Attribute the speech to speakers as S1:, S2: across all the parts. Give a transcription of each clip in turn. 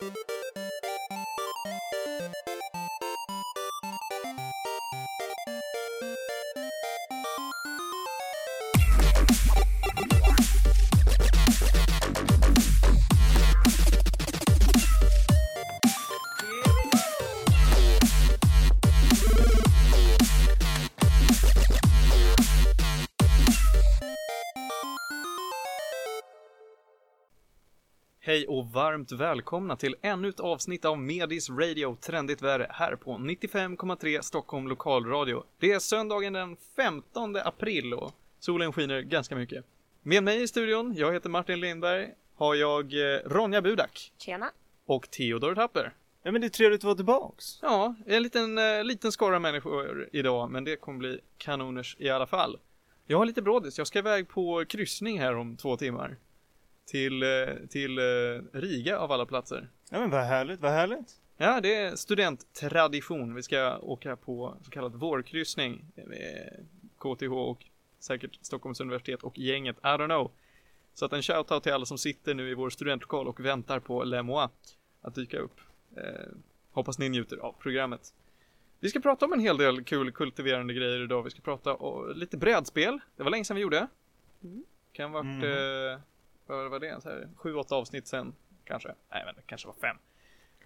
S1: Música Hej och varmt välkomna till ännu ett avsnitt av Medis Radio Trendigt Värre här på 95,3 Stockholm Lokalradio. Det är söndagen den 15 april och solen skiner ganska mycket. Med mig i studion, jag heter Martin Lindberg, har jag eh, Ronja Budak
S2: Tjena.
S1: och Theodor Tapper.
S3: Ja men det är trevligt att vara tillbaks.
S1: Ja, en liten, eh, liten skara människor idag, men det kommer bli kanoners i alla fall. Jag har lite brådis, jag ska iväg på kryssning här om två timmar. Till, eh, till eh, Riga av alla platser.
S3: Ja men vad härligt, vad härligt.
S1: Ja, det är studenttradition. Vi ska åka på så kallad vårkryssning med KTH och säkert Stockholms universitet och gänget. I don't know. Så att en shoutout till alla som sitter nu i vår studentlokal och väntar på Le Moi att dyka upp. Eh, hoppas ni njuter av programmet. Vi ska prata om en hel del kul kultiverande grejer idag. Vi ska prata om lite brädspel. Det var länge sedan vi gjorde. Kan ha varit, eh, vad var det, så här, sju, åtta avsnitt sen kanske. Nej men det kanske var fem.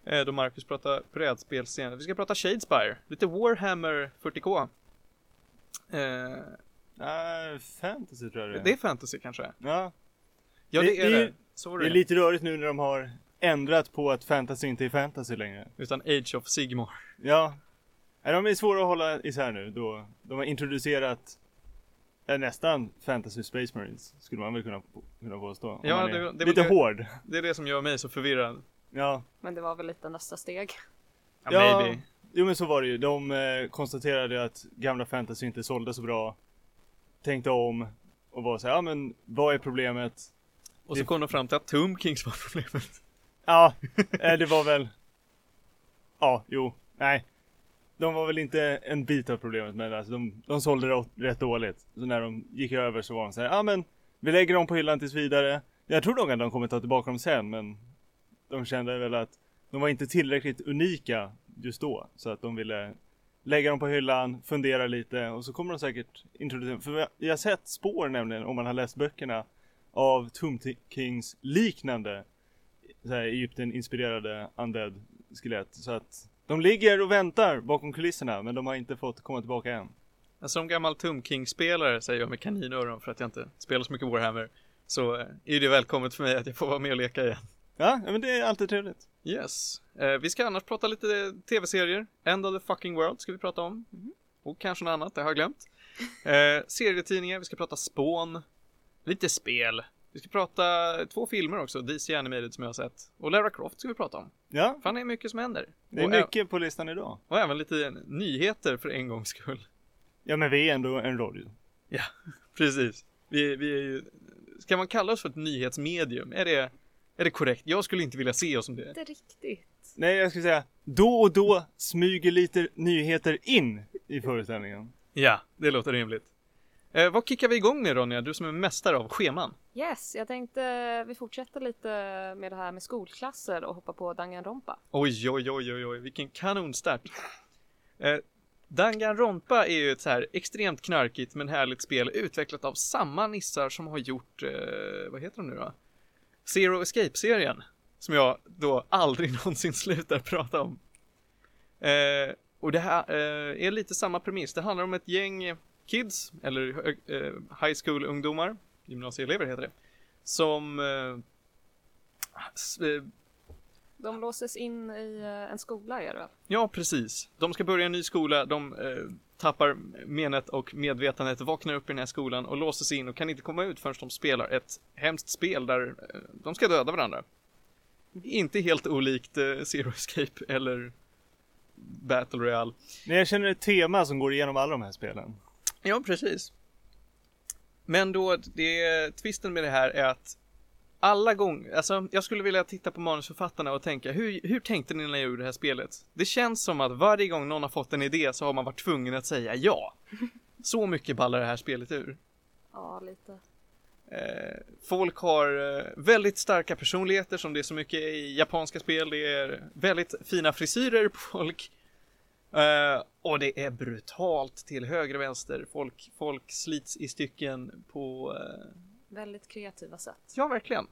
S1: Eh, då Marcus pratar brädspel senare. Vi ska prata Shadespire, lite Warhammer 40K. Eh,
S3: Nej, fantasy tror jag det är.
S1: det är fantasy kanske?
S3: Ja,
S1: Ja det,
S3: Det-
S1: är
S3: det
S1: Sorry.
S3: det är lite rörigt nu när de har ändrat på att fantasy inte är fantasy längre.
S1: Utan Age of Sigmar.
S3: Ja. Nej, de är svåra att hålla isär nu då de har introducerat nästan fantasy Space Marines skulle man väl kunna, kunna påstå.
S1: Ja, det- det-
S3: lite
S1: det-
S3: hård.
S1: Det är det som gör mig så förvirrad.
S3: Ja.
S2: Men det var väl lite nästa steg.
S1: Ja,
S3: Ja.
S1: maybe.
S3: Jo men så var det ju. De eh, konstaterade att gamla fantasy inte sålde så bra. Tänkte om och var så här, ja men vad är problemet?
S1: Och så kom de fram till att Tomb Kings var problemet.
S3: Ja, eh, det var väl... Ja, jo, nej. De var väl inte en bit av problemet men alltså de, de sålde det rätt dåligt. Så när de gick över så var de så här, ja men vi lägger dem på hyllan tills vidare. Jag tror nog att de kommer ta tillbaka dem sen men de kände väl att de var inte tillräckligt unika just då. Så att de ville lägga dem på hyllan, fundera lite och så kommer de säkert introducera, för vi har- sett spår nämligen om man har läst böckerna av Tomb Kings liknande så här Egypten-inspirerade undead skelett. Så att de ligger och väntar bakom kulisserna men de har inte fått komma tillbaka än.
S1: Alltså, Som gammal Tomb King-spelare, säger jag med kaninöron för att jag inte spelar så mycket Warhammer, så eh, är det välkommet för mig att jag får vara med och leka igen.
S3: Ja, men det är alltid trevligt.
S1: Yes. Eh, vi ska annars prata lite tv-serier. End of the fucking world ska vi prata om. Och kanske något annat, det har jag glömt. Eh, serietidningar, vi ska prata spån. Lite spel. Vi ska prata två filmer också, DC Animated som jag har sett. Och Lara Croft ska vi prata om.
S3: Ja,
S1: Fan, det är mycket som händer.
S3: det är
S1: och, ä-
S3: mycket på listan idag.
S1: och även lite nyheter för en gångs skull.
S3: Ja, men vi är ändå en radio.
S1: Ja, precis. Vi, vi är ju... Ska man kalla oss för ett nyhetsmedium? Är det, är det korrekt? Jag skulle inte vilja se oss som det.
S2: Inte riktigt.
S3: Nej, jag skulle säga då och då smyger lite nyheter in i föreställningen.
S1: Ja, det låter rimligt. Eh, vad kickar vi igång med Ronja? Du som är mästare av scheman.
S2: Yes, jag tänkte vi fortsätter lite med det här med skolklasser och hoppa på Danganronpa.
S1: Oj, oj, oj, oj, oj, vilken kanonstart. Eh, Danganronpa är ju ett så här extremt knarkigt men härligt spel utvecklat av samma nissar som har gjort, eh, vad heter de nu då? Zero Escape-serien. Som jag då aldrig någonsin slutar prata om. Eh, och det här eh, är lite samma premiss. Det handlar om ett gäng kids, eller eh, high school-ungdomar, gymnasieelever heter det, som eh, eh,
S2: De låses in i eh, en skola är det?
S1: Ja, precis. De ska börja en ny skola, de eh, tappar menet och medvetandet, vaknar upp i den här skolan och låses in och kan inte komma ut förrän de spelar ett hemskt spel där eh, de ska döda varandra. Inte helt olikt eh, Zero Escape eller Battle Royale.
S3: Nej, jag känner ett tema som går igenom alla de här spelen.
S1: Ja, precis. Men då, det, twisten med det här är att alla gånger, alltså jag skulle vilja titta på manusförfattarna och tänka, hur, hur tänkte ni när ni gjorde det här spelet? Det känns som att varje gång någon har fått en idé så har man varit tvungen att säga ja. Så mycket ballar det här spelet ur.
S2: Ja, lite.
S1: Eh, folk har eh, väldigt starka personligheter som det är så mycket i japanska spel. Det är väldigt fina frisyrer på folk. Eh, och det är brutalt till höger och vänster. Folk, folk slits i stycken på eh,
S2: Väldigt kreativa sätt.
S1: Ja, verkligen.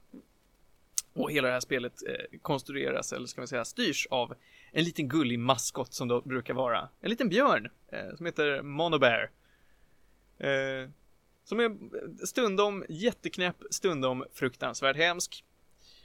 S1: Och hela det här spelet eh, konstrueras, eller ska man säga styrs av en liten gullig maskot som då brukar vara en liten björn eh, som heter Monobear. Eh, som är stundom jätteknäpp, stundom fruktansvärt hemsk.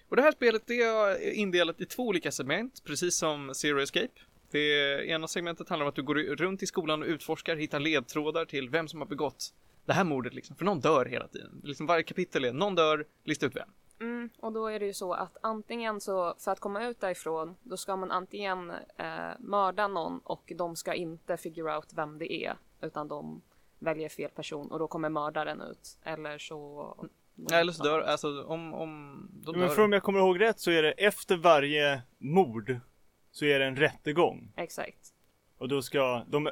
S1: Och det här spelet det är indelat i två olika segment, precis som Zero Escape. Det ena segmentet handlar om att du går runt i skolan och utforskar, hittar ledtrådar till vem som har begått det här mordet liksom. För någon dör hela tiden. Liksom varje kapitel är någon dör, lista ut vem.
S2: Mm, och då är det ju så att antingen så för att komma ut därifrån då ska man antingen eh, mörda någon och de ska inte figure out vem det är utan de väljer fel person och då kommer mördaren ut. Eller så...
S1: Ja, eller så dör, alltså om, om de
S3: Men
S1: dör.
S3: för om jag kommer ihåg rätt så är det efter varje mord så är det en rättegång.
S2: Exakt.
S3: Och då ska de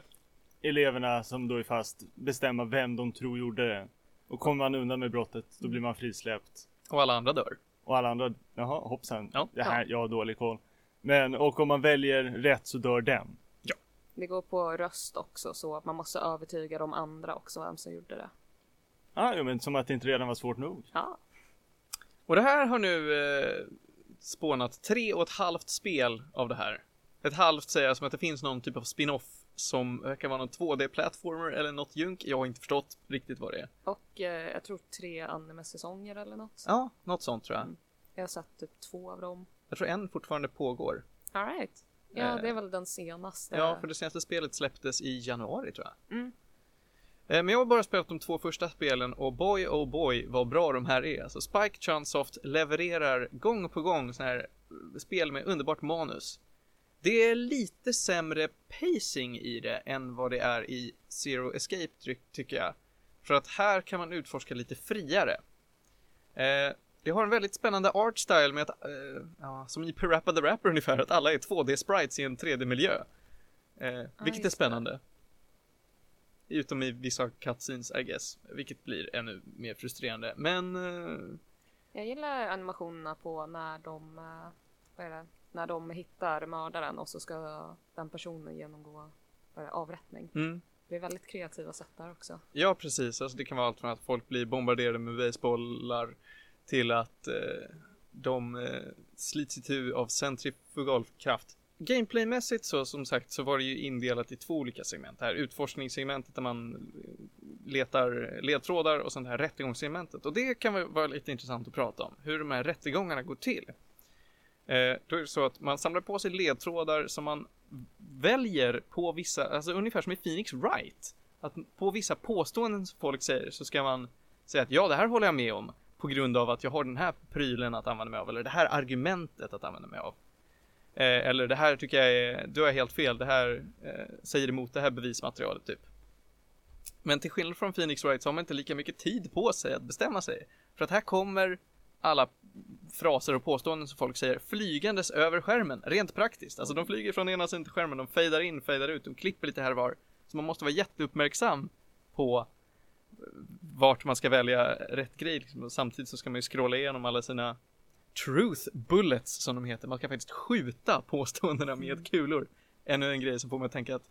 S3: eleverna som då är fast bestämma vem de tror gjorde det. Och kommer man undan med brottet då blir man frisläppt.
S1: Och alla andra dör.
S3: Och alla andra, jaha hoppsan.
S1: Ja.
S3: Det här, jag har dålig koll. Men och om man väljer rätt så dör den.
S2: Det går på röst också så att man måste övertyga de andra också vem som gjorde det.
S3: Ah, jo, men som att det inte redan var svårt nog.
S2: Ja,
S1: Och det här har nu eh, spånat tre och ett halvt spel av det här. Ett halvt säger jag som att det finns någon typ av spin-off som verkar vara någon 2D-plattformer eller något junk. Jag har inte förstått riktigt vad det är.
S2: och eh, jag tror tre anime-säsonger eller något.
S1: Ja, något sånt tror jag.
S2: Mm. Jag har sett typ två av dem.
S1: Jag tror en fortfarande pågår.
S2: Alright. Ja,
S1: Eh,
S2: det är väl den senaste.
S1: Ja, för det senaste spelet släpptes i januari tror jag.
S2: Mm.
S1: Eh, Men jag har bara spelat de två första spelen och boy oh boy vad bra de här är. Alltså Spike Chunsoft levererar gång på gång sådana här eh, spel med underbart manus. Det är lite sämre pacing i det än vad det är i Zero Escape ty- tycker jag. För att här kan man utforska lite friare. Eh, det har en väldigt spännande art style med att, eh, ja, som i Parappa the Rapper ungefär, att alla är 2D-sprites i en 3D-miljö. Eh, vilket är spännande. Utom i vissa cutscenes I guess, vilket blir ännu mer frustrerande. Men eh,
S2: Jag gillar animationerna på när de, eh, vad är det, när de hittar mördaren och så ska den personen genomgå det, avrättning.
S1: mm,
S2: Det är väldigt kreativa sätt där också.
S1: ja precis, alltså det kan vara allt från att folk blir bombarderade med baseballlar till att eh, de eh, slits itu av centrifugalkraft. Gameplaymässigt så som sagt så var det ju indelat i två olika segment. Det här utforskningssegmentet där man eh, letar ledtrådar och sen det här rättegångssegmentet. Och det kan väl vara lite intressant att prata om. Hur de här rättegångarna går till. Eh, då är det så att man samlar på sig ledtrådar som man väljer på vissa, alltså ungefär som i Phoenix Wright. Att på vissa påståenden som folk säger så ska man säga att ja, det här håller jag med om på grund av att jag har den här prylen att använda mig av eller det här argumentet att använda mig av. Eh, eller det här tycker jag är, du har helt fel, det här eh, säger emot det här bevismaterialet typ. Men till skillnad från Phoenix Wright så har man inte lika mycket tid på sig att bestämma sig. För att här kommer alla fraser och påståenden som folk säger flygandes över skärmen, rent praktiskt. Alltså de flyger från ena sidan till skärmen, de fejdar in, fejdar ut, de klipper lite här och var. Så man måste vara jätteuppmärksam på eh, vart man ska välja rätt grej. Liksom. Samtidigt så ska man ju scrolla igenom alla sina truth bullets som de heter. Man ska faktiskt skjuta påståendena med kulor. Ännu en grej som får mig att tänka att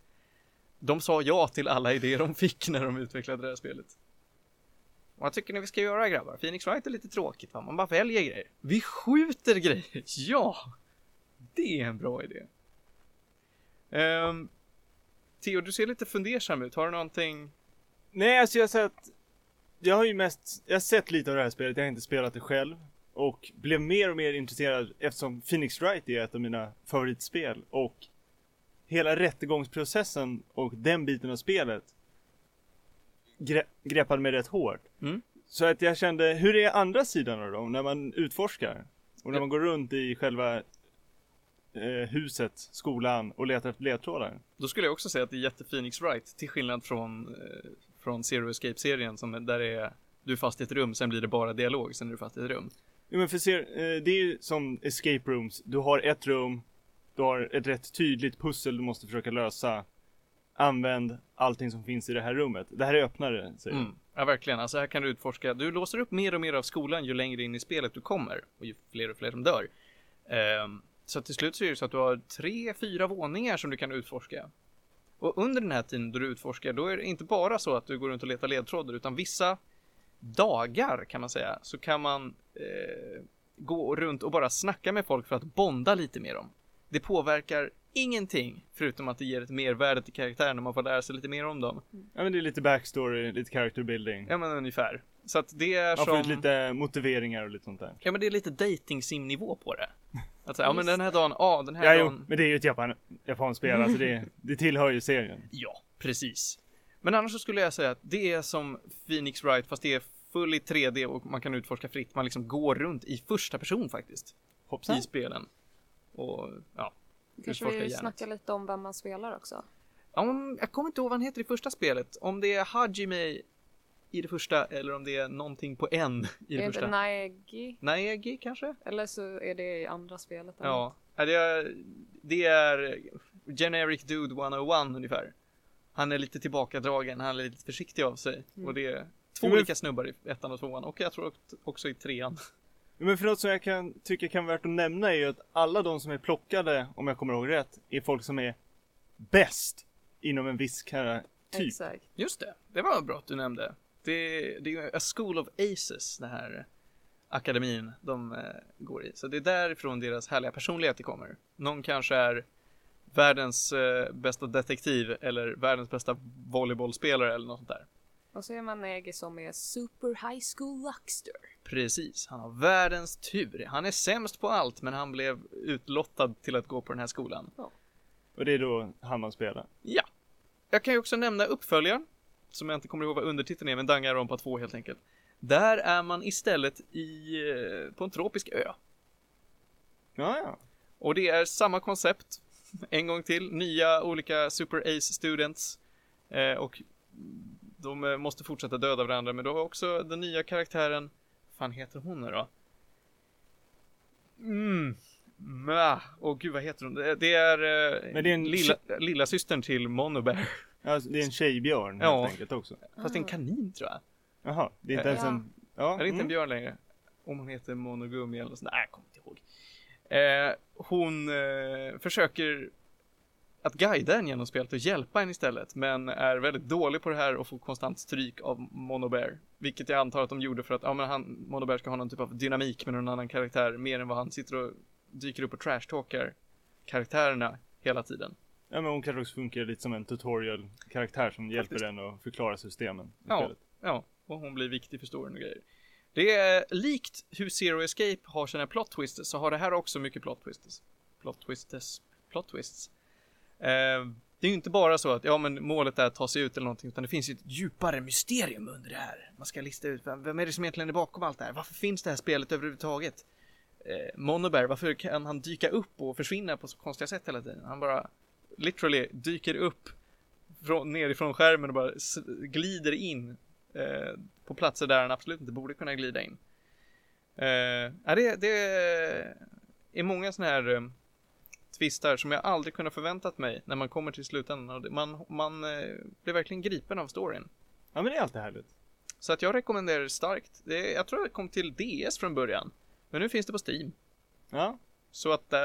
S1: de sa ja till alla idéer de fick när de utvecklade det här spelet. Vad tycker ni vi ska göra grabbar? Phoenix Wright är lite tråkigt va? Man bara väljer grejer. Vi skjuter grejer! Ja! Det är en bra idé. Um, Theo, du ser lite fundersam ut. Har du någonting?
S3: Nej, alltså jag har sett... Jag har ju mest... Jag har sett lite av det här spelet, jag har inte spelat det själv. Och blev mer och mer intresserad eftersom Phoenix Wright är ett av mina favoritspel. Och hela rättegångsprocessen och den biten av spelet gre- greppade mig rätt hårt.
S1: Mm.
S3: Så att jag kände, hur är andra sidan av dem när man utforskar? Och när man går runt i själva eh, huset, skolan och letar efter ledtrådar?
S1: Då skulle jag också säga att det är jätte Phoenix Wright till skillnad från, eh, från Zero Escape-serien som där är du är fast i ett rum, sen blir det bara dialog, sen är du fast i ett rum.
S3: Jo men för ser, eh, det är ju som escape rooms. Du har ett rum, du har ett rätt tydligt pussel du måste försöka lösa. använd allting som finns i det här rummet. Det här är öppnare, säger
S1: Mm. Ja, verkligen. Alltså här kan du utforska. Du låser upp mer och mer av skolan ju längre in i spelet du kommer och ju fler och fler som dör. Ehm, så till slut så är det så att du har tre, fyra våningar som du kan utforska. Och under den här tiden då du utforskar, då är det inte bara så att du går runt och letar ledtrådar, utan vissa dagar kan man säga, så kan man eh, gå runt och bara snacka med folk för att bonda lite med dem. Det påverkar ingenting, förutom att det ger ett mervärde till karaktären när man får lära sig lite mer om dem.
S3: Ja men det är lite backstory, lite character building.
S1: Ja men ungefär. Så att det är
S3: Man får ut
S1: som...
S3: lite motiveringar och lite sånt där.
S1: Ja men det är lite dating sim nivå på det. Att säga, ja men den här dagen, ja den här
S3: Ja jo,
S1: dagen.
S3: men det är ju ett japan, japanspel, alltså det, det tillhör ju serien.
S1: Ja, precis. Men annars så skulle jag säga att det är som Phoenix Wright fast det är full i 3D och man kan utforska fritt. Man liksom går runt i första person faktiskt.
S3: Hoppsan.
S1: I spelen. Och ja.
S2: Kanske vi snackar lite om vem man spelar också.
S1: om, jag kommer inte ihåg vad han heter i första spelet. Om det är Hajime i det första eller om det är någonting på en i det
S2: är
S1: första.
S2: det Naegi?
S1: Naegi kanske?
S2: Eller så är det i andra spelet. eller
S1: Ja, Ja, det är, det är generic dude 101 ungefär. Han är lite tillbakadragen, han är lite försiktig av sig.
S2: Mm.
S1: Och det är två
S3: Men-
S1: olika snubbar i ettan och tvåan och jag tror också- i trean.
S3: Men för något som jag kan tycka kan vara värt att nämna är ju att alla de som är plockade, om jag kommer ihåg rätt, är folk som är bäst inom en viss typ.
S2: Exakt.
S1: Just det, det var bra att du nämnde. Det, det är ju A School of Aces, den här akademin de eh, går i. Så det är därifrån deras härliga personligheter kommer. Någon kanske är världens eh, bästa detektiv eller världens bästa volleybollspelare eller något sånt där.
S2: Och så är man Naegi som är Super High School Luckster.
S1: Precis, han har världens tur. Han är sämst på allt, men han blev utlottad till att gå på den här skolan.
S3: Och det är då han man spelar.
S1: Ja. Jag kan ju också nämna uppföljaren, som jag inte kommer ihåg vad undertiteln är, men Danganronpa 2 helt enkelt. Där är man istället i, eh, på en tropisk ö.
S3: Ja, ja.
S1: Och det är samma koncept. En gång till, nya olika Super Ace Students. Eh, och de eh, måste fortsätta döda varandra, men då har också den nya karaktären, fan heter hon nu då? Mm. Mä. Åh gud, vad heter hon? Det det är, eh,
S3: Men det är en
S1: lilla, lilla systern till Monobear.
S3: Alltså, det är en tjejbjörn helt
S1: Ja.
S3: enkelt också.
S1: Fast en kanin tror jag.
S3: Jaha, det är inte
S1: Eh,
S3: ens en... Ja,
S1: Är det inte en
S3: mm.
S1: björn längre? Om hon heter Monogumi eller något sånt där. Nej, jag kommer inte ihåg. Eh, hon eh, försöker att guida en genom spelet och hjälpa en istället. Men är väldigt dålig på det här och får konstant stryk av Monobear. Vilket jag antar att de gjorde för att ja, men han, Monobear ska ha någon typ av dynamik med någon annan karaktär. Mer än vad han sitter och dyker upp och trashtalkar karaktärerna hela tiden.
S3: Ja, men hon kanske också funkar lite som en tutorial-karaktär som hjälper
S1: Faktiskt.
S3: den att förklara systemen.
S1: Ja,
S3: spelet.
S1: ja, och hon blir viktig för storyn och grejer. Det är likt hur Zero Escape har sina plot twists så har det här också mycket plot twists. Plot twists. Plot twists. Eh, det är ju inte bara så att ja, men målet är att ta sig ut eller någonting, utan det finns ju ett djupare mysterium under det här. Man ska lista ut vem, vem är det som egentligen är bakom allt det här? Varför finns det här spelet överhuvudtaget? Eh, Monobear, varför kan han dyka upp och försvinna på så konstiga sätt hela tiden? Han bara literally dyker upp från, nerifrån skärmen och bara glider in eh, på platser där han absolut inte borde kunna glida in. Eh, ja, det, det är många sådana här eh, twistar som jag aldrig kunnat förväntat mig när man kommer till slutändan. Man, man eh, blir verkliligen gripen av storyn.
S3: ja, men det är alltid härligt.
S1: Så att jag rekommenderar det starkt. Det, jag tror det kom till DS från början. Men nu finns det på Steam.
S3: Ja,
S1: Så att eh,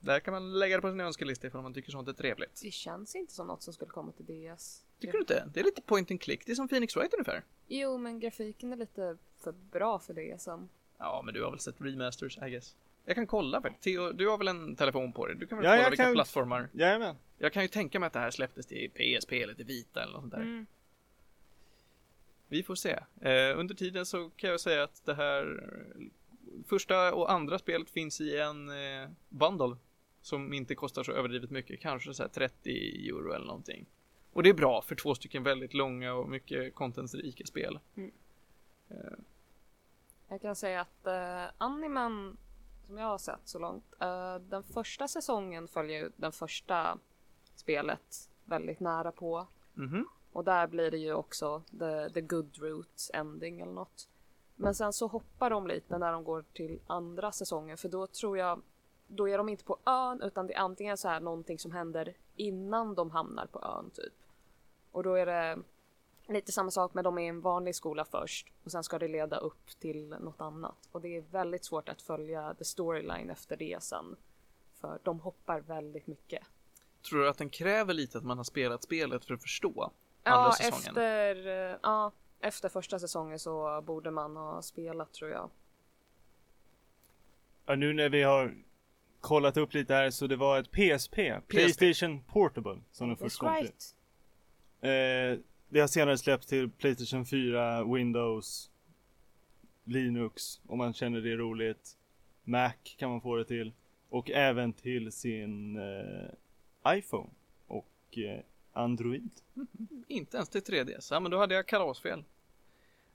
S1: där kan man lägga det på sin önskelista ifall man tycker sånt är trevligt.
S2: Det känns inte som något som skulle komma till DS.
S1: Tycker du inte? Det är lite point and click. Det är som Phoenix Wright ungefär.
S2: Jo, men grafiken är lite för bra för DSen.
S1: Ja, men du har väl sett remasters, I guess. Jag kan kolla väl. Theo, du har väl en telefon på dig? Du kan väl
S3: Ja,
S1: kolla vilka
S3: kan-
S1: plattformar?
S3: jajamän.
S1: Jag kan ju tänka mig att det här släpptes till PSP eller till Vita eller något sånt där.
S2: Mm.
S1: Vi får se. Eh, under tiden så kan jag säga att det här första och andra spelet finns i en eh, bundle som inte kostar så överdrivet mycket, kanske så här 30 euro eller någonting. Och det är bra för två stycken väldigt långa och mycket contentsrika spel.
S2: Jag kan säga att uh, animen som jag har sett så långt, eh, den första säsongen följer ju den första spelet väldigt nära på.
S1: Mhm.
S2: Och där blir det ju också the, the good route ending eller något. Men sen så hoppar de lite när de går till andra säsongen för då tror jag då är de inte på ön utan det är antingen så här någonting som händer innan de hamnar på ön typ. Och då är det lite samma sak med de är i en vanlig skola först och sen ska det leda upp till något annat. Och det är väldigt svårt att följa the storyline efter det sen. För de hoppar väldigt mycket.
S1: Tror du att den kräver lite att man har spelat spelet för att förstå
S2: Ja,
S1: andra säsongen?
S2: efter, eh, ja, efter första säsongen så borde man ha spelat tror jag.
S3: Ja, nu när vi har kollat upp lite här så det var ett PSP, Playstation Portable, som den först
S2: That's
S3: kom till.
S2: right.
S3: Eh, det har senare släppts till Playstation 4, Windows, Linux om man känner det är roligt. Mac kan man få det till. Och även till sin eh, iPhone och eh, Android.
S1: Inte ens till 3DS. Ja, men då hade jag kalasfel.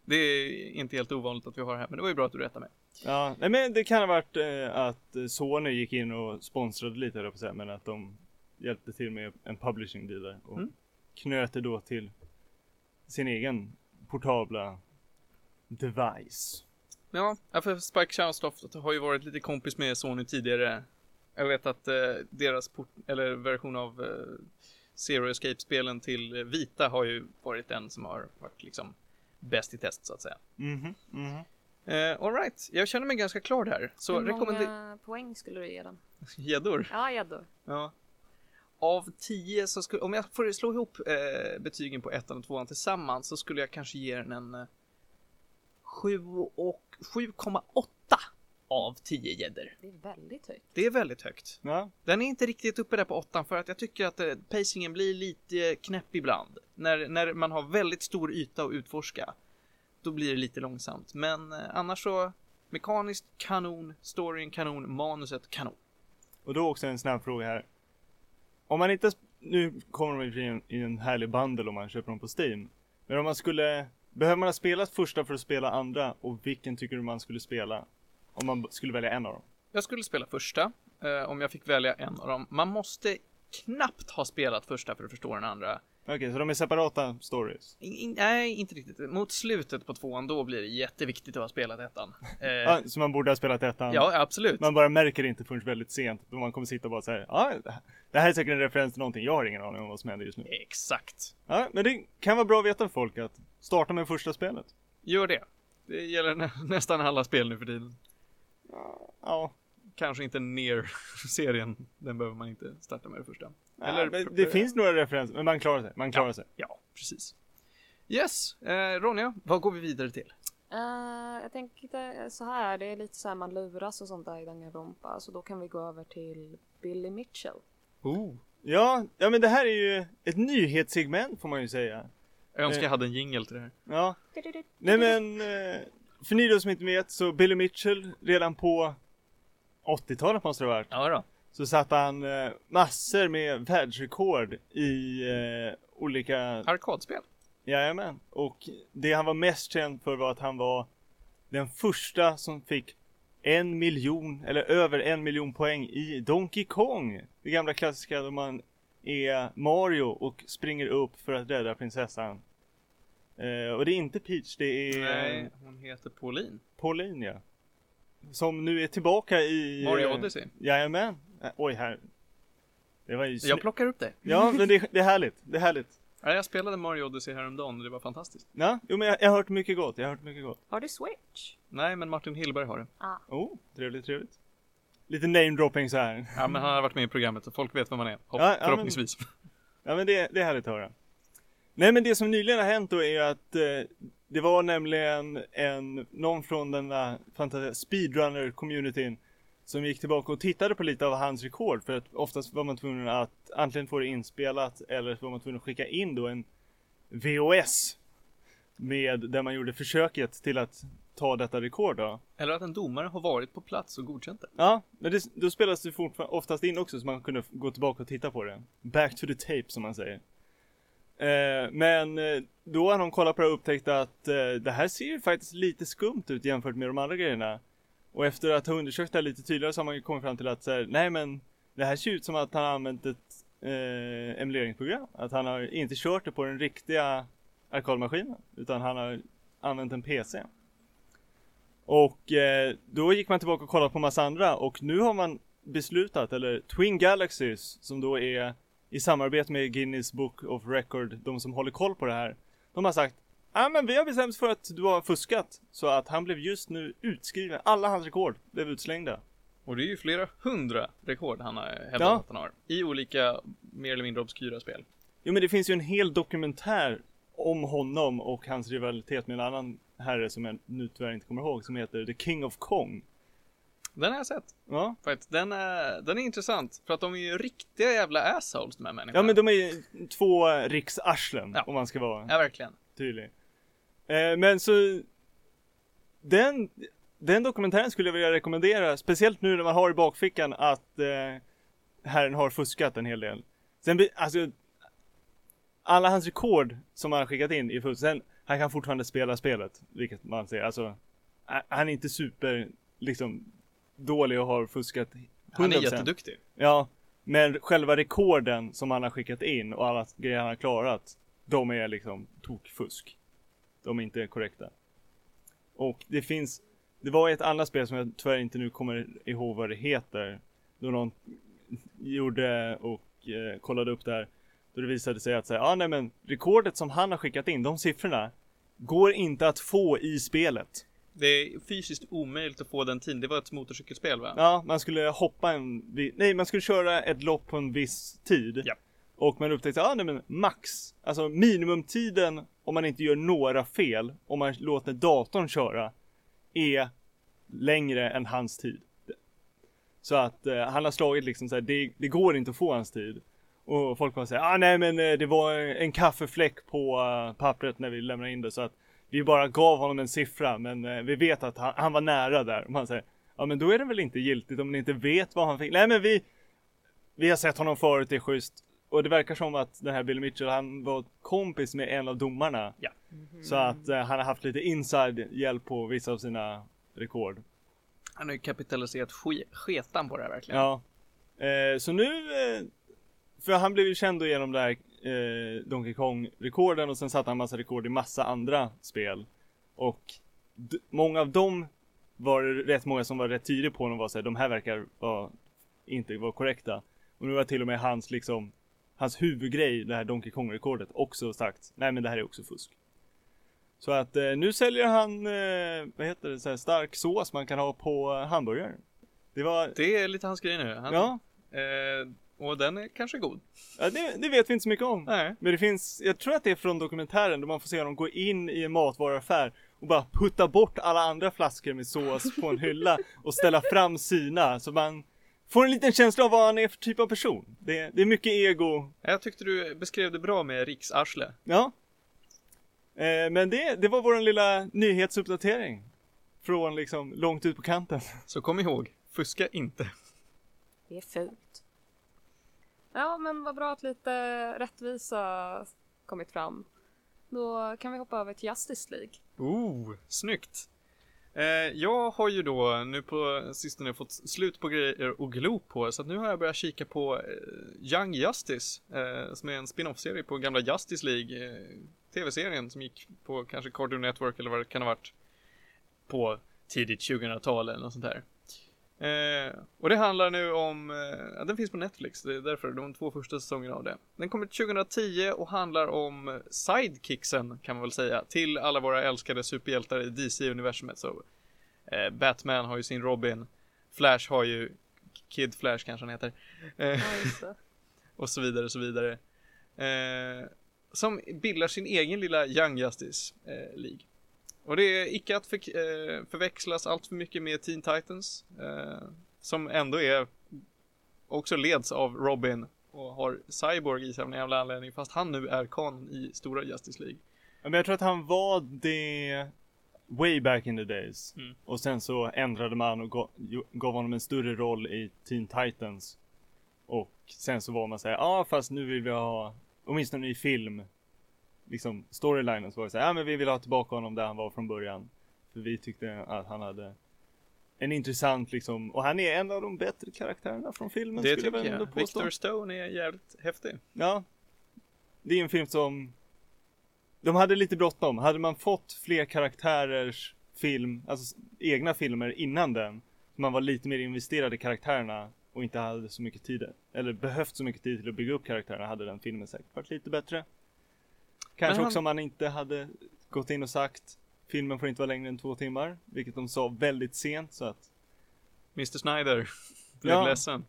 S1: Det är inte helt ovanligt att vi har det här, men det var ju bra att du rättade mig.
S3: Ja, nej men det kan ha varit eh, att eh, Sony gick in och sponsrade lite på men att de hjälpte till med en publishing deal där och
S1: Mm.
S3: Knöt det då till sin egen portabla device.
S1: Ja, för Spike Chowstoft har ju varit lite kompis med Sony tidigare. Jag vet att eh, deras port, eller version av eh, Zero Escape-spelen till vita har ju varit den som har varit liksom bäst i test så att säga.
S3: Mhm, mhm.
S1: Eh, Alright, jag känner mig ganska klar där. Så
S2: Hur många poäng skulle du ge den?
S1: Gäddor?
S2: Ja, gäddor.
S1: Ja. Av 10 så skulle, om jag får slå ihop eh, betygen på ettan och tvåan tillsammans så skulle jag kanske ge den en eh, 7 och 7,8 av 10 gäddor.
S2: Det är väldigt högt.
S1: Det är väldigt högt.
S3: Ja,
S1: Den är inte riktigt uppe där på åttan för att jag tycker att eh, pacingen blir lite knäpp ibland. När, när man har väldigt stor yta att utforska. Då blir det lite långsamt. Men eh, annars så mekaniskt kanon, storyn kanon, manuset kanon.
S3: och då också en snabb fråga här. Om man inte, nu kommer de i en, i en härlig bundle om man köper dem på Steam. Men om man skulle, behöver man ha spelat första för att spela andra och vilken tycker du man skulle spela? Om man skulle välja en av dem.
S1: Jag skulle spela första, eh, om jag fick välja en av dem. Man måste knappt ha spelat första för att förstå den andra.
S3: Okej, så de är separata stories?
S1: In, nej, inte riktigt. Mot slutet på tvåan, då blir det jätteviktigt att ha spelat ettan. Eh,
S3: Ja, så man borde ha spelat ettan?
S1: ja, absolut.
S3: Man bara märker det inte förrän väldigt sent. Då man kommer sitta och bara säga ja, det här är säkert en referens till någonting. Jag har ingen aning om vad som händer just nu.
S1: Exakt.
S3: Ja, men det kan vara bra att veta för folk att starta med första spelet.
S1: Gör det. Det gäller nä nästan alla spel nu för tiden.
S3: Ja,
S1: Kanske inte ner serien. Den behöver man inte starta med det första.
S3: Eller, men det finns några referenser, men man klarar sig. Man klarar
S1: ja,
S3: sig.
S1: Ja, precis. Yes, eh, Ronja, vad går vi vidare till?
S2: Eh, jag tänkte så här, det är lite så här man luras och sånt där i Danganronpa. Så då kan vi gå över till Billy Mitchell.
S1: Oh.
S3: Ja, ja men det här är ju ett nyhetssegment får man ju säga.
S1: Jag önskar
S3: Eh.
S1: jag hade en jingle till det här.
S3: Ja, nej men eh, för ni då som inte vet så Billy Mitchell redan på 80-talet måste det ha varit.
S1: Ja då.
S3: Så satte han eh, massor med världsrekord i eh, olika
S1: Arkadspel.
S3: Jajamän. Och det han var mest känd för var att han var den första som fick en miljon, eller över en miljon poäng i Donkey Kong. Det gamla klassiska då man är Mario och springer upp för att rädda prinsessan. Eh, och det är inte Peach, det är
S1: Nej, hon heter Pauline.
S3: Pauline ja. Som nu är tillbaka i...
S1: Mario
S3: eh,
S1: Odyssey.
S3: Jajamän. Eh, oj här. Det var ju
S1: Jag plockar upp det.
S3: Ja men det, det är härligt, det är härligt.
S1: Ja, jag spelade Mario Odyssey häromdagen och det var fantastiskt.
S3: Ja, jo men jag, jag har hört mycket gott, jag har hört mycket gott.
S2: Har du Switch?
S1: Nej, men Martin Hillberg har det.
S2: Ah.
S3: Oh, trevligt, trevligt. Lite name-dropping så här.
S1: Ja, men han har varit med i programmet så folk vet vem man är. Hopp,
S3: Ja, ja,
S1: förhoppningsvis.
S3: Ja men det, det är härligt att höra. Nej men det som nyligen har hänt då är att eh, det var nämligen en, någon från den där fantastiska speedrunner-communityn som gick tillbaka och tittade på lite av hans rekord för att oftast var man tvungen att antingen få det inspelat eller så var man tvungen att skicka in då en VOS med där man gjorde försöket till att ta detta rekord då.
S1: Eller att en domare har varit på plats och godkänt det.
S3: Ja, men det, då spelas det fortfarande oftast in också så man kunde gå tillbaka och titta på det. Back to the tape som man säger. Eh, men eh, då har någon kollat på det och upptäckt att eh, det här ser ju faktiskt lite skumt ut jämfört med de andra grejerna. Och efter att ha undersökt det här lite tydligare så har man ju kommit fram till att så här, nej men det här ser ut som att han har använt ett eh, emuleringsprogram. Att han har inte kört det på den riktiga arkadmaskinen utan han har använt en PC. Och eh, då gick man tillbaka och kollade på massa andra och nu har man beslutat, eller Twin Galaxies, som då är i samarbete med Guinness Book of Record, de som håller koll på det här. De har sagt, ah, men vi har bestämt för att du har fuskat. Så att han blev just nu utskriven, alla hans rekord blev utslängda.
S1: Och det är ju flera hundra rekord han har hävdat
S3: Ja.
S1: att han har. I olika mer eller mindre obskyra spel.
S3: Jo men det finns ju en hel dokumentär om honom och hans rivalitet med en annan herre som jag nu tyvärr inte kommer ihåg, som heter The King of Kong.
S1: Den har jag sett.
S3: Ja,
S1: Faktiskt. Den är, den är intressant. För att de är ju riktiga jävla assholes de här människorna.
S3: ja men de är ju två riksarslen
S1: Ja.
S3: om man ska vara
S1: Ja, verkligen.
S3: tydlig. Eh, men så den, den dokumentären skulle jag vilja rekommendera, speciellt nu när man har i bakfickan att eh, herren har fuskat en hel del. Sen, alltså, alla hans rekord som han har skickat in i fusk, sen han kan fortfarande spela spelet, vilket man ser, alltså han är inte super, liksom, dålig och har fuskat 100%.
S1: Han är jätteduktig.
S3: Ja, men själva rekorden som han har skickat in och alla grejer han har klarat, de är liksom tokfusk. De är inte korrekta. Och det finns, det var ett annat spel som jag tyvärr inte nu kommer ihåg vad det heter. Då någon gjorde och eh, kollade upp det här. Då det visade sig att säga, ja ah, nej men rekordet som han har skickat in, de siffrorna, går inte att få i spelet.
S1: Det är fysiskt omöjligt att få den tiden. Det var ett motorcykelspel va?
S3: Ja, man skulle hoppa en, nej man skulle köra ett lopp på en viss tid.
S1: Ja.
S3: Och man upptäckte, ja ah, nej men max, alltså minimumtiden om man inte gör några fel, om man låter datorn köra, är längre än hans tid. Så att eh, han har slagit liksom så här, det, det går inte att få hans tid. Och folk kommer säga, ah nej men eh, det var en kaffefläck på uh, pappret när vi lämnade in det så att vi bara gav honom en siffra men uh, vi vet att han, han var nära där. Och man säger, ja men då är det väl inte giltigt om ni inte vet vad han fick. Nej men vi, vi har sett honom förut, det är schysst. Och det verkar som att den här Bill Mitchell, han var kompis med en av domarna.
S1: Ja.
S3: Så att eh, han har haft lite inside hjälp på vissa av sina rekord.
S1: Han har ju kapitaliserat ske- sketan på det här verkligen.
S3: Ja. Eh, så nu, eh, för han blev ju känd då genom det här eh, Donkey Kong-rekorden och sen satte han massa rekord i massa andra spel. Och d- många av dem var det rätt många som var rätt tydliga på honom var såhär, de här verkar vara, inte vara korrekta. Och nu var till och med hans liksom, hans huvudgrej, det här Donkey Kong-rekordet, också sagt, nej men det här är också fusk. Så att eh, nu säljer han, eh, vad heter det, så här stark sås man kan ha på hamburgare. Det var,
S1: Det är lite hans grej nu. Han,
S3: ja,
S1: eh, och den är kanske god.
S3: Ja, det, det vet vi inte så mycket om.
S1: Nej.
S3: Men det finns, jag tror att det är från dokumentären då man får se honom gå in i en matvaruaffär och bara putta bort alla andra flaskor med sås på en hylla och ställa fram sina så man får en liten känsla av vad han är för typ av person. Det, det är mycket ego.
S1: Jag tyckte du beskrev det bra med riksarsle.
S3: Ja. Eh, men det, det var vår lilla nyhetsuppdatering. Från liksom långt ut på kanten.
S1: Så kom ihåg, fuska inte.
S2: Det är fult. Ja, men vad bra att lite rättvisa kommit fram. Då kan vi hoppa över till Justice League.
S1: Oh, snyggt! Eh, jag har ju då nu på sistone fått slut på grejer och glo på så att nu har jag börjat kika på eh, Young Justice eh, som är en spin-off-serie på gamla Justice League eh, tv-serien som gick på kanske Cartoon Network eller vad det kan ha varit på tidigt 2000-tal eller något sånt där. Eh, och det handlar nu om, eh, den finns på Netflix, det är därför de två första säsongerna av det. Den kommer 2010 och handlar om sidekicksen kan man väl säga till alla våra älskade superhjältar i DC-universumet. Så eh, Batman har ju sin Robin, Flash har ju Kid Flash kanske han heter. Eh,
S2: Ja,
S1: och så vidare och så vidare. Eh, som bildar sin egen lilla Young Justice eh, League. Och det är icke att för, eh, förväxlas allt för mycket med Teen Titans. Eh, som ändå är också leds av Robin och har Cyborg i sig av någon jävla anledning fast han nu är kanon i stora Justice League.
S3: Men jag tror att han var det way back in the days.
S1: Mm.
S3: Och sen så ändrade man och gav, gav honom en större roll i Teen Titans. Och sen så var man såhär, ja ah, fast nu vill vi ha, åtminstone i film, liksom storylinen så var det såhär, ja ah, men vi vill ha tillbaka honom där han var från början. För vi tyckte att han hade en intressant liksom, och han är en av de bättre karaktärerna från filmen
S1: det
S3: jag
S1: tycker jag.
S3: påstå.
S1: Victor Stone är jävligt häftig.
S3: Ja. Det är en film som De hade lite bråttom. Hade man fått fler karaktärers film, alltså egna filmer innan den, så man var lite mer investerad i karaktärerna och inte hade så mycket tid, eller behövt så mycket tid till att bygga upp karaktärerna hade den filmen säkert varit lite bättre. Kanske
S1: han-
S3: också om man inte hade gått in och sagt filmen får inte vara längre än två timmar, vilket de sa väldigt sent så att
S1: Mr Snyder blev
S3: Ja.
S1: ledsen.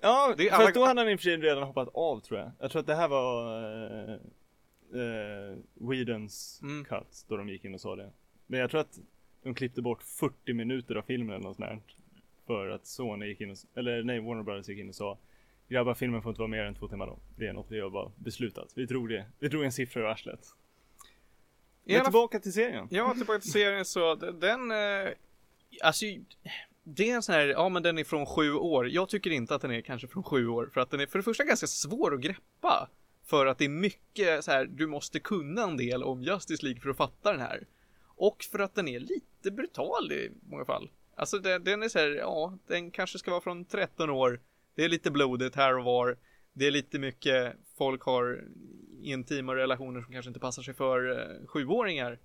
S3: Ja,
S1: Det alla-
S3: då hade han i och för sig redan hoppat av tror jag. Jag tror att det här var uh, uh, Whedons
S1: Mm.
S3: cut då de gick in och sa det. Men jag tror att de klippte bort 40 minuter av filmen eller något sånt där. För att Sony gick in och, eller nej, Warner Brothers gick in och sa Grabbar, filmen får inte vara mer än två timmar lång. Det är något vi har bara beslutat. Vi drog det. Vi drog en siffra ur arslet. Men
S1: alla
S3: tillbaka till serien.
S1: Ja, tillbaka till serien så den, eh, alltså det är en sån här, ja men den är från sju år. Jag tycker inte att den är kanske från sju år för att den är för det första ganska svår att greppa. För att det är mycket så här, du måste kunna en del om Justice League för att fatta den här. Och för att den är lite brutal i många fall. Alltså den, den är så här, ja, den kanske ska vara från 13 år. Det är lite blodigt här och var. Det är lite mycket, folk har intima relationer som kanske inte passar sig för eh, sjuåringar.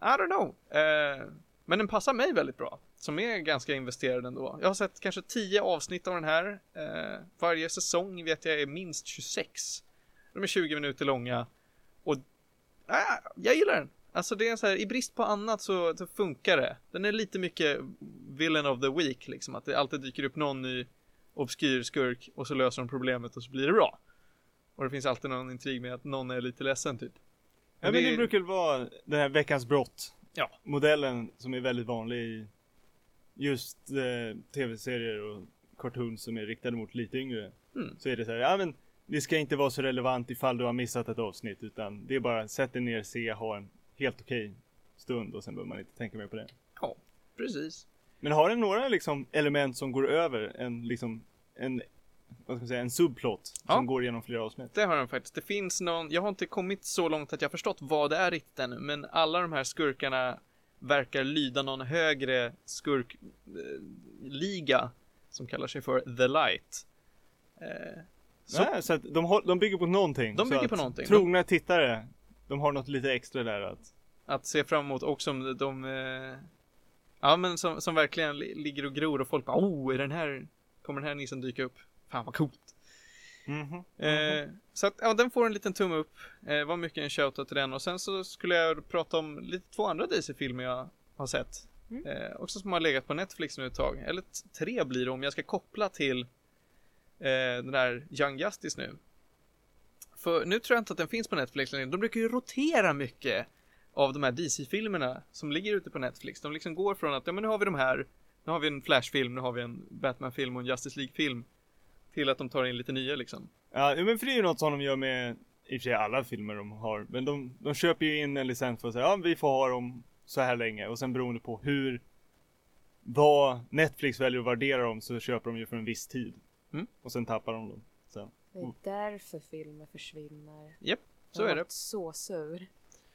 S1: I don't know. Eh, men den passar mig väldigt bra. Som är ganska investerad ändå. Jag har sett kanske 10 avsnitt av den här. Eh, varje säsong vet jag är minst 26. De är 20 minuter långa. Och äh, jag gillar den. Alltså det är så här, i brist på annat så, så funkar det. Den är lite mycket villain of the week liksom. Att det alltid dyker upp någon ny obskyr skurk och så löser de problemet och så blir det bra. Och det finns alltid någon intrig med att någon är lite ledsen typ.
S3: Ja, men det brukar väl vara den här veckans brott.
S1: Ja.
S3: Modellen som är väldigt vanlig i just eh, tv-serier och cartoons som är riktade mot lite yngre.
S1: Mm.
S3: Så är det så här, ja men det ska inte vara så relevant ifall du har missat ett avsnitt utan det är bara sätt dig ner, se, ha en helt okej stund och sen behöver man inte tänka mer på det.
S1: Ja, precis.
S3: Men har den några liksom element som går över en liksom en vad ska man säga, en subplot
S1: Ja.
S3: som går genom flera avsnitt?
S1: Det har den faktiskt. Det finns någon, jag har inte kommit så långt att jag förstått vad det är riktigt ännu, men alla de här skurkarna verkar lyda någon högre skurkliga som kallar sig för The Light. Eh, så,
S3: Nej, så att de, de bygger på någonting.
S1: De bygger på någonting.
S3: Trogna tittare, de har något lite extra där att
S1: att se fram emot och som de, eh, ja men som, som verkligen li- ligger och gror och folk bara oh, är den här, kommer den här nissen dyka upp? Fan vad coolt.
S3: Mhm.
S1: Eh, så att, ja, den får en liten tumme upp. Eh, var mycket en shoutout till den. Och sen så skulle jag prata om lite två andra DC-filmer jag har sett.
S2: Mm.
S1: Eh, också som har legat på Netflix nu ett tag. Eller tre blir det om jag ska koppla till eh, den där Young Justice nu. För nu tror jag inte att den finns på Netflix längre. De brukar ju rotera mycket av de här DC-filmerna som ligger ute på Netflix. De liksom går från att, ja men nu har vi de här, nu har vi en Flash-film, nu har vi en Batman-film och en Justice League-film. Till att de tar in lite nya liksom.
S3: Ja, men för det är ju något som de gör med i och för sig alla filmer de har. Men de, de köper ju in en licens för att säga ja vi får ha dem så här länge och sen beroende på hur vad Netflix väljer att värdera dem så köper de ju för en viss tid.
S1: Mm.
S3: Och sen tappar de dem. Sen.
S2: Det är därför filmer försvinner.
S1: Japp, så
S2: jag
S1: är det.
S2: varit så sur.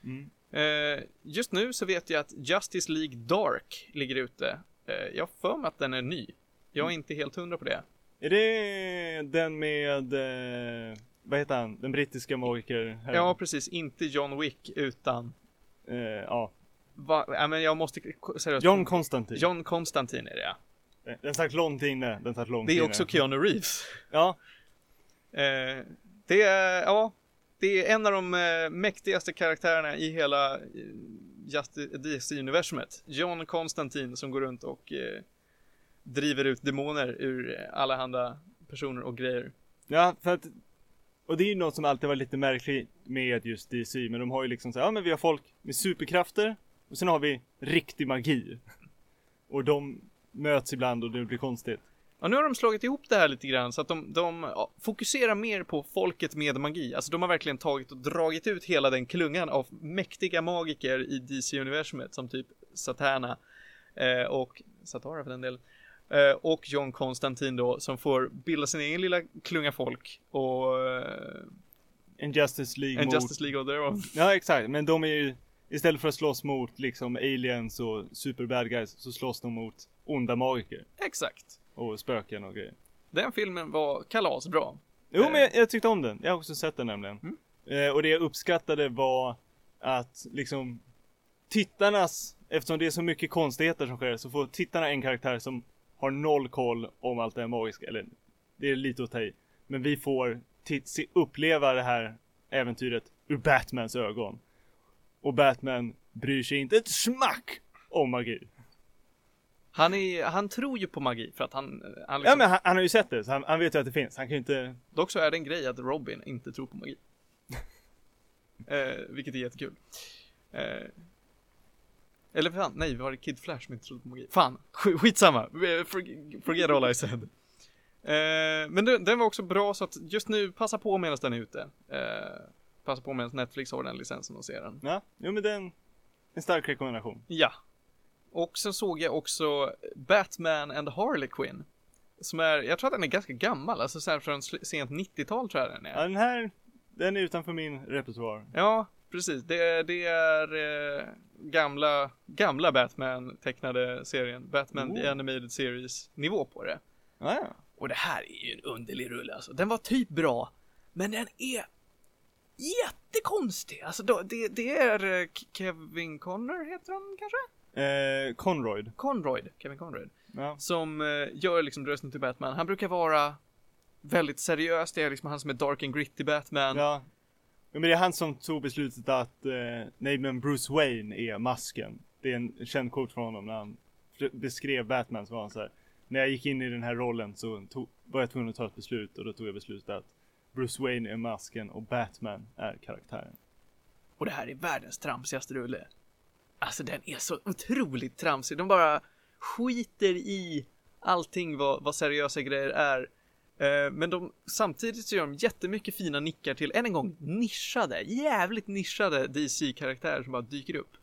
S3: Mm.
S1: Eh, just nu så vet jag att Justice League Dark ligger ute. Eh, jag har för mig att den är ny. Jag är inte helt hundra på det.
S3: Är det den med, eh, vad heter han, den brittiska magiker?
S1: Ja, precis. Inte John Wick utan...
S3: Eh, ja.
S1: Va, ja, men jag måste seriöst...
S3: John Constantine.
S1: John Constantine är det ja.
S3: Den satt långt inne, den satt långt
S1: Det är
S3: inne.
S1: också Keanu Reeves.
S3: Ja,
S1: Eh, det är, ja, det är en av de eh, mäktigaste karaktärerna i hela eh, DC-universumet. John Konstantin som går runt och eh, driver ut demoner ur eh, allehanda personer och grejer.
S3: Ja, för att Och det är ju något som alltid var lite märkligt med just DC Men de har ju liksom så här, ja men vi har folk med superkrafter Och sen har vi riktig magi Och de möts ibland och det blir konstigt
S1: Ja, nu har de slagit ihop det här lite grann så att de, de ja, fokuserar mer på folket med magi. Alltså de har verkligen tagit och dragit ut hela den klungan av mäktiga magiker i DC-universumet som typ Satana eh, och Satara för den delen. Eh, och John Constantine då som får bilda sin egen lilla klunga folk och eh,
S3: En Justice League
S1: en
S3: mot
S1: Justice League of their own.
S3: Ja exakt, men de är ju Istället för att slåss mot liksom aliens och super bad guys Så slåss de mot onda magiker
S1: Exakt.
S3: Och spöken och grejer
S1: Den filmen var kalasbra.
S3: Jo
S1: Eh.
S3: men jag, jag tyckte om den, jag har också sett den nämligen
S1: Mm.
S3: eh, Och det jag uppskattade var Att liksom Tittarnas Eftersom det är så mycket konstigheter som sker så får tittarna en karaktär som har noll koll om allt det här magiska. Eller det är lite att ta i. Men vi får se, uppleva det här äventyret ur Batmans ögon. Och Batman bryr sig inte ett smack om magi.
S1: Han, är, han tror ju på magi för att han, han
S3: Ja
S1: liksom,
S3: men han, han har ju sett det, så han, han vet ju att det finns. Han kan ju inte...
S1: Dock så är det en grej att Robin inte tror på magi. eh, vilket är jättekul. Eh, eller fan, nej, var det Kid Flash som inte trodde på magi? Fan, sk- skitsamma. Eh, for- Forget all I said. Eh, men den, den var också bra så att just nu, passa på medan den är ute. Eh, passa på medan Netflix har den licensen och ser den.
S3: Ja, jo men det är en, en stark rekommendation.
S1: Ja. Och sen såg jag också Batman and Harley Quinn. Som är, jag tror att den är ganska gammal, alltså så här från sent 90-tal tror jag den är.
S3: Ja, den här, den är utanför min repertoar.
S1: Ja, precis. Det, det är eh, gamla, gamla Batman tecknade serien. Batman The
S3: Oh.
S1: Animated Series nivå på det.
S3: Ja, ja.
S1: Och det här är ju en underlig rulle alltså. Den var typ bra, men den är jättekonstig. Alltså det, det är eh, Kevin Conner heter han kanske?
S3: Eh, Conroyd.
S1: Conroyd, Kevin Conroyd.
S3: Ja.
S1: Som eh, gör liksom rösten till Batman. Han brukar vara väldigt seriös. Det är liksom han som är dark and gritty Batman.
S3: ja. Men det är han som tog beslutet att, eh, nej men Bruce Wayne är masken. Det är en känd quote från honom när han beskrev Batman så var han så här. När jag gick in i den här rollen så tog, var jag tvungen att ta ett beslut och då tog jag beslutet att Bruce Wayne är masken och Batman är karaktären.
S1: Och det här är världens tramsigaste rulle. Alltså den är så otroligt tramsig. De bara skiter i allting vad, vad seriösa grejer är. Eh, men de, samtidigt så gör de jättemycket fina nickar till, än en gång, nischade, jävligt nischade DC-karaktärer som bara dyker upp.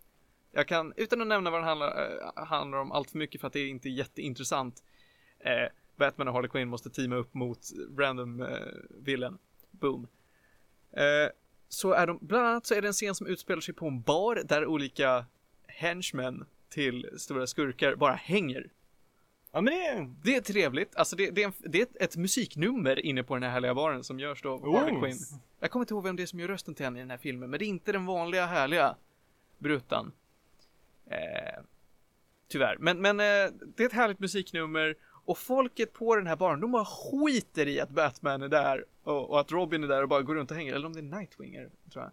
S1: Jag kan, utan att nämna vad den handlar, eh, handlar om allt för mycket för att det är inte jätteintressant. Eh, Batman och Harley Quinn måste teama upp mot random eh, villain. Boom. Eh, så är de, bland annat så är det en scen som utspelar sig på en bar där olika henchmen till stora skurkar bara hänger.
S3: Ja men det är,
S1: Det är trevligt, alltså det, det, är, en, det är ett, musiknummer inne på den här härliga baren som görs då av
S3: Oh.
S1: Harley Quinn. Jag kommer inte ihåg vem det är som gör rösten till henne i den här filmen, men det är inte den vanliga härliga brutan. Eh, tyvärr, men, men eh, det är ett härligt musiknummer och folket på den här baren, de bara skiter i att Batman är där och, och att Robin är där och bara går runt och hänger, eller om det är Nightwinger, tror jag.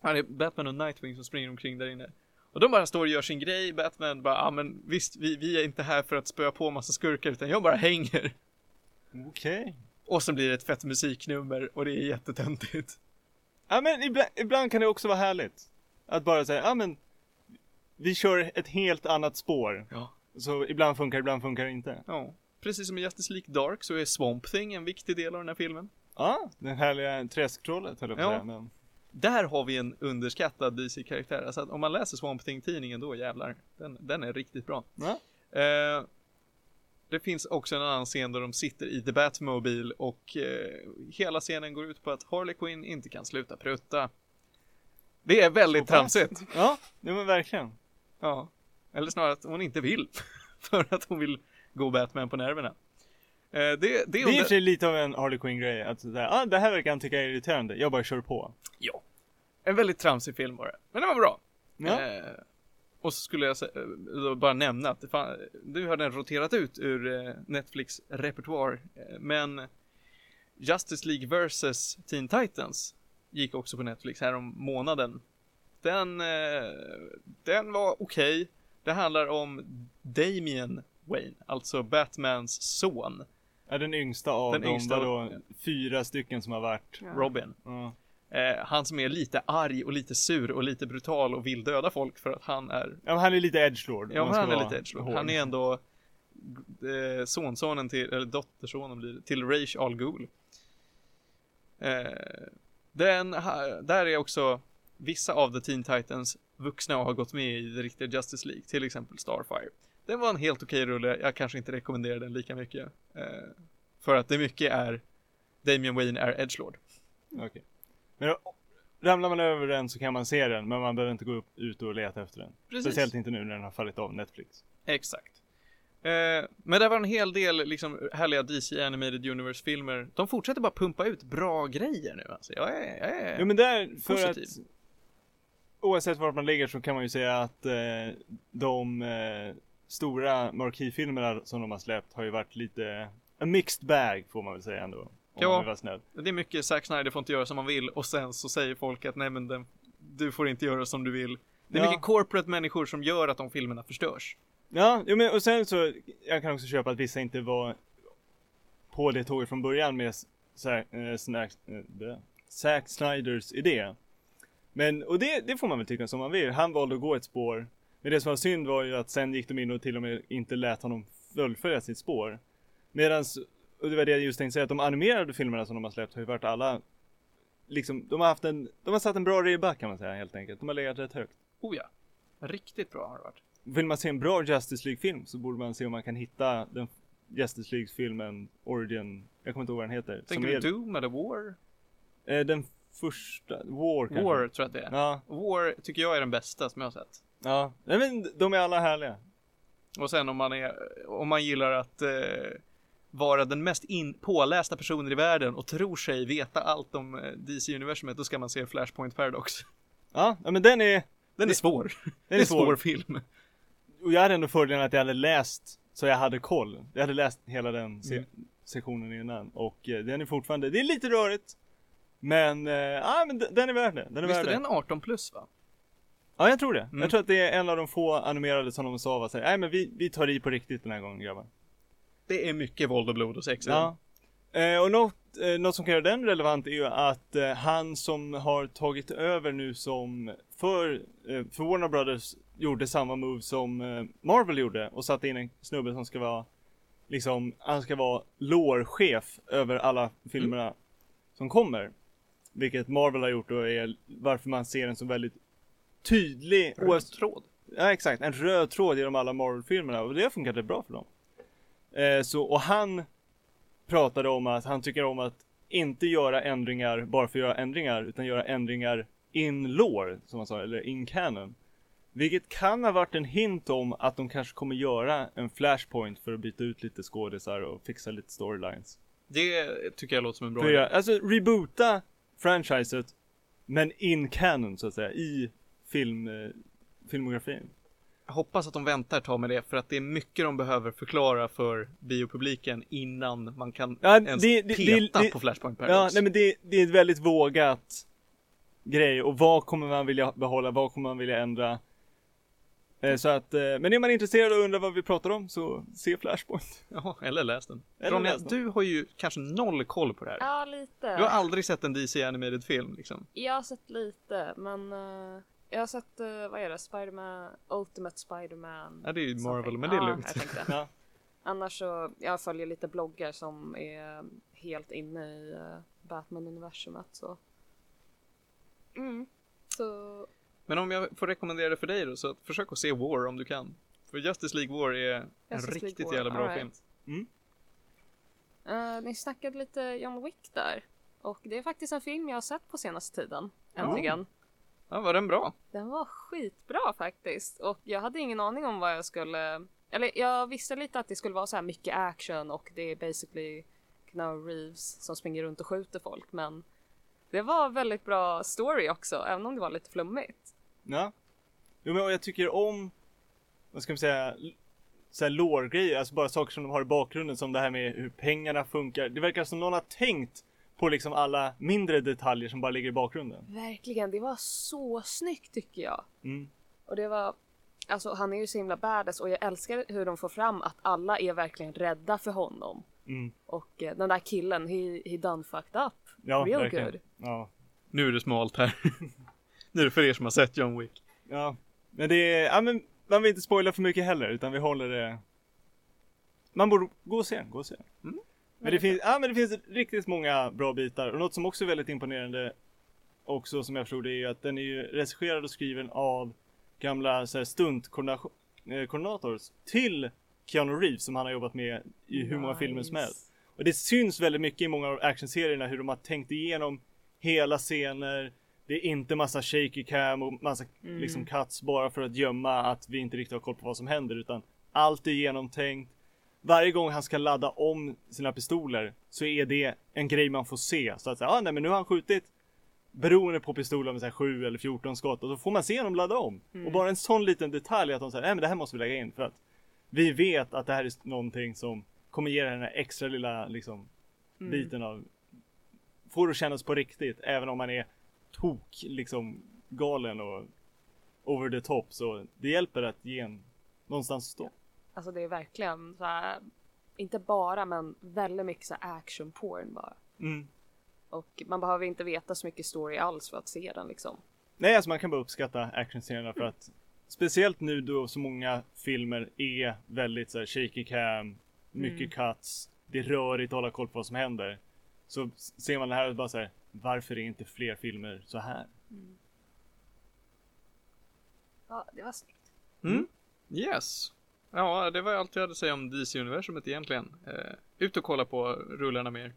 S1: Ja, det är Batman och Nightwing som springer omkring där inne. Och de bara står och gör sin grej, Batman bara, ja ah, men visst, vi, vi är inte här för att spöa på massa skurkar, utan jag bara hänger.
S3: okej.
S1: Och så blir det ett fett musiknummer och det är jättetöntigt.
S3: Ja men ibland, ibland kan det också vara härligt. Att bara säga, ja men vi kör ett helt annat spår.
S1: Ja.
S3: Så ibland funkar ibland funkar det inte.
S1: Ja. Precis som i Justice League Dark så är Swamp Thing en viktig del av den här filmen.
S3: Ja, den härliga träsktrollet höll jag på att
S1: Ja.
S3: säga. Men...
S1: Där har vi en underskattad DC-karaktär. Alltså att om man läser Swamp Thing-tidningen då jävlar. Den, den är riktigt bra.
S3: Ja.
S1: Eh, det finns också en annan scen där de sitter i The Batmobile och eh, hela scenen går ut på att Harley Quinn inte kan sluta prutta. Det är väldigt tramsigt.
S3: Ja, nej men verkligen.
S1: Ja. Eller snarare att hon inte vill. För att hon vill gå Batman på nerverna. Eh, det, det är
S3: Det är i och
S1: under...
S3: för sig lite av en Harley Quinn-grej. Att säga, ah, det här verkar han tycka är irriterande. Jag bara kör på.
S1: Ja. En väldigt tramsig film var det. Men det var bra.
S3: Ja.
S1: Eh, och så skulle jag eh, då bara nämna att det fan, nu har den roterat ut ur eh, Netflix repertoar. Men Justice League vs Teen Titans gick också på Netflix här om månaden. Den, eh, den var okej. Det handlar om Damien Wayne, alltså Batmans son,
S3: Är den yngsta av
S1: Den
S3: de
S1: yngsta av-
S3: vadå, fyra stycken som har varit.
S2: Ja.
S1: Robin.
S3: Ja.
S1: Eh, han som är lite arg och lite sur och lite brutal och vill döda folk för att han är
S3: ja, men han är lite edgelord.
S1: Ja, han är lite edgelord.
S3: hård.
S1: Han är ändå eh, sonsonen till, eller dottersonen blir det, till Raish Al Ghul. Eh, den, ha- där är också vissa av The Teen Titans vuxna och har gått med i det riktiga Justice League, till exempel Starfire. Den var en helt okej rulle, jag kanske inte rekommenderar den lika mycket. Eh, för att det mycket är Damian Wayne är edgelord.
S3: Okej. Men då, ramlar man över den så kan man se den, men man behöver inte gå upp, ut och leta efter den.
S1: Precis.
S3: Speciellt inte nu när den har fallit av Netflix.
S1: Exakt. Eh, men det var en hel del liksom härliga DC Animated Universe-filmer. De fortsätter bara pumpa ut bra grejer nu alltså. Jag är, jag är...
S3: Ja men där, för
S1: Positiv.
S3: att oavsett vart man ligger så kan man ju säga att eh, de eh, stora marquee-filmerna som de har släppt har ju varit lite a mixed bag får man väl säga ändå.
S1: Ja. Det är mycket Zack Snyder får inte göra som man vill och sen så säger folk att nej men den, du får inte göra som du vill. Det är
S3: Ja.
S1: mycket corporate människor som gör att de filmerna förstörs.
S3: Ja, jo, men och sen så, jag kan också köpa att vissa inte var på det tåget från början med Zack, Zack Snyders idé. Men, och det, det får man väl tycka som man vill. Han valde att gå ett spår. Men det som var synd var ju att sen gick de in och till och med inte lät honom fullfölja sitt spår. Medans, och det var det jag just tänkte säga, att de animerade filmerna som de har släppt har ju varit alla Liksom, de har haft en, de har satt en bra ribba kan man säga helt enkelt. De har legat rätt högt.
S1: Oh ja. Riktigt bra har det varit.
S3: Vill man se en bra Justice League-film så borde man se om man kan hitta den Justice League-filmen Origin, jag kommer inte ihåg vad den heter.
S1: Tänker du
S3: är,
S1: Doom eller War?
S3: eh, den första, War kanske?
S1: War tror jag att det är.
S3: Ja,
S1: War tycker jag är den bästa som jag har sett.
S3: Ja. Nej men de är alla härliga.
S1: Och sen om man är, om man gillar att eh, vara den mest in, pålästa personen i världen och tror sig veta allt om eh, DC-universumet, då ska man se Flashpoint Paradox.
S3: Ja, men den är,
S1: Den är svår.
S3: den är
S1: är svår
S3: svår.
S1: film.
S3: Och jag hade ändå fördelen att jag hade läst, så jag hade koll. Jag hade läst hela den se-
S1: Mm.
S3: sektionen innan. Och eh, den är fortfarande, det är lite rörigt. Men, eh, ja men den är värd det. Den är
S1: Visst
S3: värd
S1: är den 18 plus va?
S3: Ja jag tror det.
S1: Mm.
S3: Jag tror att det är en av de få animerade som de sa var såhär, nej men vi, vi tar i på riktigt den här gången grabbar.
S1: Det är mycket våld och blod och sex
S3: Ja. Eh, och något, eh, något som kan göra den relevant är ju att eh, han som har tagit över nu som för, eh, för Warner Brothers gjorde samma move som eh, Marvel gjorde och satte in en snubbe som ska vara liksom, han ska vara lore-chef över alla filmerna som kommer. Vilket Marvel har gjort och är varför man ser en så väldigt tydlig.
S1: Röd tråd.
S3: Ja exakt, en röd tråd genom alla Marvel-filmerna och det har funkat rätt bra för dem. Eh, så, och han pratade om att han tycker om att inte göra ändringar bara för att göra ändringar, utan göra ändringar in lore, som man sa, eller in canon. Vilket kan ha varit en hint om att de kanske kommer göra en flashpoint för att byta ut lite skådisar och fixa lite storylines.
S1: Det tycker jag låter som en bra idé.
S3: alltså reboota franchiset, men in canon så att säga, i film, eh, filmografin.
S1: Jag hoppas att de väntar ett tag med det för att det är mycket de behöver förklara för biopubliken innan man kan
S3: Ja,
S1: ens
S3: det- det-
S1: peta
S3: det- det-
S1: på Flashpoint
S3: Ja,
S1: Paradox.
S3: nej men det, det är ett väldigt vågat grej och vad kommer man vilja behålla, vad kommer man vilja ändra? Eh, så att, eh, men är man intresserad och undrar vad vi pratar om så se Flashpoint.
S1: Jaha, eller läs den.
S3: Eller
S1: Ronja,
S3: läs den.
S1: du har ju kanske noll koll på det här.
S2: Ja, lite.
S1: Du har aldrig sett en DC animated film liksom.
S2: Jag har sett lite, men jag har sett, eh, vad är det, Spiderman, Ultimate Spiderman.
S1: Ja, det är ju Marvel,
S2: something.
S1: men det är
S2: ja,
S1: lugnt.
S2: Jag tänkte.
S3: Ja.
S2: Annars så, jag följer lite bloggar som är helt inne i uh, Batman-universumet så. Mm. Så,
S1: Men om jag får rekommendera det för dig då, så att försök att se War om du kan. För Justice League War är en
S2: Justice League
S1: riktigt
S2: War,
S1: jävla bra
S2: all
S1: film.
S2: right. eh, ni snackade lite John Wick där. Och det är faktiskt en film jag har sett på senaste tiden. Äntligen.
S1: Ja, var den bra?
S2: Den var skitbra faktiskt och jag hade ingen aning om vad jag skulle eller jag visste lite att det skulle vara så här mycket action och det är basically Keanu Reeves som springer runt och skjuter folk men det var väldigt bra story också även om det var lite flummigt.
S3: Ja. Jo men och jag tycker om, vad ska man säga, så här lore-grejer, alltså bara saker som de har i bakgrunden som det här med hur pengarna funkar. Det verkar som någon har tänkt på liksom alla mindre detaljer som bara ligger i bakgrunden.
S2: Verkligen, det var så snyggt tycker jag.
S3: Mm.
S2: Och det var Alltså han är ju så himla badass och jag älskar hur de får fram att alla är verkligen rädda för honom.
S3: Mm.
S2: Och eh, den där killen, he, he done fucked up.
S3: Ja,
S2: Real
S3: verkligen.
S2: good.
S3: Ja.
S1: Nu är det smalt här. nu är det för er som har sett John Wick.
S3: Ja, men det är, ja men man vill inte spoila för mycket heller utan vi håller det Man borde gå och se gå och se.
S1: Mm.
S3: Men det finns, ja men det finns riktigt många bra bitar och något som också är väldigt imponerande också som jag förstod det är ju att den är ju regisserad och skriven av gamla så här, stuntkoordinators till Keanu Reeves som han har jobbat med i hur många filmer som helst. Och det syns väldigt mycket i många av actionserierna hur de har tänkt igenom hela scener. Det är inte massa shaky cam och massa liksom cuts bara för att gömma att vi inte riktigt har koll på vad som händer utan allt är genomtänkt. Varje gång han ska ladda om sina pistoler så är det en grej man får se. Så att säga, ah, nej men nu har han skjutit beroende på pistolen med så här 7 eller 14 skott och då får man se honom ladda om. Och bara en sån liten detalj att de säger, nej men det här måste vi lägga in för att vi vet att det här är någonting som kommer ge den här extra lilla liksom
S2: Mm.
S3: biten av får det kännas på riktigt även om man är tok liksom galen och over the top så det hjälper att ge en någonstans att stå.
S2: Alltså det är verkligen så här, inte bara men väldigt mycket så här action porn bara.
S3: Mm.
S2: Och man behöver inte veta så mycket story alls för att se den liksom.
S3: Nej, alltså man kan bara uppskatta actionscenerna för att speciellt nu då så många filmer är väldigt så här shaky cam, mycket cuts, det är rörigt att hålla koll på vad som händer. Så ser man det här och bara så här, varför är inte fler filmer så här?
S2: Ja, det var snyggt.
S1: Mm. Yes. Ja, det var allt jag hade att säga om DC-universumet egentligen. Eh, ut och kolla på rullarna mer.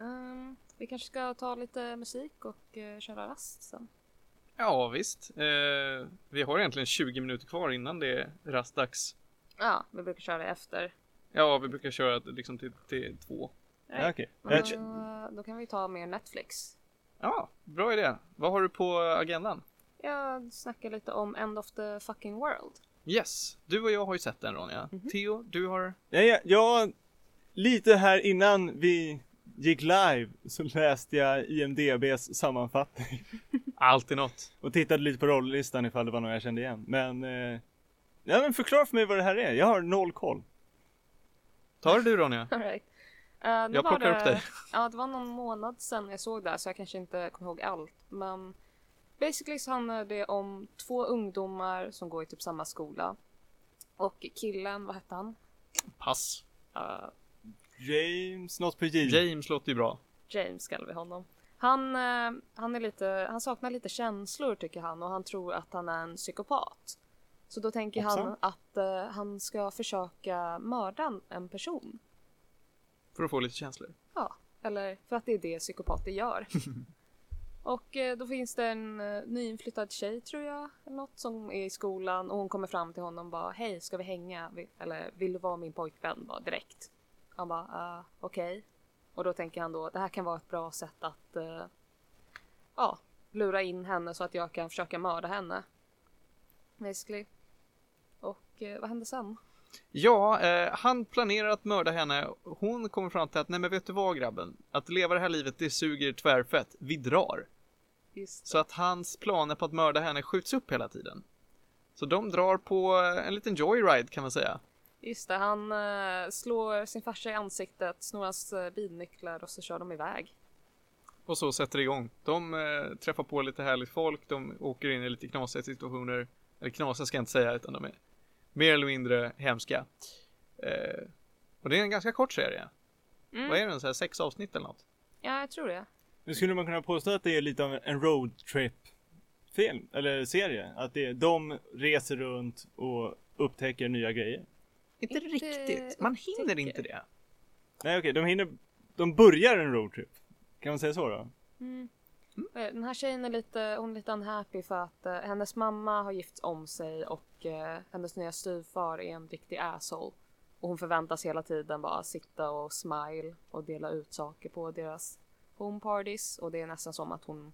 S2: Ehm, vi kanske ska ta lite musik och uh, köra rast sen.
S1: Ja, visst. Eh, vi har egentligen 20 minuter kvar innan det är rastdags.
S2: Ja, vi brukar köra efter.
S1: Ja, vi brukar köra liksom till, till två.
S3: Ja, okej.
S2: Men,
S3: Jag-
S2: eh, då kan vi ta mer Netflix.
S1: Ja, bra idé. Vad har du på agendan?
S2: Jag snackar lite om End of the fucking world.
S1: Yes, du och jag har ju sett den Ronja. Theo, du har?
S3: Ja, ja, ja, lite här innan vi gick live så läste jag IMDBs sammanfattning
S1: Alltid något.
S3: och tittade lite på rolllistan ifall det var någon jag kände igen. Men, eh, ja men förklara för mig vad det här är. Jag har noll koll.
S1: Tar du Ronja?
S2: All right. Eh, nu
S1: Jag plockar
S2: det,
S1: upp dig.
S2: Ja, det var någon månad sedan jag såg det så jag kanske inte kommer ihåg allt. Men basically så handlar det om två ungdomar som går i typ samma skola. Och killen, vad hette han?
S1: Pass.
S2: Eh,
S3: James, något på J.
S1: James låter ju bra.
S2: James kallar vi honom. Han, eh, han, är lite, han saknar lite känslor tycker han och han tror att han är en psykopat. Så då tänker han
S3: Hoppsan.
S2: att eh, han ska försöka mörda en- en person.
S1: För att få lite känslor.
S2: Ja, eller för att det är det psykopater gör. och eh, då finns det en eh, nyinflyttad tjej tror jag, eller något, som är i skolan och hon kommer fram till honom och bara Hej, ska vi hänga? Eller vill du vara min pojkvän? Bara direkt. Han bara, uh, okej. Och då tänker han då, det här kan vara ett bra sätt att uh, ja, lura in henne så att jag kan försöka mörda henne. Basically. Och uh, vad händer sen?
S1: Ja, eh, han planerar att mörda henne. Hon kommer fram till att, nej men vet du vad grabben? Att leva det här livet, det suger tvärfett. Vi drar. Så att hans planer på att mörda henne skjuts upp hela tiden. Så de drar på eh, en liten joyride kan man säga.
S2: Just det, han eh, slår sin farsa i ansiktet, snor hans eh, bilnycklar och så kör de iväg.
S1: Och så sätter det igång. De eh, träffar på lite härligt folk, de åker in i lite knasiga situationer. Eller knasiga ska jag inte säga, utan de är mer eller mindre hemska. Och det är en ganska kort serie.
S2: Mm.
S1: Vad är den, så här sex avsnitt eller något?
S2: Ja, jag tror det.
S3: Nu skulle man kunna påstå att det är lite av en roadtrip film, eller serie. Att det är, de reser runt och upptäcker nya grejer.
S1: Inte,
S2: Inte
S1: riktigt. Man hinner
S2: upptäcker.
S1: inte det.
S3: Nej okej, de hinner, de börjar en roadtrip. Kan man säga så då?
S2: Mm. Eh, Den här tjejen är lite, hon är lite unhappy för att eh, hennes mamma har gift om sig och eh, hennes nya styvfar är en riktig asshole. Och hon förväntas hela tiden bara sitta och smile och dela ut saker på deras home parties och det är nästan som att hon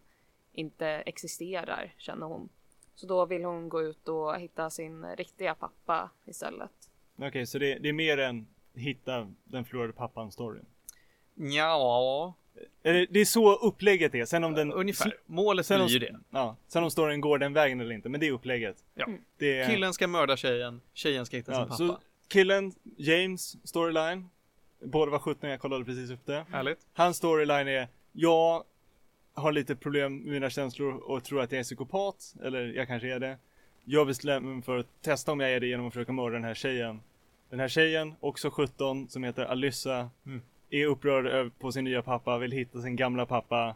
S2: inte existerar känner hon. Så då vill hon gå ut och hitta sin riktiga pappa istället.
S3: Okej, så det, det är mer än hitta den förlorade pappan-storyn.
S1: Ja,
S3: Eller det är så upplägget är. Sen om den...
S1: ungefär. Målet
S3: Sen
S1: blir
S3: om,
S1: ju det.
S3: Ja, sen om storyn går den vägen eller inte. Men det är upplägget.
S1: Ja.
S3: Det är,
S1: Killen ska mörda tjejen, tjejen ska hitta sin
S3: ja,
S1: pappa.
S3: så killen, James storyline. Båda var 17, jag kollade precis upp det.
S1: Härligt.
S3: Hans storyline är, jag har lite problem med mina känslor och tror att jag är psykopat. Eller jag kanske är det. Jag bestämmer mig för att testa om jag är det genom att försöka mörda den här tjejen. Den här tjejen, också 17, som heter Alyssa,
S1: Mm.
S3: är upprörd över- på sin nya pappa, vill hitta sin gamla pappa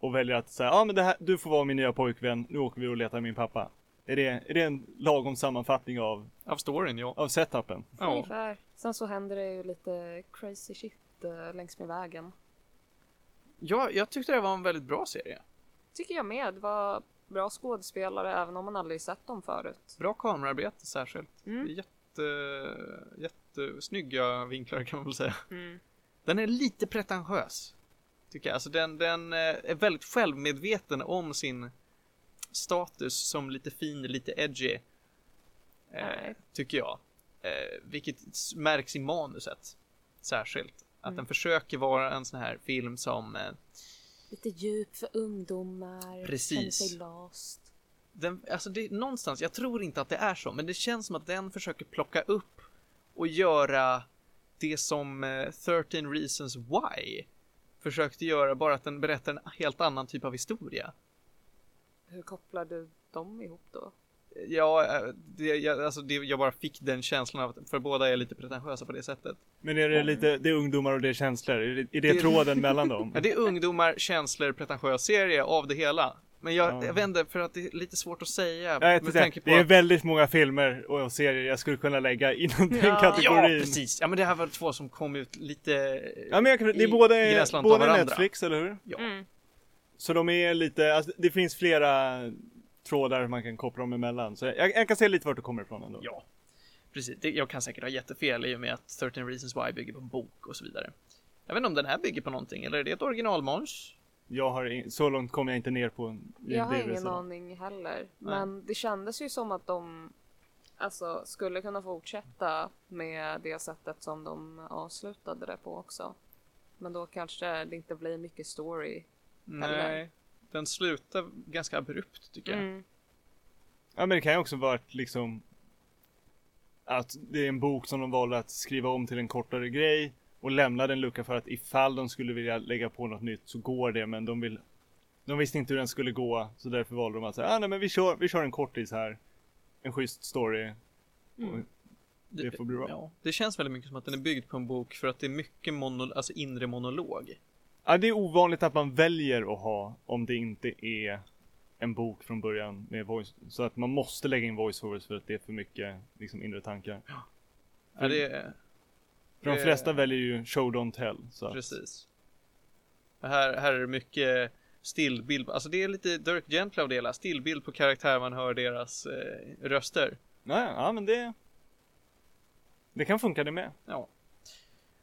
S3: och väljer att säga, ja ah, men det här, du får vara min nya pojkvän, nu åker vi och letar min pappa. Är det, är det en lagom sammanfattning av,
S1: Av storyn, ja.
S3: av setupen?
S1: ja.
S2: Ungefär. Sen så händer det ju lite crazy shit eh, längs med vägen.
S1: Ja, jag tyckte det var en väldigt bra serie.
S2: Tycker jag med. Det var bra skådespelare även om man aldrig sett dem förut.
S1: Bra kamerarbete särskilt.
S2: Mm.
S1: Jätte, jättesnygga vinklar kan man väl säga.
S2: Mm.
S1: Den är lite pretentiös. Tycker jag. Alltså den, den eh, är väldigt självmedveten om sin status som lite fin, lite edgy. Eh, tycker jag. Eh, vilket märks i manuset. Särskilt. Att
S2: Mm.
S1: den försöker vara en sån här film som eh,
S2: Lite djup för ungdomar.
S1: Precis.
S2: Känner sig lost.
S1: den, alltså det, någonstans, jag tror inte att det är så, men det känns som att den försöker plocka upp och göra det som eh, 13 Reasons Why försökte göra, bara att den berättar en helt annan typ av historia.
S2: Hur kopplar du dem ihop då?
S1: Ja, eh, det, jag, alltså det, jag bara fick den känslan av att, för båda är lite pretentiösa på det sättet.
S3: Men är det lite, det är ungdomar och det är känslor? Är det, är det
S1: Det-
S3: tråden mellan dem?
S1: Ja, det är ungdomar, känslor, pretentiös serie av det hela. Men jag,
S3: Ja.
S1: jag inte, för att det är lite svårt att säga.
S3: Ja,
S1: med tanke på
S3: det är
S1: att-
S3: väldigt många filmer och serier jag skulle kunna lägga inom den
S2: Ja.
S3: kategorin.
S1: Ja, precis. Ja, men det här var två som kom ut lite...
S3: Ja, men jag kan, det är
S1: I-
S3: båda,
S1: i
S3: båda. Netflix, eller hur?
S1: Ja.
S2: Mm.
S3: Så de är lite, alltså, det finns flera trådar man kan koppla dem emellan. Så jag, jag kan se lite vart det kommer ifrån ändå.
S1: Ja, precis. Det, jag kan säkert ha jättefel i och med att 13 Reasons Why bygger på en bok och så vidare. Jag vet inte om den här bygger på någonting, eller är det ett originalmanus?
S3: Jag har, in- så långt kommer jag inte ner på
S2: Jag har ingen
S3: så.
S2: aning heller. Men det kändes ju som att de alltså, skulle kunna fortsätta med det sättet som de avslutade det på också. Men då kanske det inte blir mycket story.
S1: Nej, den slutar ganska abrupt tycker jag.
S2: Mm.
S3: Ja men det kan ju också vara att liksom att det är en bok som de valde att skriva om till en kortare grej och lämna den lucka för att ifall de skulle vilja lägga på något nytt så går det men de vill de visste inte hur den skulle gå så därför valde de att säga ah, nej men vi kör, vi kör en kortis här en schysst story
S2: Mm.
S3: det får bli bra.
S1: Ja, det känns väldigt mycket som att den är byggd på en bok för att det är mycket mono, alltså inre monolog.
S3: Ja, det är ovanligt att man väljer att ha om det inte är en bok från början med voice. Så att man måste lägga in voiceovers för att det är för mycket liksom, inre tankar.
S1: Ja, det är
S3: För de
S1: Det-
S3: flesta väljer ju show don't tell. Så att,
S1: precis. Här, här är det mycket stillbild, alltså det är lite Dirk Gently av det hela, stillbild på karaktär, man hör deras eh, röster.
S3: ja, ja, men det Det kan funka det med.
S1: Ja.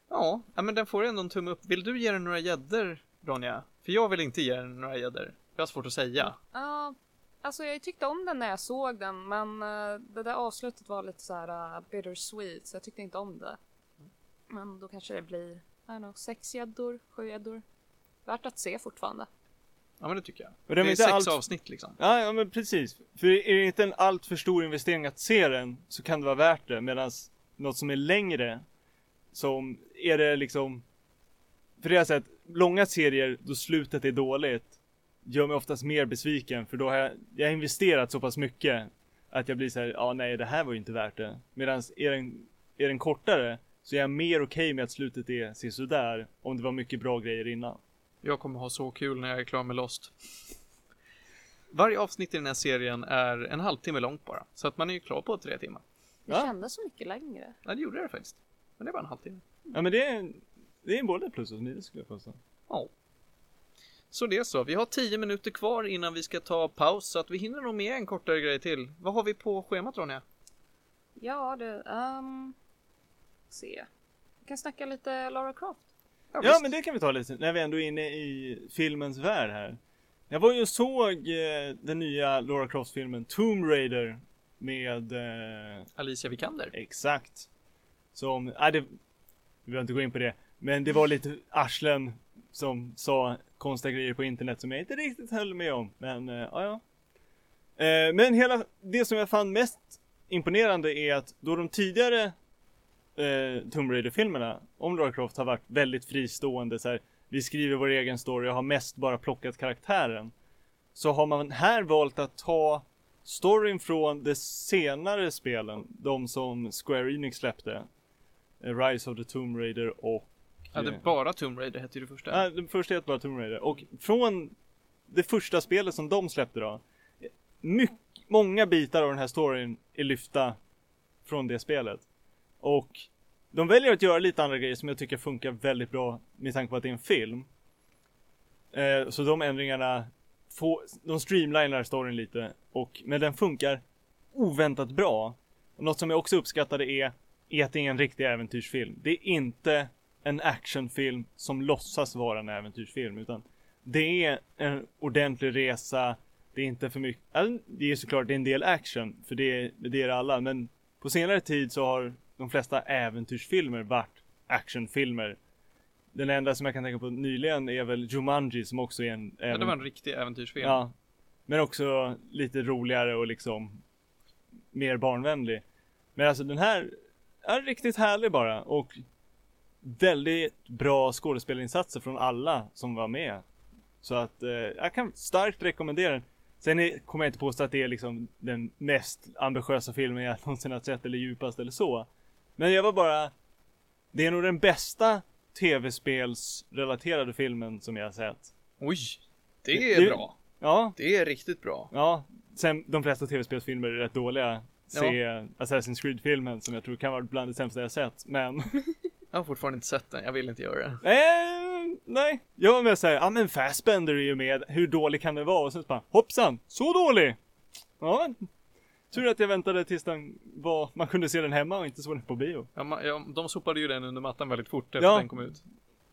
S1: Ja. Men den får ändå en tumme upp. Vill du ge den några gäddor, Ronja? För jag vill inte ge den några gäddor. Jag har svårt att säga.
S2: Ja, alltså jag tyckte om den när jag såg den men eh, det där avslutet var lite så här uh, bittersweet så jag tyckte inte om det. Men då kanske det blir, I don't know, sex gäddor, sju gäddor. Värt att se fortfarande.
S1: Ja, men det tycker jag.
S3: Och
S1: det är
S3: är inte
S1: sex
S3: allt-
S1: avsnitt liksom.
S3: Ja, ja, men precis. För är det inte en allt för stor investering att se den så kan det vara värt det. Medan något som är längre, som är det liksom För det har jag sett, långa serier då slutet är dåligt gör mig oftast mer besviken för då har jag, jag har investerat så pass mycket att jag blir så här, ja nej det här var ju inte värt det. Medan är den, är den kortare så är jag mer okej med att slutet är sådär om det var mycket bra grejer innan.
S1: Jag kommer ha så kul när jag är klar med Lost. Varje avsnitt i den här serien är en halvtimme långt bara. Så att man är ju klar på tre timmar.
S2: Det
S3: Ja.
S2: kändes så mycket längre.
S1: Ja, det gjorde det faktiskt. Men det var en halvtimme.
S3: Ja men det är, det är både plus och minus skulle jag påstå.
S1: Ja. Så det är så. Vi har tio minuter kvar innan vi ska ta paus. Så att vi hinner nog med en kortare grej till. Vad har vi på schemat Ronja?
S2: Ja du, um, se. Vi kan snacka lite Lara Croft.
S3: Ja
S1: visst.
S3: men det kan vi ta lite när vi ändå är inne i filmens värld här. Jag var ju och såg eh, den nya Laura Croft-filmen Tomb Raider med eh,
S1: Alicia Vikander.
S3: exakt. Som, nej det, vi behöver inte gå in på det. Men det var lite arslen som sa konstiga grejer på internet som jag inte riktigt höll med om. Men eh, ja, ja. Eh, men hela det som jag fann mest imponerande är att då de tidigare eh, Tomb Raider-filmerna om Lara Croft har varit väldigt fristående så här, Vi skriver vår egen story och har mest bara plockat karaktären. Så har man här valt att ta storyn från de senare spelen, de som Square Enix släppte eh, Rise of the Tomb Raider och
S1: Ja, det är bara Tomb Raider hette det första.
S3: Ja, den första heter bara Tomb Raider. Och från det första spelet som de släppte då. Mycket, många bitar av den här storyn är lyfta från det spelet. Och de väljer att göra lite andra grejer som jag tycker funkar väldigt bra med tanke på att det är en film. Eh, så de ändringarna, får, de streamlinar storyn lite. Och, men den funkar oväntat bra. Och något som jag också uppskattade är, är att det är en riktig äventyrsfilm. Det är inte en actionfilm som låtsas vara en äventyrsfilm utan det är en ordentlig resa. Det är inte för mycket. Alltså, det är såklart det är en del action för det, det är det alla men på senare tid så har de flesta äventyrsfilmer varit actionfilmer. Den enda som jag kan tänka på nyligen är väl Jumanji som också är en...
S1: Ja, det var en riktig äventyrsfilm.
S3: Ja. Men också lite roligare och liksom mer barnvänlig. Men alltså den här är riktigt härlig bara och väldigt bra skådespelarinsatser från alla som var med. Så att eh, jag kan starkt rekommendera den. Sen är, kommer jag inte påstå att det är liksom den mest ambitiösa filmen jag någonsin har sett eller djupast eller så. Men jag var bara Det är nog den bästa tv-spelsrelaterade filmen som jag har sett.
S1: Oj, det är
S3: Det-
S1: bra.
S3: Ja,
S1: Det är riktigt bra.
S3: ja. Sen de flesta tv-spelsfilmer är rätt dåliga. Se Assassin's Creed-filmen som jag tror kan vara bland det sämsta jag sett. Men
S1: Jag har fortfarande inte sett den, jag vill inte göra det.
S3: Eh, nej, jag var med såhär, ja men Fassbender är ju med, hur dålig kan det vara? Och sen bara, hoppsan, så dålig! Ja, tur att jag väntade tills den var, man kunde se den hemma och inte såg den på bio.
S1: Ja, ma- ja, de sopade ju den under mattan väldigt fort efter
S3: Ja.
S1: den kom ut.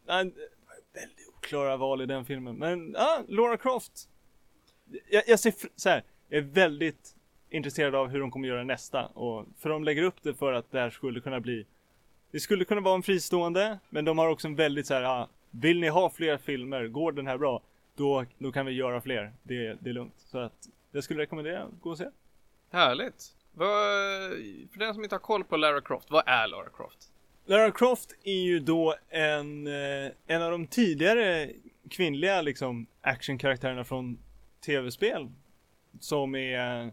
S3: Var väldigt oklara val i den filmen, men ja, Laura Croft. Jag, jag ser, fr- så här, jag är väldigt intresserad av hur de kommer göra nästa och för de lägger upp det för att det här skulle kunna bli Det skulle kunna vara en fristående, men de har också en väldigt så här, ja, vill ni ha fler filmer, går den här bra, då, då kan vi göra fler. Det, det är lugnt. Så att jag skulle rekommendera, gå och se.
S1: Härligt. Vad, för den som inte har koll på Lara Croft, vad är Lara Croft?
S3: Lara Croft är ju då en, eh, en av de tidigare kvinnliga liksom actionkaraktärerna från tv-spel. Som är,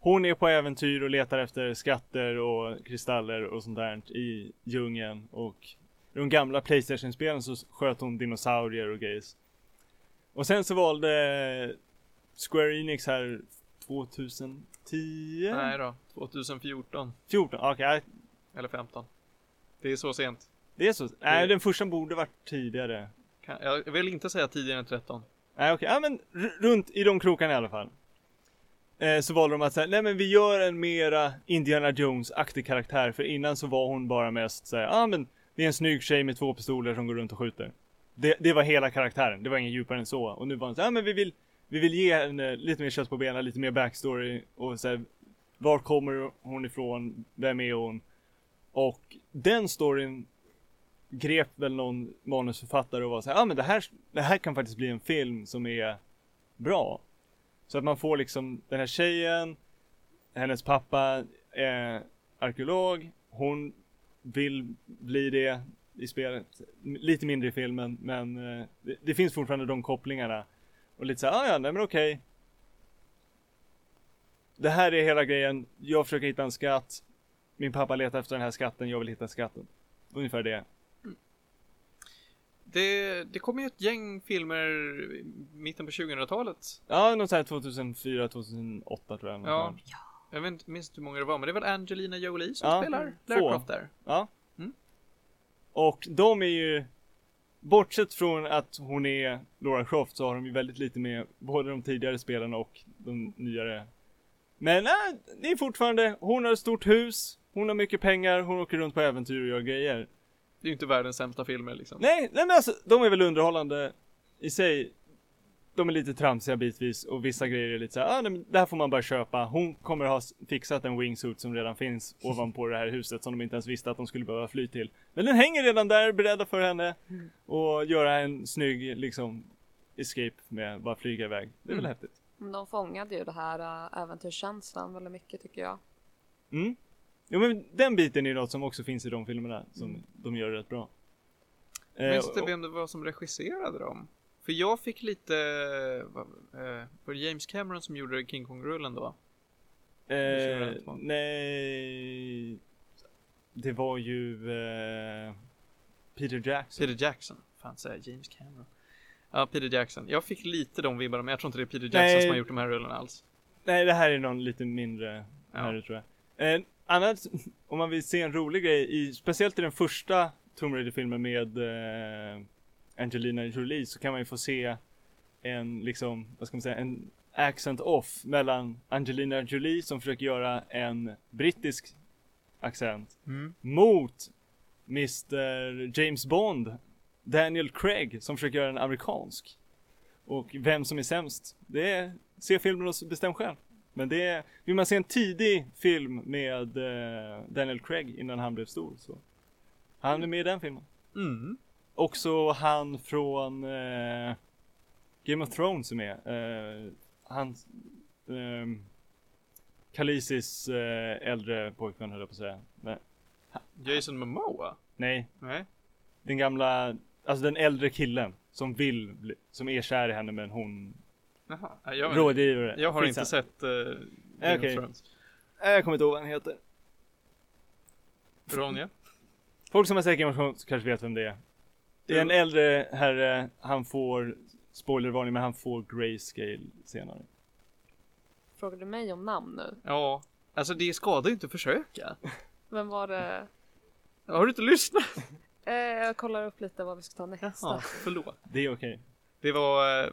S3: hon är på äventyr och letar efter skatter och kristaller och sånt där i djungeln och i de gamla Playstation-spelen så sköt hon dinosaurier och grejs. Och sen så valde Square Enix här 2010?
S1: Nej då, 2014
S3: 14, okej,
S1: eller 15. Det är så sent.
S3: det är så. Nej, den första borde varit tidigare.
S1: Kan, jag vill inte säga tidigare än 13.
S3: Nej okej, ja men runt i de krokarna i alla fall. Eh, så valde de att säga, nej men vi gör en mera Indiana Jones-aktig karaktär för innan så var hon bara mest såhär, ja ah, men det är en snygg tjej med två pistoler som går runt och skjuter. Det, det var hela karaktären, det var inget djupare än så. Och nu var hon såhär, ja men vi vill, vi vill ge henne lite mer kött på benen, lite mer backstory och såhär, var kommer hon ifrån, vem är hon? Och den storyn grep väl någon manusförfattare och var såhär, ja ah, men det här, det här kan faktiskt bli en film som är bra. Så att man får liksom den här tjejen, hennes pappa är arkeolog, hon vill bli det i spelet, lite mindre i filmen, men eh, det, det finns fortfarande de kopplingarna. Och lite såhär, ah, ja, nej men okej. Det här är hela grejen, jag försöker hitta en skatt, min pappa letar efter den här skatten, jag vill hitta skatten. Ungefär det.
S1: Det, det kom ju ett gäng filmer i mitten på 2000-talet.
S3: Ja, något sånt här 2004, 2008 tror jag.
S1: Ja.
S3: sånt.
S1: Jag vet inte minst hur många det var, men det är väl Angelina Jolie som
S3: Ja,
S1: spelar. Lara Croft där.
S3: Ja.
S1: Mm.
S3: Och de är ju, bortsett från att hon är Laura Croft så har de ju väldigt lite med både de tidigare spelarna och de nyare. Men äh, det är fortfarande, hon har ett stort hus, hon har mycket pengar, hon åker runt på äventyr och gör grejer.
S1: Det är ju inte världens sämsta filmer liksom.
S3: Nej, nej men alltså de är väl underhållande i sig. De är lite tramsiga bitvis och vissa grejer är lite såhär, ah, nej, men det här får man bara köpa. Hon kommer ha fixat en wingsuit som redan finns ovanpå det här huset som de inte ens visste att de skulle behöva fly till. Men den hänger redan där, beredda för henne och göra en snygg liksom escape med att bara flyga iväg. Det är väl
S1: Mm.
S3: häftigt.
S2: Men De fångade ju det här äh, äventyrskänslan väldigt mycket tycker jag.
S3: Mm. Jo men den biten är något som också finns i de filmerna som de gör rätt bra. Eh,
S1: Minns du
S3: och-
S1: vem det var som regisserade dem? För jag fick lite, eh, var det James Cameron som gjorde King Kong-rullen då?
S3: Eh, nej. Det var ju eh, Peter Jackson.
S1: Peter Jackson. Fan säger James Cameron. Ja, Peter Jackson. Jag fick lite de vibbarna, men jag tror inte det är Peter Jackson
S3: Nej.
S1: som har gjort de här rullarna alls.
S3: Nej, det här är någon lite mindre
S1: Ja.
S3: herre tror jag. Eh, annars, om man vill se en rolig grej, i, speciellt i den första Tomb Raider-filmen med eh, Angelina Jolie så kan man ju få se en liksom, vad ska man säga, en accent off mellan Angelina Jolie som försöker göra en brittisk accent
S1: Mm.
S3: mot Mr James Bond Daniel Craig som försöker göra en amerikansk. Och vem som är sämst, det är, se filmen och bestäm själv. Men det är, vill man se en tidig film med eh, Daniel Craig innan han blev stor så. Han är med i den filmen.
S1: Mm.
S3: Också han från eh, Game of Thrones är med. Eh, han, eh, Khaleesis eh, äldre pojkvän höll jag på att säga. Men,
S1: Jason Momoa?
S3: nej,
S1: Nej.
S3: den gamla, alltså den äldre killen som vill, bli, som är kär i henne men hon
S1: Jaha. Jag,
S3: rådgivare.
S1: jag har
S3: Skitsamma.
S1: inte sett uh, Game
S3: Okej.
S1: of Thrones.
S3: Jag kommer inte ihåg vad han heter.
S1: Ronja?
S3: Folk som har sett Game of Thrones kanske vet vem det är. Det är en äldre herre, han får, spoilervarning, men han får grayscale senare.
S2: Frågar du mig om namn nu?
S1: Ja. Alltså det skadar ju inte att försöka.
S2: Vem var det?
S1: Har du inte lyssnat?
S2: Eh, jag kollar upp lite vad vi ska ta nästa.
S1: Jaha, förlåt.
S3: Det är okej.
S1: Det var eh,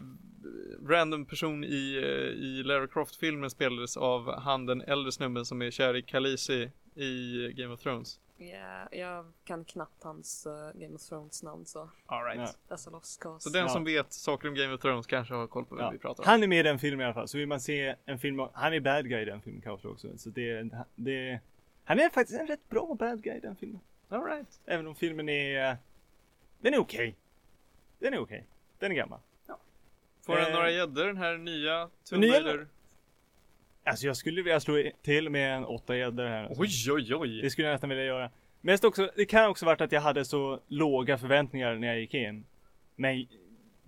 S1: random person i, eh, i Lara Croft-filmen spelades av han den äldre snubben som är kär i Khaleesi i Game of Thrones.
S2: Ja, jag kan knappt hans eh, Game of Thrones namn så
S1: Alright.
S3: Ja.
S2: that's a lost cause.
S1: Så den
S3: Ja.
S1: som vet saker om Game of Thrones kanske har koll på vem
S3: Ja.
S1: vi pratar om.
S3: Han är med i den filmen i alla fall, så vill man se en film om, han är bad guy i den filmen kanske också. Så det, det, han är faktiskt en rätt bra bad guy i den filmen.
S1: Alright.
S3: Även om filmen är, den är okej. Den är okej. Den är gammal.
S1: Får den
S3: Eh.
S1: några gäddor den här nya Tomb
S3: Nya-? Alltså jag skulle vilja slå till med en åtta gäddor här. Alltså.
S1: Oj oj oj.
S3: Det skulle jag nästan vilja göra. Mest också, det kan också varit att jag hade så låga förväntningar när jag gick in. Men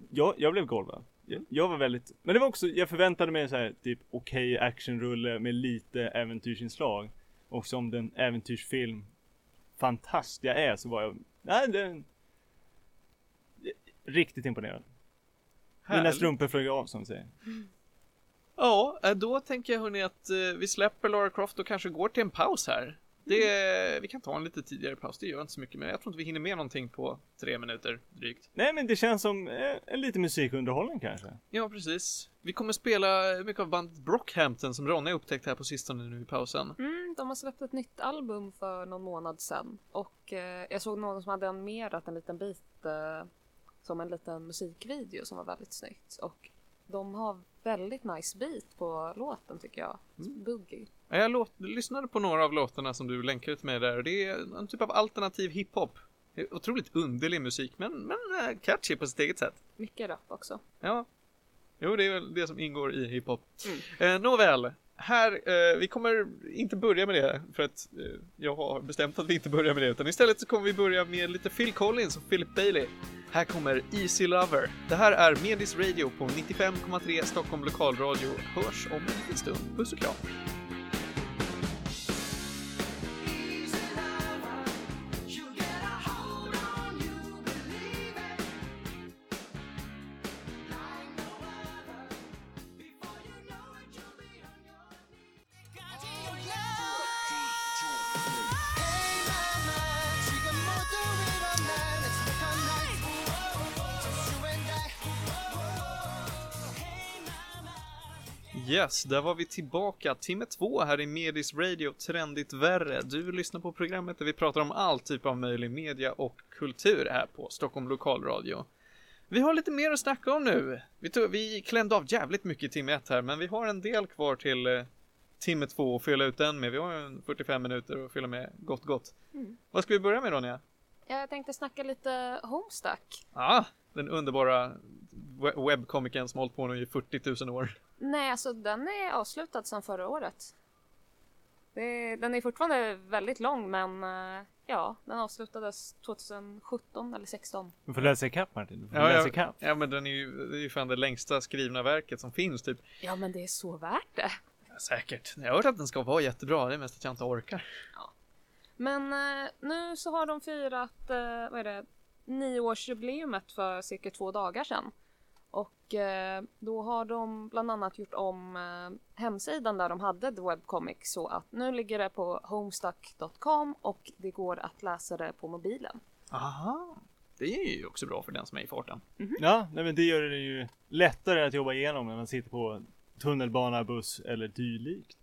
S3: jag, jag blev golvad. Jag, jag var väldigt, men det var också, jag förväntade mig så här typ okej actionrulle med lite äventyrsinslag. Och som den äventyrsfilm fantast jag är så var jag, nej det, Riktigt imponerad. Mina strumpor flög av som säger.
S1: Ja, eh, då tänker jag hörni att eh, vi släpper Lara Croft och kanske går till en paus här. Det, vi kan ta en lite tidigare paus, det gör inte så mycket, men jag tror inte vi hinner med någonting på tre minuter drygt.
S3: Nej men det känns som eh, en lite musikunderhållning kanske.
S1: Ja, precis. Vi kommer spela mycket av bandet Brockhampton som Ronny upptäckt här på sistone nu i pausen.
S2: Mm, de har släppt ett nytt album för någon månad sedan och eh, jag såg någon som hade animerat en liten bit eh, som en liten musikvideo som var väldigt snyggt och de har väldigt nice beat på låten tycker jag. Boogie.
S1: Ja, Jag låt, lyssnade på några av låtarna som du länkade till mig där. Det är en typ av alternativ hiphop. Otroligt underlig musik, men, men eh, catchy på sitt eget sätt.
S2: Mycket rap också.
S1: Ja. Jo, det är väl det som ingår i hiphop. Eh, nåväl, här, eh, vi kommer inte börja med det för att eh, jag har bestämt att vi inte börjar med det utan istället så kommer vi börja med lite Phil Collins och Philip Bailey. Här kommer Easy Lover. Det här är Medis Radio på 95,3 Stockholm Lokalradio. Hörs om en liten stund. Puss och kram. Yes, där var vi tillbaka. Timme två här i Medis Radio, trendigt värre. Du lyssnar på programmet där vi pratar om all typ av möjlig media och kultur här på Stockholm Lokalradio. Vi har lite mer att snacka om nu. Vi, tog, vi klämde av jävligt mycket i timme ett här, men vi har en del kvar till eh, timme två att fylla ut den med. Vi har en 45 minuter att fylla med gott gott.
S2: Mm.
S1: Vad ska vi börja med Ronja?
S2: Jag tänkte snacka lite Homestuck.
S1: Ah, den underbara we- webbkomikern som hållit på nu i 40 000 år.
S2: Nej, alltså den är avslutad sedan förra året. Det, den är fortfarande väldigt lång men eh, ja, den avslutades 2017 eller 16.
S3: Du får läsa ikapp Martin. Du får
S1: Ja,
S3: läsa
S1: ja,
S3: ikapp.
S1: ja, men den är ju, det är ju fan det längsta skrivna verket som finns typ.
S2: Ja, men det är så värt det.
S1: Ja, säkert. Jag har hört att den ska vara jättebra, det är mest att jag inte orkar.
S2: Men eh, nu så har de firat, eh, vad är det, nioårsjubileumet för cirka två dagar sedan. Och eh, då har de bland annat gjort om eh, hemsidan där de hade The Webcomic så att nu ligger det på homestuck.com och det går att läsa det på mobilen.
S1: Aha. Det är ju också bra för den som är i farten.
S3: Ja, nej, men det gör det ju lättare att jobba igenom när man sitter på tunnelbana, buss eller dylikt.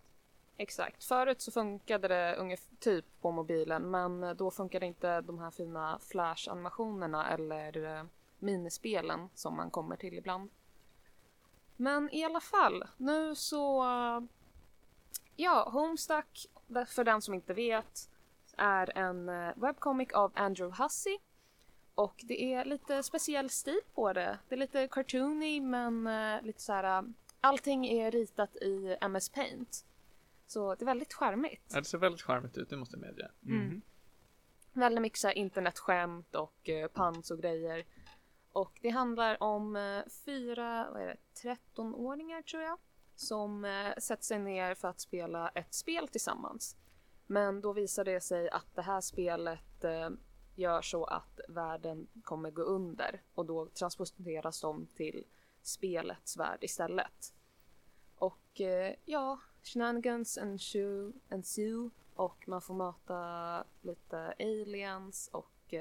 S2: Exakt. Förut så funkade det ungefär typ på mobilen men då funkade inte de här fina flash-animationerna eller eh, minispelen som man kommer till ibland. Men i alla fall, nu så eh, Ja, Homestuck, för den som inte vet, är en eh, webcomic av Andrew Hussey. Och det är lite speciell stil på det. Det är lite cartoony men uh, lite så här. Uh, allting är ritat i MS Paint. Så det är väldigt charmigt.
S1: Ja, det ser väldigt charmigt ut, det måste jag medge.
S2: Mm. Väldigt mycket internetskämt och uh, pans och grejer. Och det handlar om eh, fyra, vad är det, 13-åringar tror jag. Som eh, sätter sig ner för att spela ett spel tillsammans. Men då visar det sig att det här spelet eh, gör så att världen kommer gå under och då transporteras de till spelets värld istället. Och ja, shenanigans and sue. och man får möta lite aliens och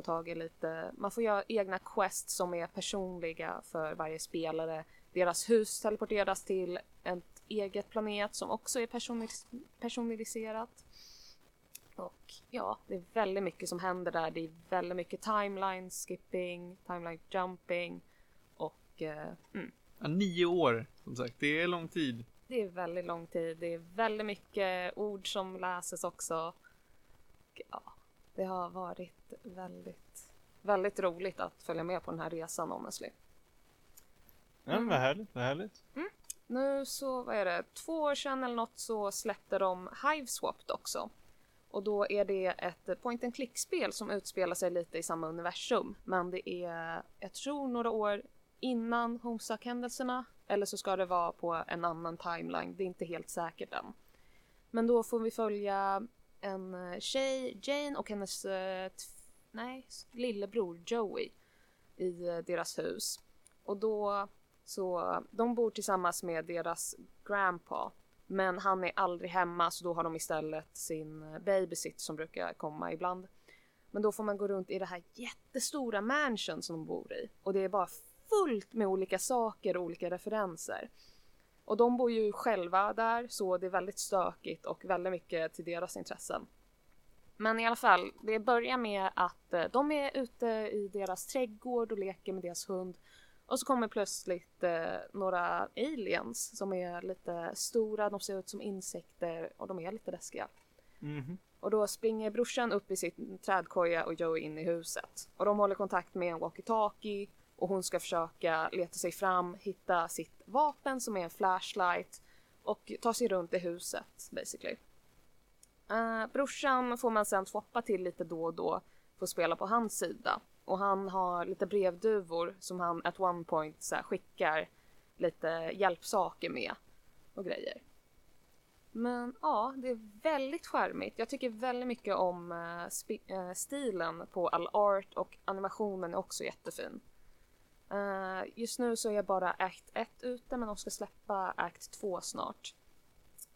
S2: få tag i lite, man får göra egna quests som är personliga för varje spelare. Deras hus teleporteras till ett eget planet som också är personalis personaliserat. Och ja, det är väldigt mycket som händer där. Det är väldigt mycket timeline skipping, timeline jumping och eh, mm.
S1: ja, nio år som sagt, det är lång tid.
S2: Det är väldigt lång tid. Det är väldigt mycket ord som läses också. Och, ja, det har varit väldigt, väldigt roligt att följa med på den här resan honestly.
S3: Ja, mm. vad härligt, vad härligt.
S2: Mm. Nu så, vad är det, två år sedan eller något så släppte de Hiveswapped också. Och då är det ett point and click-spel som utspelar sig lite i samma universum. Men det är, jag tror, några år innan Homestuck-händelserna. Eller så ska det vara på en annan timeline. Det är inte helt säkert än. Men då får vi följa en eh, tjej, Jane, och hennes eh, nej, lillebror Joey i eh, deras hus. Och då så, de bor tillsammans med deras grandpa men han är aldrig hemma så då har de istället sin eh, babysit som brukar komma ibland. Men då får man gå runt i det här jättestora mansion som de bor i. Och det är bara fullt med olika saker och olika referenser. Och de bor ju själva där så det är väldigt stökigt och väldigt mycket till deras intressen. Men i alla fall, det börjar med att eh, de är ute i deras trädgård och leker med deras hund och så kommer plötsligt eh, några aliens som är lite stora, de ser ut som insekter och de är lite läskiga.
S3: Mm.
S2: Och då springer brorsan upp i sin trädkoja och Joey in i huset. Och de håller kontakt med en walkie-talkie och hon ska försöka leta sig fram, hitta sitt vapen som är en flashlight och ta sig runt i huset basically. Uh, brorsan får man sen swappa till lite då och då för att spela på hans sida. Och han har lite brevduvor som han at one point så här, skickar lite hjälpsaker med och grejer. Men ja, det är väldigt charmigt. Jag tycker väldigt mycket om uh, stilen på all art och animationen är också jättefin. Uh, just nu så är jag bara Act 1 ute men de ska släppa Act 2 snart.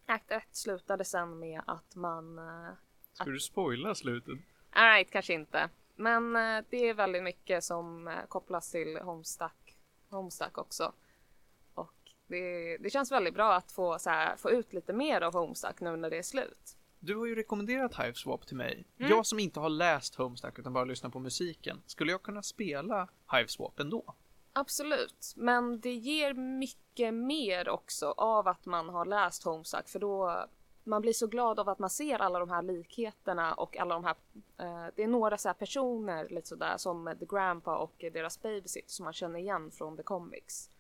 S2: Act 1 slutade sen med att man... Uh,
S1: ska du spoila slutet?
S2: Alright, kanske inte. Men eh, det är väldigt mycket som eh, kopplas till Homestuck, Homestuck också. Och det, det känns väldigt bra att få, så här, få ut lite mer av Homestuck nu när det är slut.
S1: Du har ju rekommenderat Hiveswap till mig. Mm. Jag som inte har läst Homestuck utan bara lyssnat på musiken. Skulle jag kunna spela Hiveswap ändå?
S2: Absolut, men det ger mycket mer också av att man har läst Homestuck för då man blir så glad av att man ser alla de här likheterna och alla de här, eh, det är några så personer lite sådär som The Grandpa och deras babysit som man känner igen från The Comics.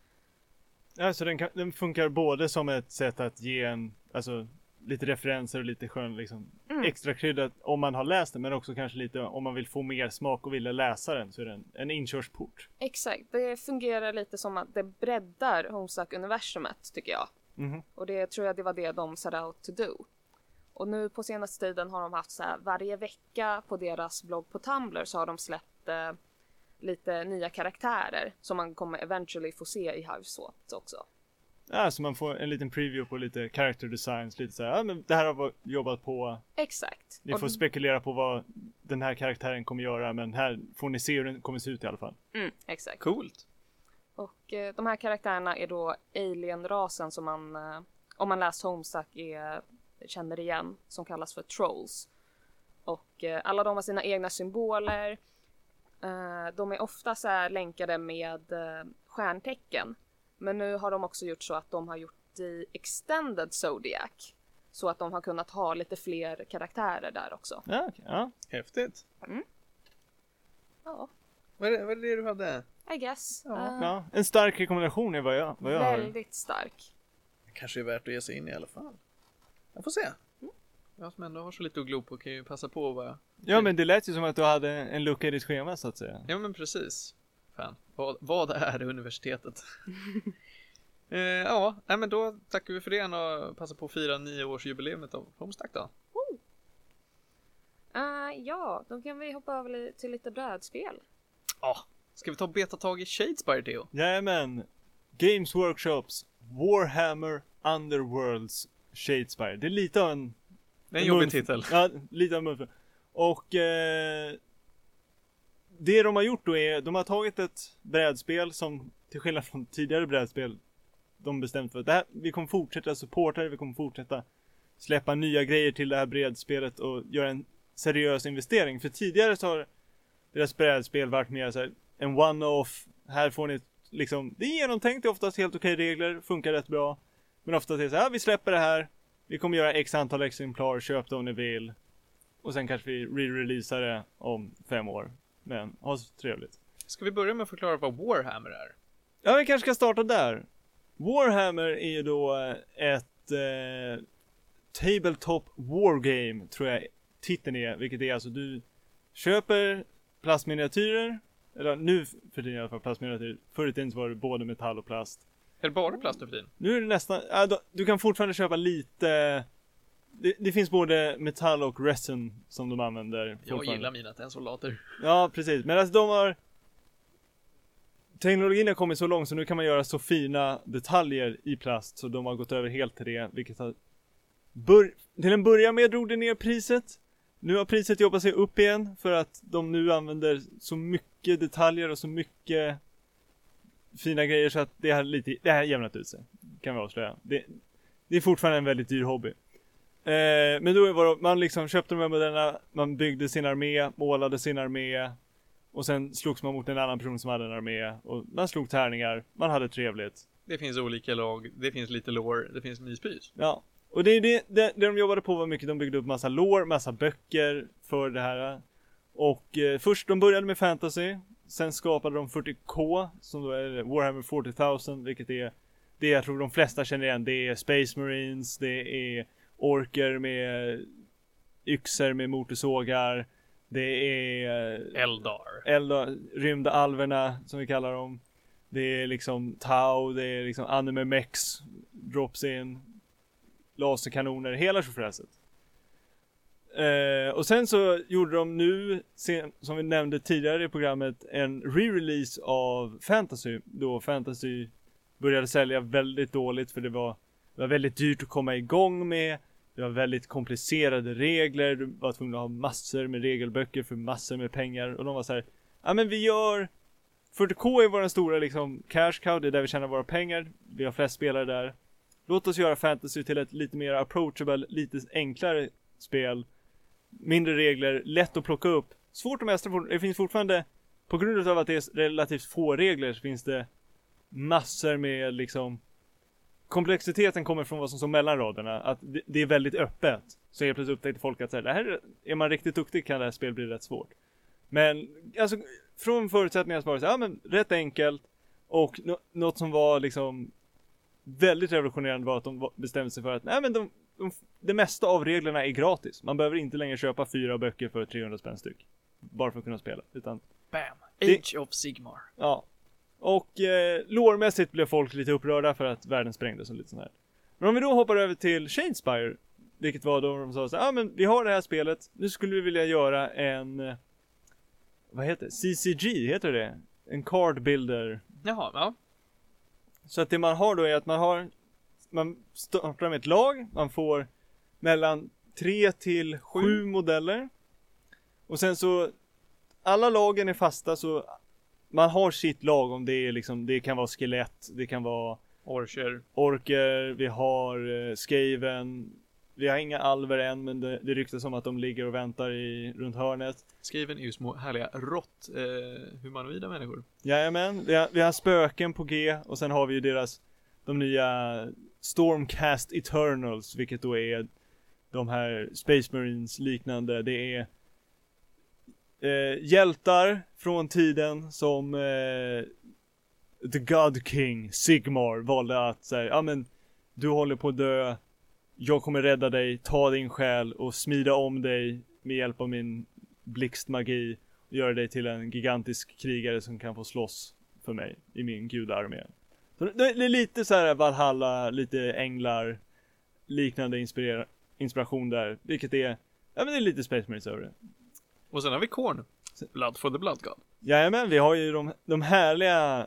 S3: Alltså den, kan, den funkar både som ett sätt att ge en, alltså lite referenser och lite skön liksom mm. extra krydda om man har läst den men också kanske lite om man vill få mer smak och vill läsa den så är det en, en inkörsport.
S2: Exakt, det fungerar lite som att det breddar Homestuck-universumet tycker jag.
S3: Mm.
S2: Och det tror jag det var det de set out to do. Och nu på senaste tiden har de haft så här varje vecka på deras blogg på Tumblr så har de släppt eh, lite nya karaktärer som man kommer eventually få se i Hiveswap också.
S3: Ja, så man får en liten preview på lite character designs, lite så här, ja men det här har vi jobbat på.
S2: Exakt.
S3: Ni får spekulera på vad den här karaktären kommer göra, men här får ni se hur den kommer se ut i alla fall.
S2: Mm, exakt.
S1: Coolt.
S2: Och eh, de här karaktärerna är då alien-rasen som man, eh, om man läst Homestuck, är, känner igen, som kallas för trolls. Och eh, alla de har sina egna symboler. Eh, de är ofta så här länkade med eh, stjärntecken. Men nu har de också gjort så att de har gjort i Extended Zodiac. Så att de har kunnat ha lite fler karaktärer där också.
S3: Ja, okej, ja.
S1: Häftigt.
S2: Ja,
S1: Vad är, det, vad är det du hade?
S2: I guess.
S1: Ja.
S2: Eh,
S3: ja. En stark rekommendation är vad jag, vad jag
S2: väldigt stark.
S1: Kanske är värt att ge sig in i alla fall. Jag får se. Jag som ändå har så lite att glo på kan ju passa på att vara...
S3: Ja men det lät ju som att du hade en lucka i ditt schema så att säga.
S1: Ja men precis. Fan, vad, vad är universitetet? eh, ja, nej, men då tackar vi för det och passar på att fira nioårsjubileumet av Homestuck då.
S2: Eh, ja, då kan vi hoppa över till lite brädspel.
S1: Ja, ska vi ta och beta tag i Shadespire Theo?
S3: Jajamän! Games Workshops Warhammer Underworlds Shadespire. Det är lite av en...
S1: Det är en jobbig titel.
S3: Ja, lite av en munful. Och eh, det de har gjort då är, de har tagit ett brädspel som till skillnad från tidigare brädspel de bestämt för att det här, vi kommer fortsätta supporta det, vi kommer fortsätta släppa nya grejer till det här brädspelet och göra en seriös investering. För tidigare så har deras brädspel varit mer så här, en one-off, här får ni liksom, det är genomtänkt, det är oftast helt okej regler, funkar rätt bra. Men oftast är det så här, vi släpper det här, vi kommer göra x antal exemplar, köp det om ni vill. Och sen kanske vi re-releasar det om fem år. Men ha så trevligt.
S1: Ska vi börja med att förklara vad Warhammer är?
S3: Ja, vi kanske ska starta där. Warhammer är ju då eh, ett eh, Tabletop Wargame, tror jag titeln är. Vilket är alltså du köper plastminiatyrer. Eller nu för tiden i alla fall plastminiatyrer. Förr i tiden så var det både metall och plast.
S1: Är det bara plast nu för tiden?
S3: Nu är det nästan, då, du kan fortfarande köpa lite det, det finns både metall och resin som de använder
S1: Jag gillar mina tennsoldater.
S3: Ja, precis. Men alltså de har Teknologin har kommit så långt så nu kan man göra så fina detaljer i plast så de har gått över helt till det, vilket har bör... Till en början med drog det ner priset. Nu har priset jobbat sig upp igen för att de nu använder så mycket detaljer och så mycket fina grejer så att det har lite, det har jämnat ut sig. Kan vi avslöja. Det, det är fortfarande en väldigt dyr hobby. Eh, men då var det, man liksom köpte de här modellerna, man byggde sin armé, målade sin armé och sen slogs man mot en annan person som hade en armé och man slog tärningar, man hade trevligt.
S1: Det finns olika lag, det finns lite lore, det finns myspys.
S3: Ja, och det är det, det, det de jobbade på var mycket, de byggde upp massa lore, massa böcker för det här. Och eh, först, de började med fantasy, sen skapade de 40K, som då är Warhammer 40,000, vilket är det jag tror de flesta känner igen. Det är Space Marines, det är orker med yxor med motorsågar, det är eh,
S1: Eldar.
S3: Eldar, rymdalverna som vi kallar dem. Det är liksom Tau, det är liksom Anime Mex, drops in, laserkanoner, hela tjofräset. Eh, och sen så gjorde de nu, sen, som vi nämnde tidigare i programmet, en re-release av Fantasy. Då Fantasy började sälja väldigt dåligt för det var, det var väldigt dyrt att komma igång med. Det var väldigt komplicerade regler, du var tvungen att ha massor med regelböcker för massor med pengar och de var så här, ja men vi gör 40K är vår stora liksom cash cow, det är där vi tjänar våra pengar, vi har flest spelare där. Låt oss göra fantasy till ett lite mer approachable, lite enklare spel. Mindre regler, lätt att plocka upp. Svårt att mästra, det finns fortfarande, på grund av att det är relativt få regler så finns det massor med liksom komplexiteten kommer från vad som står mellan raderna, att det, det är väldigt öppet. Så helt plötsligt upptäckte folk att så här, det här är, man riktigt duktig kan det här spelet bli rätt svårt. Men alltså från förutsättningar så var det så här, ja men rätt enkelt och nå- något som var liksom väldigt revolutionerande var att de bestämde sig för att nej men de, de, det mesta av reglerna är gratis. Man behöver inte längre köpa fyra böcker för 300 spänn styck. Bara för att kunna spela. Utan,
S1: Bam!
S3: Det-
S1: Age of Sigmar.
S3: ja. Och eh, lårmässigt blev folk lite upprörda för att världen sprängdes och lite sånt här. Men om vi då hoppar över till Shadespire. Vilket var då de sa så ja ah, men vi har det här spelet. Nu skulle vi vilja göra en eh, vad heter det? CCG, heter det? En card builder
S1: Jaha, ja.
S3: Så att det man har då är att man har Man startar med ett lag, man får mellan tre till sju modeller Och sen så Alla lagen är fasta så Man har sitt lag om det är liksom, det kan vara skelett, det kan vara
S1: Orcher.
S3: Orker, vi har eh, Skaven Vi har inga alver än men det, det ryktas om att de ligger och väntar i, runt hörnet
S1: Skriven är ju små härliga rått eh, humanoida människor.
S3: Jajamän, vi har, vi har spöken på G och sen har vi ju deras De nya Stormcast Eternals, vilket då är de här Space Marines liknande. Det är eh, hjältar från tiden som eh, The God King, Sigmar, valde att säga, ja men du håller på att dö, jag kommer rädda dig, ta din själ och smida om dig med hjälp av min blixtmagi och göra dig till en gigantisk krigare som kan få slåss för mig i min gudarmé. Så det är lite så här Valhalla, lite änglar, liknande inspirera- inspiration där, vilket är, ja men det är lite Space Marines över det.
S1: Och sen har vi Korn. Blood for the Blood God.
S3: Jajamän, vi har ju de, de härliga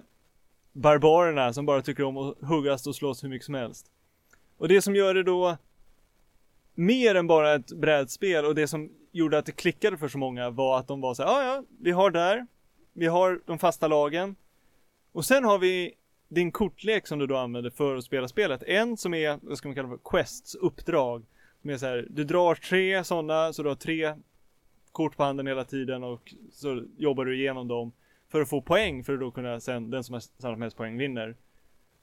S3: barbarerna som bara tycker om att huggas och slåss hur mycket som helst. Och det som gör det då mer än bara ett brädspel och det som gjorde att det klickade för så många var att de var så här, ja ja, vi har där, vi har de fasta lagen och sen har vi din kortlek som du då använder för att spela spelet. En som är, vad ska man kalla för, quests, uppdrag. Med så här, du drar tre sådana, så du har tre kort på handen hela tiden och så jobbar du igenom dem för att få poäng för att då kunna sen, den som har samlat mest poäng vinner.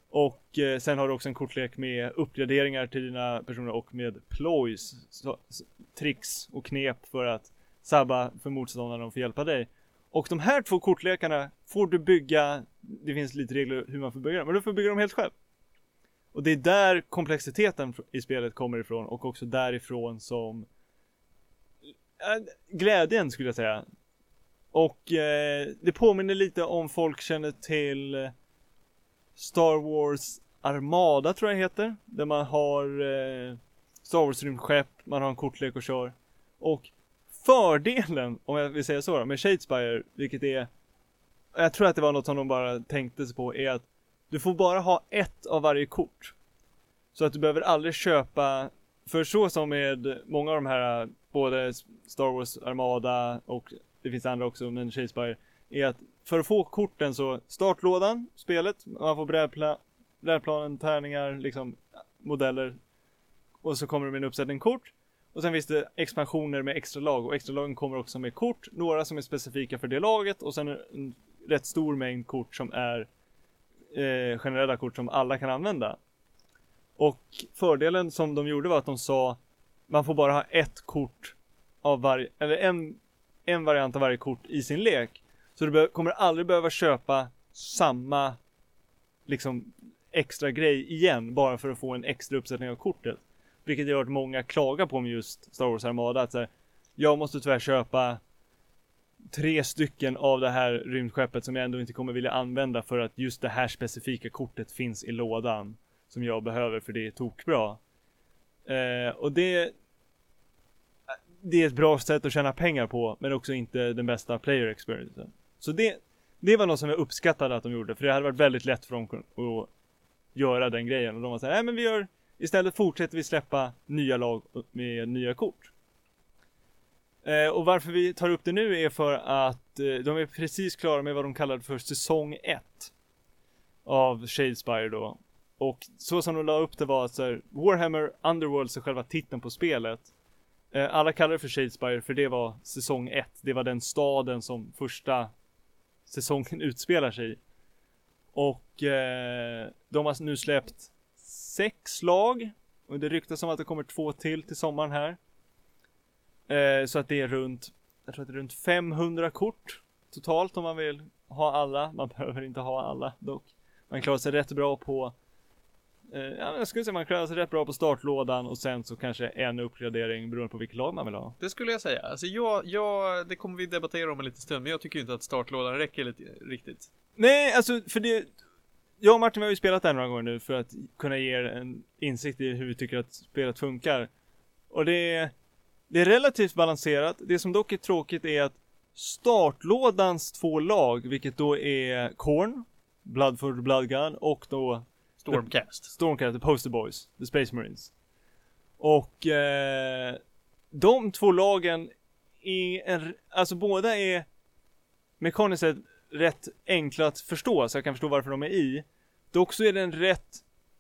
S3: Och eh, sen har du också en kortlek med uppgraderingar till dina personer och med ploys, så, tricks och knep för att sabba för motståndarna och få hjälpa dig. Och de här två kortlekarna får du bygga, det finns lite regler hur man får bygga dem, men du får bygga dem helt själv. Och det är där komplexiteten i spelet kommer ifrån och också därifrån som glädjen skulle jag säga. Och eh, det påminner lite om folk känner till Star Wars Armada tror jag det heter. Där man har eh, Star Wars rymdskepp, man har en kortlek och kör. Och fördelen, om jag vill säga så då, med Shadespire, vilket är jag tror att det var något som de bara tänkte sig på, är att du får bara ha ett av varje kort. Så att du behöver aldrig köpa, för så som med många av de här, både Star Wars Armada och det finns andra också, men Shadespire, är att för att få korten så, startlådan, spelet, man får brädpla, brädplanen, tärningar, liksom modeller. Och så kommer det med en uppsättning kort. Och sen finns det expansioner med extra lag och extra lagen kommer också med kort, några som är specifika för det laget och sen en rätt stor mängd kort som är eh, generella kort som alla kan använda. Och fördelen som de gjorde var att de sa man får bara ha ett kort av varje, eller en, en variant av varje kort i sin lek. Så du kommer aldrig behöva köpa samma liksom extra grej igen bara för att få en extra uppsättning av kortet. Vilket gör att många klagar på med just Star Wars Armada att så här, jag måste tyvärr köpa tre stycken av det här rymdskeppet som jag ändå inte kommer vilja använda för att just det här specifika kortet finns i lådan som jag behöver för det är tokbra. Eh, och det det är ett bra sätt att tjäna pengar på men också inte den bästa player experiencen. Så det, det var något som jag uppskattade att de gjorde för det hade varit väldigt lätt för dem att göra den grejen och de var såhär, nej men vi gör istället fortsätter vi släppa nya lag med nya kort. Eh, och varför vi tar upp det nu är för att eh, de är precis klara med vad de kallade för säsong 1 av Shadespire då. Och så som de la upp det var att så här, Warhammer Underworlds är själva titeln på spelet. Eh, alla kallar det för Shadespire för det var säsong 1. Det var den staden som första säsongen utspelar sig i. Och eh, de har nu släppt sex lag. Och det ryktas om att det kommer två till till sommaren här. Eh, så att det är runt, jag tror att det är runt 500 kort totalt om man vill ha alla. Man behöver inte ha alla dock. Man klarar sig rätt bra på eh, ja, jag skulle säga man klarar sig rätt bra på startlådan och sen så kanske en uppgradering beroende på vilket lag man vill ha.
S1: Det skulle jag säga. Alltså jag, jag, det kommer vi debattera om en liten stund, men jag tycker inte att startlådan räcker lite, riktigt.
S3: Nej, alltså för det Jag och Martin har ju spelat här några gånger nu för att kunna ge er en insikt i hur vi tycker att spelet funkar. Och det är Det är relativt balanserat. Det som dock är tråkigt är att startlådans två lag, vilket då är Korn, Blood for the Blood Gun och då
S1: Stormcast.
S3: Stormcast, The Poster Boys, The Space Marines. Och eh, de två lagen är en, alltså båda är mekaniskt sett rätt enkla att förstå, så jag kan förstå varför de är i. Dock så är det en rätt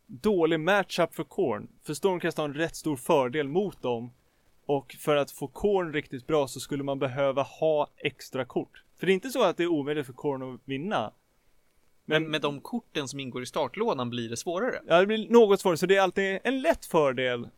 S3: dålig matchup för Korn. För Stormcast har en rätt stor fördel mot dem. Och för att få Korn riktigt bra så skulle man behöva ha extra kort. För det är inte så att det är omöjligt för Korn att vinna.
S1: Men med de korten som ingår i startlådan blir det svårare.
S3: Ja, det blir något svårare, så det är alltid en lätt fördel.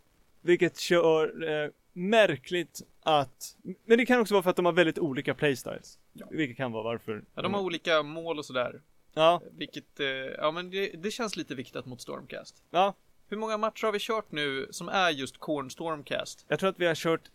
S3: Vilket kör eh, märkligt att, men det kan också vara för att de har väldigt olika playstyles.
S1: Ja.
S3: Vilket kan vara varför.
S1: Ja, de har olika mål och sådär.
S3: Ja,
S1: Vilket, eh, ja men det, det känns lite viktigt mot Stormcast.
S3: ja.
S1: Hur många matcher har vi kört nu som är just Corn Stormcast?
S3: Jag tror att vi har kört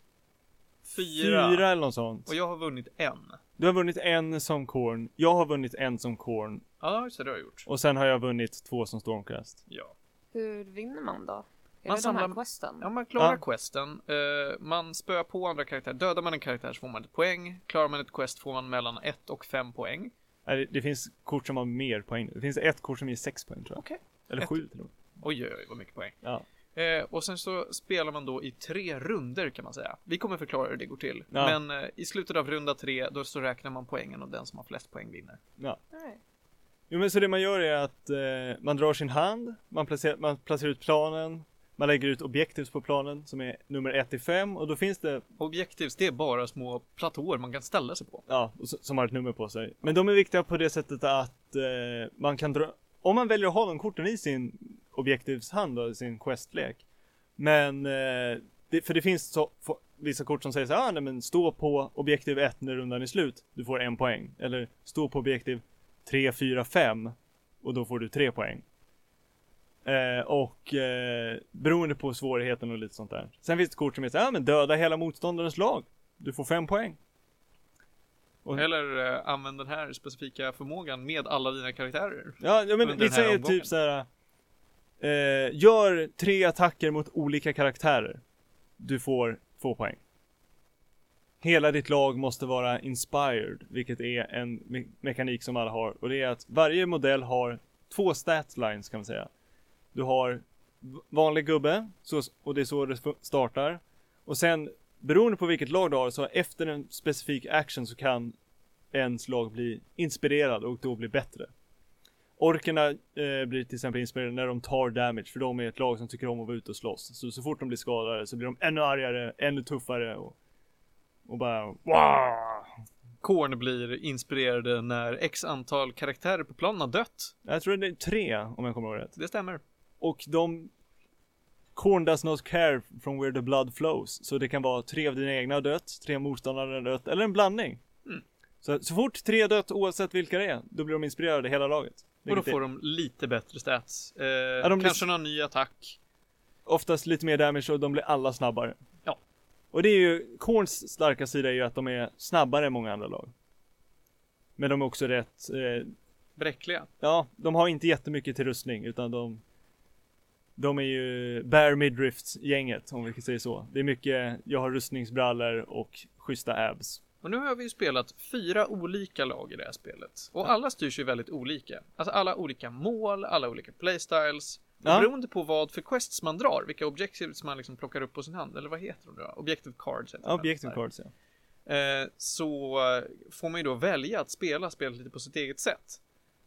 S1: Fyra.
S3: fyra eller något sånt.
S1: Och jag har vunnit en.
S3: Du har vunnit en som Korn, jag har vunnit en som Korn
S1: Ja, så det har jag gjort.
S3: och sen har jag vunnit två som Stormcast.
S1: Ja.
S2: Hur vinner man då? Är
S1: Man
S2: det de
S1: samlar-
S2: här questen?
S1: Ja, man klarar
S3: Ja.
S1: questen. Eh, man spöar på andra karaktärer. Dödar man en karaktär så får man ett poäng. Klarar man ett quest får man mellan ett och fem poäng.
S3: Nej, det- Det finns kort som har mer poäng. Det finns ett kort som ger sex poäng tror jag.
S1: Okej.
S3: Eller
S1: Ett.
S3: sju till och med.
S1: Oj, oj, oj, vad mycket poäng.
S3: Ja.
S1: Eh, och sen så spelar man då i tre runder kan man säga. Vi kommer förklara hur det går till.
S3: Ja.
S1: Men eh, i slutet av runda tre, då så räknar man poängen och den som har flest poäng vinner.
S3: ja.
S2: Nej.
S3: Jo men så det man gör är att eh, man drar sin hand, man placerar, man placerar ut planen, man lägger ut objektivs på planen som är nummer 1 till 5 och då finns det,
S1: Objektivs, det är bara små platåer man kan ställa sig på.
S3: ja, och s- som har ett nummer på sig. Men de är viktiga på det sättet att eh, man kan dra, om man väljer att ha de korten i sin objektivshand då, i sin questlek. Men, eh, det, för det finns så, få- vissa kort som säger så här, ah, nej men stå på objektiv 1 när rundan är slut, du får en poäng. Eller stå på objektiv 3, 4, 5 och då får du tre poäng. Eh, och eh, beroende på svårigheten och lite sånt där. Sen finns det kort som heter, ja ah, men döda hela motståndarens lag. Du får fem poäng. Och-
S1: Eller eh, använd den här specifika förmågan med alla dina karaktärer.
S3: Ja, ja men vi
S1: här
S3: säger typ så här. Eh, gör tre attacker mot olika karaktärer. Du får två poäng. Hela ditt lag måste vara inspired, vilket är en me- mekanik som alla har. Och det är att varje modell har två statlines kan man säga. Du har vanlig gubbe, så, och det är så det startar. Och sen, beroende på vilket lag du har, så efter en specifik action så kan ens lag bli inspirerad och då bli bättre. Orkerna eh, blir till exempel inspirerade när de tar damage, för de är ett lag som tycker om att vara ute och slåss. Så, så fort de blir skadade så blir de ännu argare, ännu tuffare och, och bara wow!
S1: Korn blir inspirerade när x antal karaktärer på planen har dött.
S3: Jag tror det är tre om jag kommer ihåg rätt.
S1: Det stämmer.
S3: Och de Korn does not care from where the blood flows. Så det kan vara tre av dina egna dött, tre motståndare dött, eller en blandning.
S1: Mm.
S3: Så, så fort tre dött, oavsett vilka det är, då blir de inspirerade hela laget.
S1: Och då får de lite bättre stats. Eh,
S3: de blir-
S1: kanske någon ny attack.
S3: Oftast lite mer damage och de blir alla snabbare.
S1: Ja.
S3: Och det är ju, Korns starka sida är ju att de är snabbare än många andra lag. Men de är också rätt, eh,
S1: Bräckliga.
S3: ja, de har inte jättemycket till rustning utan de de är ju Bear Midrifts gänget om vi kan säga så. Det är mycket, jag har rustningsbrallor och schyssta abs.
S1: Och nu har vi ju spelat fyra olika lag i det här spelet. Och alla styrs ju väldigt olika. Alltså alla olika mål, alla olika playstyles.
S3: Ja.
S1: beroende på vad för quests man drar, vilka objectives man liksom plockar upp på sin hand, eller vad heter de då? Objective cards heter.
S3: Objective cards ja.
S1: Eh, så eh, får man ju då välja att spela spelet lite på sitt eget sätt.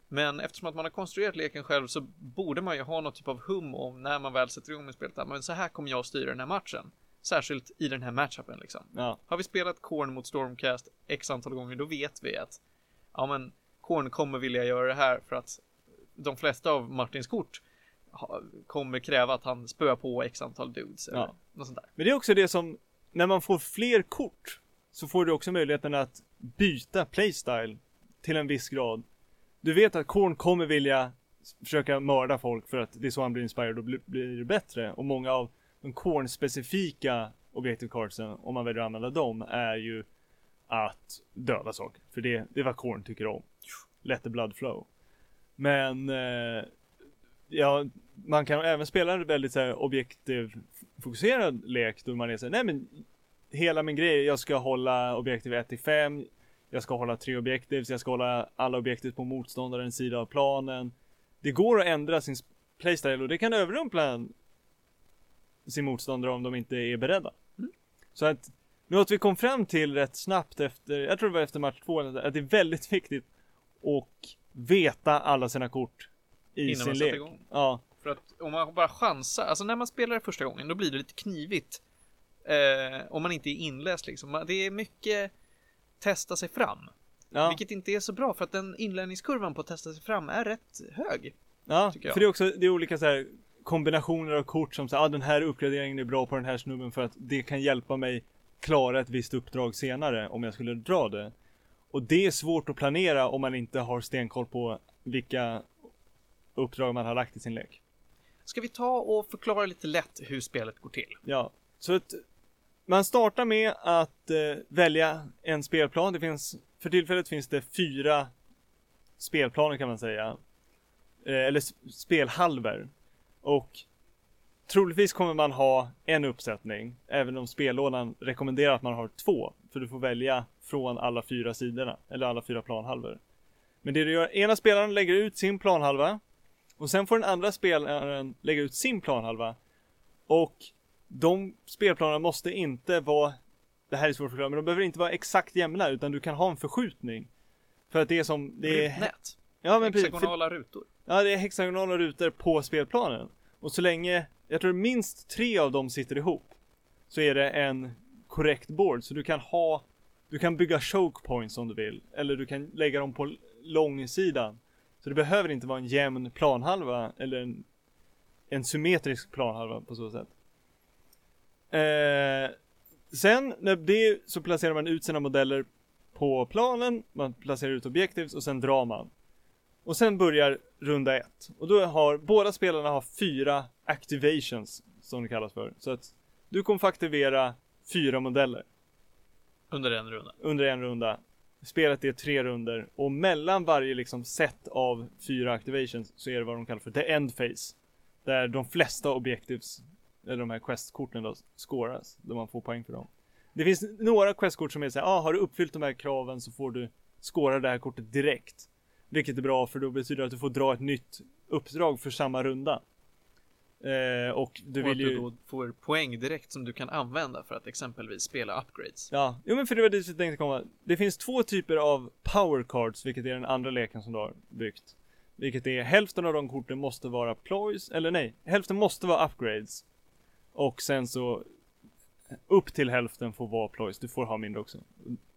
S1: Men eftersom att man har konstruerat leken själv så borde man ju ha något typ av hum om när man väl sätter igång med spelet. Men så här kommer jag att styra den här matchen. Särskilt i den här matchupen liksom.
S3: Ja,
S1: Har vi spelat Korn mot Stormcast x antal gånger, då vet vi att ja, men Korn kommer vilja göra det här för att de flesta av Martins kort kommer kräva att han spöar på x antal dudes eller
S3: Ja.
S1: något sånt där.
S3: Men det är också det som, när man får fler kort så får du också möjligheten att byta playstyle till en viss grad. Du vet att Korn kommer vilja försöka mörda folk för att det är så han blir inspired och bli- blir bättre. Och många av de corn specifika objective cardsen, om man väljer att använda dem, är ju att döda saker. För det, det är vad Korn tycker om. Let the blood flow. Men eh, ja, man kan även spela en väldigt så här, objektiv fokuserad lek då man är såhär, nej men hela min grej, jag ska hålla objektiv 1 till 5, jag ska hålla tre objektiv, jag ska hålla alla objektiv på motståndarens sida av planen. Det går att ändra sin playstyle och det kan överrumpla en- sin motståndare om de inte är beredda. Så att något vi kom fram till rätt snabbt efter, jag tror det var efter match två, att det är väldigt viktigt att veta alla sina kort i
S1: Innan
S3: sin
S1: man
S3: lek.
S1: igång.
S3: Ja,
S1: För att om man bara chansar, alltså när man spelar det första gången, då blir det lite knivigt. Eh, om man inte är inläst liksom. Det är mycket testa sig fram.
S3: Ja.
S1: Vilket inte är så bra för att den inlärningskurvan på att testa sig fram är rätt hög.
S3: Ja, för det är också det är olika så här kombinationer av kort som säger ah, den här uppgraderingen är bra på den här snubben för att det kan hjälpa mig klara ett visst uppdrag senare om jag skulle dra det. Och det är svårt att planera om man inte har stenkoll på vilka uppdrag man har lagt i sin lek.
S1: Ska vi ta och förklara lite lätt hur spelet går till?
S3: Ja, så att man startar med att eh, välja en spelplan. Det finns, för tillfället finns det fyra spelplaner kan man säga. Eh, eller s- spelhalvor. Och troligtvis kommer man ha en uppsättning, även om spellådan rekommenderar att man har två. För du får välja från alla fyra sidorna, eller alla fyra planhalvor. Men det du gör, ena spelaren lägger ut sin planhalva. Och sen får den andra spelaren lägga ut sin planhalva. Och de spelplanerna måste inte vara, det här är svårt att förklara, men de behöver inte vara exakt jämna utan du kan ha en förskjutning. För att det är som, det är...
S1: Rutnät.
S3: Ja men precis,
S1: Hexagonala rutor.
S3: ja det är hexagonala rutor på spelplanen. Och så länge, jag tror minst tre av dem sitter ihop, så är det en korrekt board. Så du kan ha, du kan bygga choke points om du vill. Eller du kan lägga dem på långsidan. Så det behöver inte vara en jämn planhalva eller en, en symmetrisk planhalva på så sätt. Eh, sen när det så placerar man ut sina modeller på planen, man placerar ut objectives och sen drar man. Och sen börjar runda ett. Och då har båda spelarna har fyra activations som det kallas för. Så att du kommer få aktivera fyra modeller
S1: Under en runda.
S3: under en runda. Spelet är tre runder och mellan varje liksom set av fyra activations så är det vad de kallar för the end phase. Där de flesta objectives, eller de här questkorten då, scoras. Där man får poäng för dem. Det finns några questkort som är såhär, ah, har du uppfyllt de här kraven så får du scora det här kortet direkt. Vilket är bra för då betyder det att du får dra ett nytt uppdrag för samma runda. Eh, och du
S1: och
S3: vill ju...
S1: du får poäng direkt som du kan använda för att exempelvis spela upgrades.
S3: Ja, jo men för det var dit jag tänkte komma. Det finns två typer av power cards, vilket är den andra leken som du har byggt. Vilket är hälften av de korten måste vara ploys, eller nej, hälften måste vara upgrades. Och sen så upp till hälften får vara ploys, du får ha mindre också.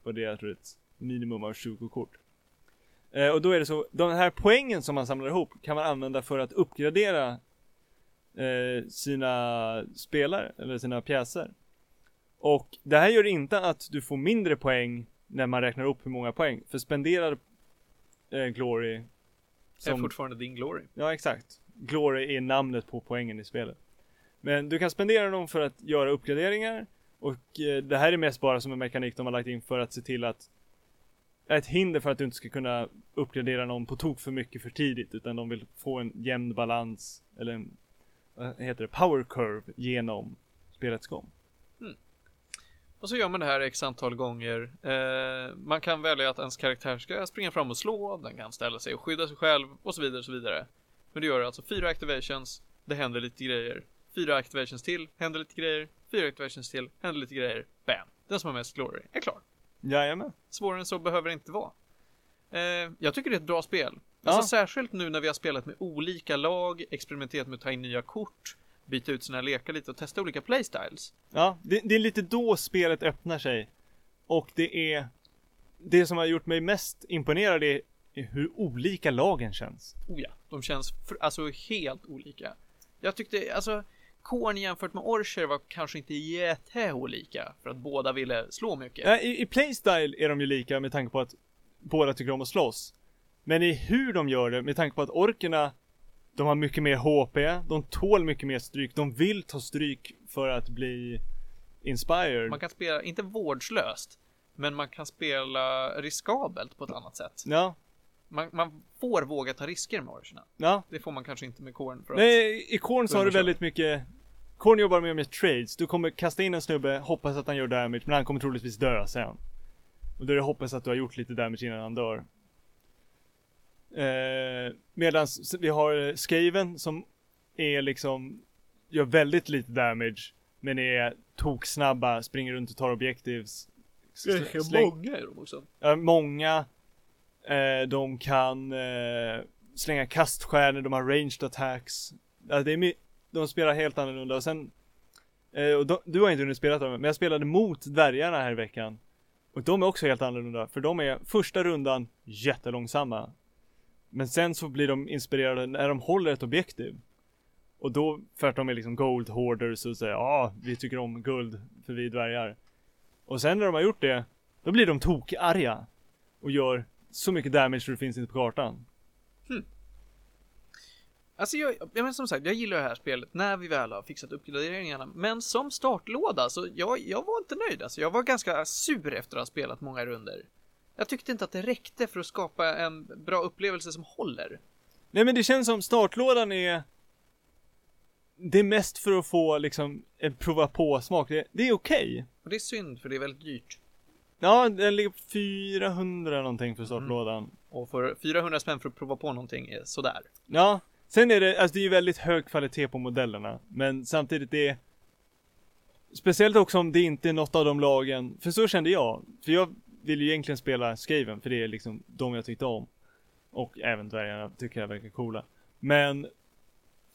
S3: Och det är jag tror ett minimum av 20 kort. Eh, och då är det så, de här poängen som man samlar ihop kan man använda för att uppgradera eh, sina spelare, eller sina pjäser. Och det här gör inte att du får mindre poäng när man räknar upp hur många poäng. För spenderar eh, Glory
S1: är
S3: som,
S1: fortfarande din glory.
S3: Ja exakt. Glory är namnet på poängen i spelet. Men du kan spendera dem för att göra uppgraderingar. Och eh, det här är mest bara som en mekanik de har lagt in för att se till att ett hinder för att du inte ska kunna uppgradera någon på tok för mycket för tidigt. Utan de vill få en jämn balans, eller en, vad heter det, power curve genom spelets gång. Mm.
S1: Och så gör man det här x antal gånger. Eh, man kan välja att ens karaktär ska springa fram och slå, den kan ställa sig och skydda sig själv och så vidare och så vidare. Men du gör alltså fyra activations, det händer lite grejer. Fyra activations till, händer lite grejer. Fyra activations till, händer lite grejer. Bam! Den som har mest glory är klar.
S3: Jajamän.
S1: Svårare än så behöver det inte vara. Eh, jag tycker det är ett bra spel.
S3: Ja.
S1: Alltså särskilt nu när vi har spelat med olika lag, experimenterat med att ta in nya kort, byta ut sina lekar lite och testa olika playstyles.
S3: Ja, det, det är lite då spelet öppnar sig. Och det är det som har gjort mig mest imponerad är hur olika lagen känns.
S1: Oh ja, de känns för, alltså helt olika. Jag tyckte, alltså, Korn jämfört med Orcher var kanske inte jätteolika för att båda ville slå mycket.
S3: Ja, i, I playstyle är de ju lika med tanke på att båda tycker om att slåss. Men i hur de gör det, med tanke på att orkerna de har mycket mer HP, de tål mycket mer stryk, de vill ta stryk för att bli inspired.
S1: Man kan spela, inte vårdslöst, men man kan spela riskabelt på ett annat sätt.
S3: Ja,
S1: Man, man får våga ta risker med Orcherna.
S3: ja.
S1: Det får man kanske inte med Korn för att...
S3: Nej, i Korn så har du väldigt mycket Korn jobbar mer med trades. Du kommer kasta in en snubbe, hoppas att han gör damage, men han kommer troligtvis dö sen. Och då är det hoppas att du har gjort lite damage innan han dör. Eh, Medan vi har Skaven som är liksom Gör väldigt lite damage Men är toksnabba, springer runt och tar objectives släng-
S1: många är de också.
S3: Ja, många eh, De kan eh, slänga kaststjärnor, de har ranged attacks. Ja, det är de spelar helt annorlunda och sen eh, och de, Du har inte hunnit spela dem, men jag spelade mot dvärgarna här i veckan. Och de är också helt annorlunda, för de är första rundan jättelångsamma. Men sen så blir de inspirerade när de håller ett objektiv. Och då, för att de är liksom gold hoarders och säger ja, ah, vi tycker om guld för vi är dvärgar. Och sen när de har gjort det, då blir de tokarga. Och gör så mycket damage så det finns inte på kartan.
S1: Alltså jag, jag men som sagt, jag gillar det här spelet när vi väl har fixat uppgraderingarna. Men som startlåda så jag, jag var inte nöjd alltså. Jag var ganska sur efter att ha spelat många runder. Jag tyckte inte att det räckte för att skapa en bra upplevelse som håller.
S3: Nej men det känns som startlådan är Det är mest för att få liksom en prova på smak. Det, det är okej.
S1: Och det är synd för det är väldigt dyrt.
S3: Ja, den ligger på 400 någonting för startlådan.
S1: Och för 400 spänn för att prova på någonting är sådär.
S3: Ja, sen är det, alltså det är ju väldigt hög kvalitet på modellerna. Men samtidigt det är Speciellt också om det inte är något av de lagen, för så kände jag. För jag vill ju egentligen spela Skaven, för det är liksom de jag tyckte om. Och även dvärgarna tycker jag verkar coola. Men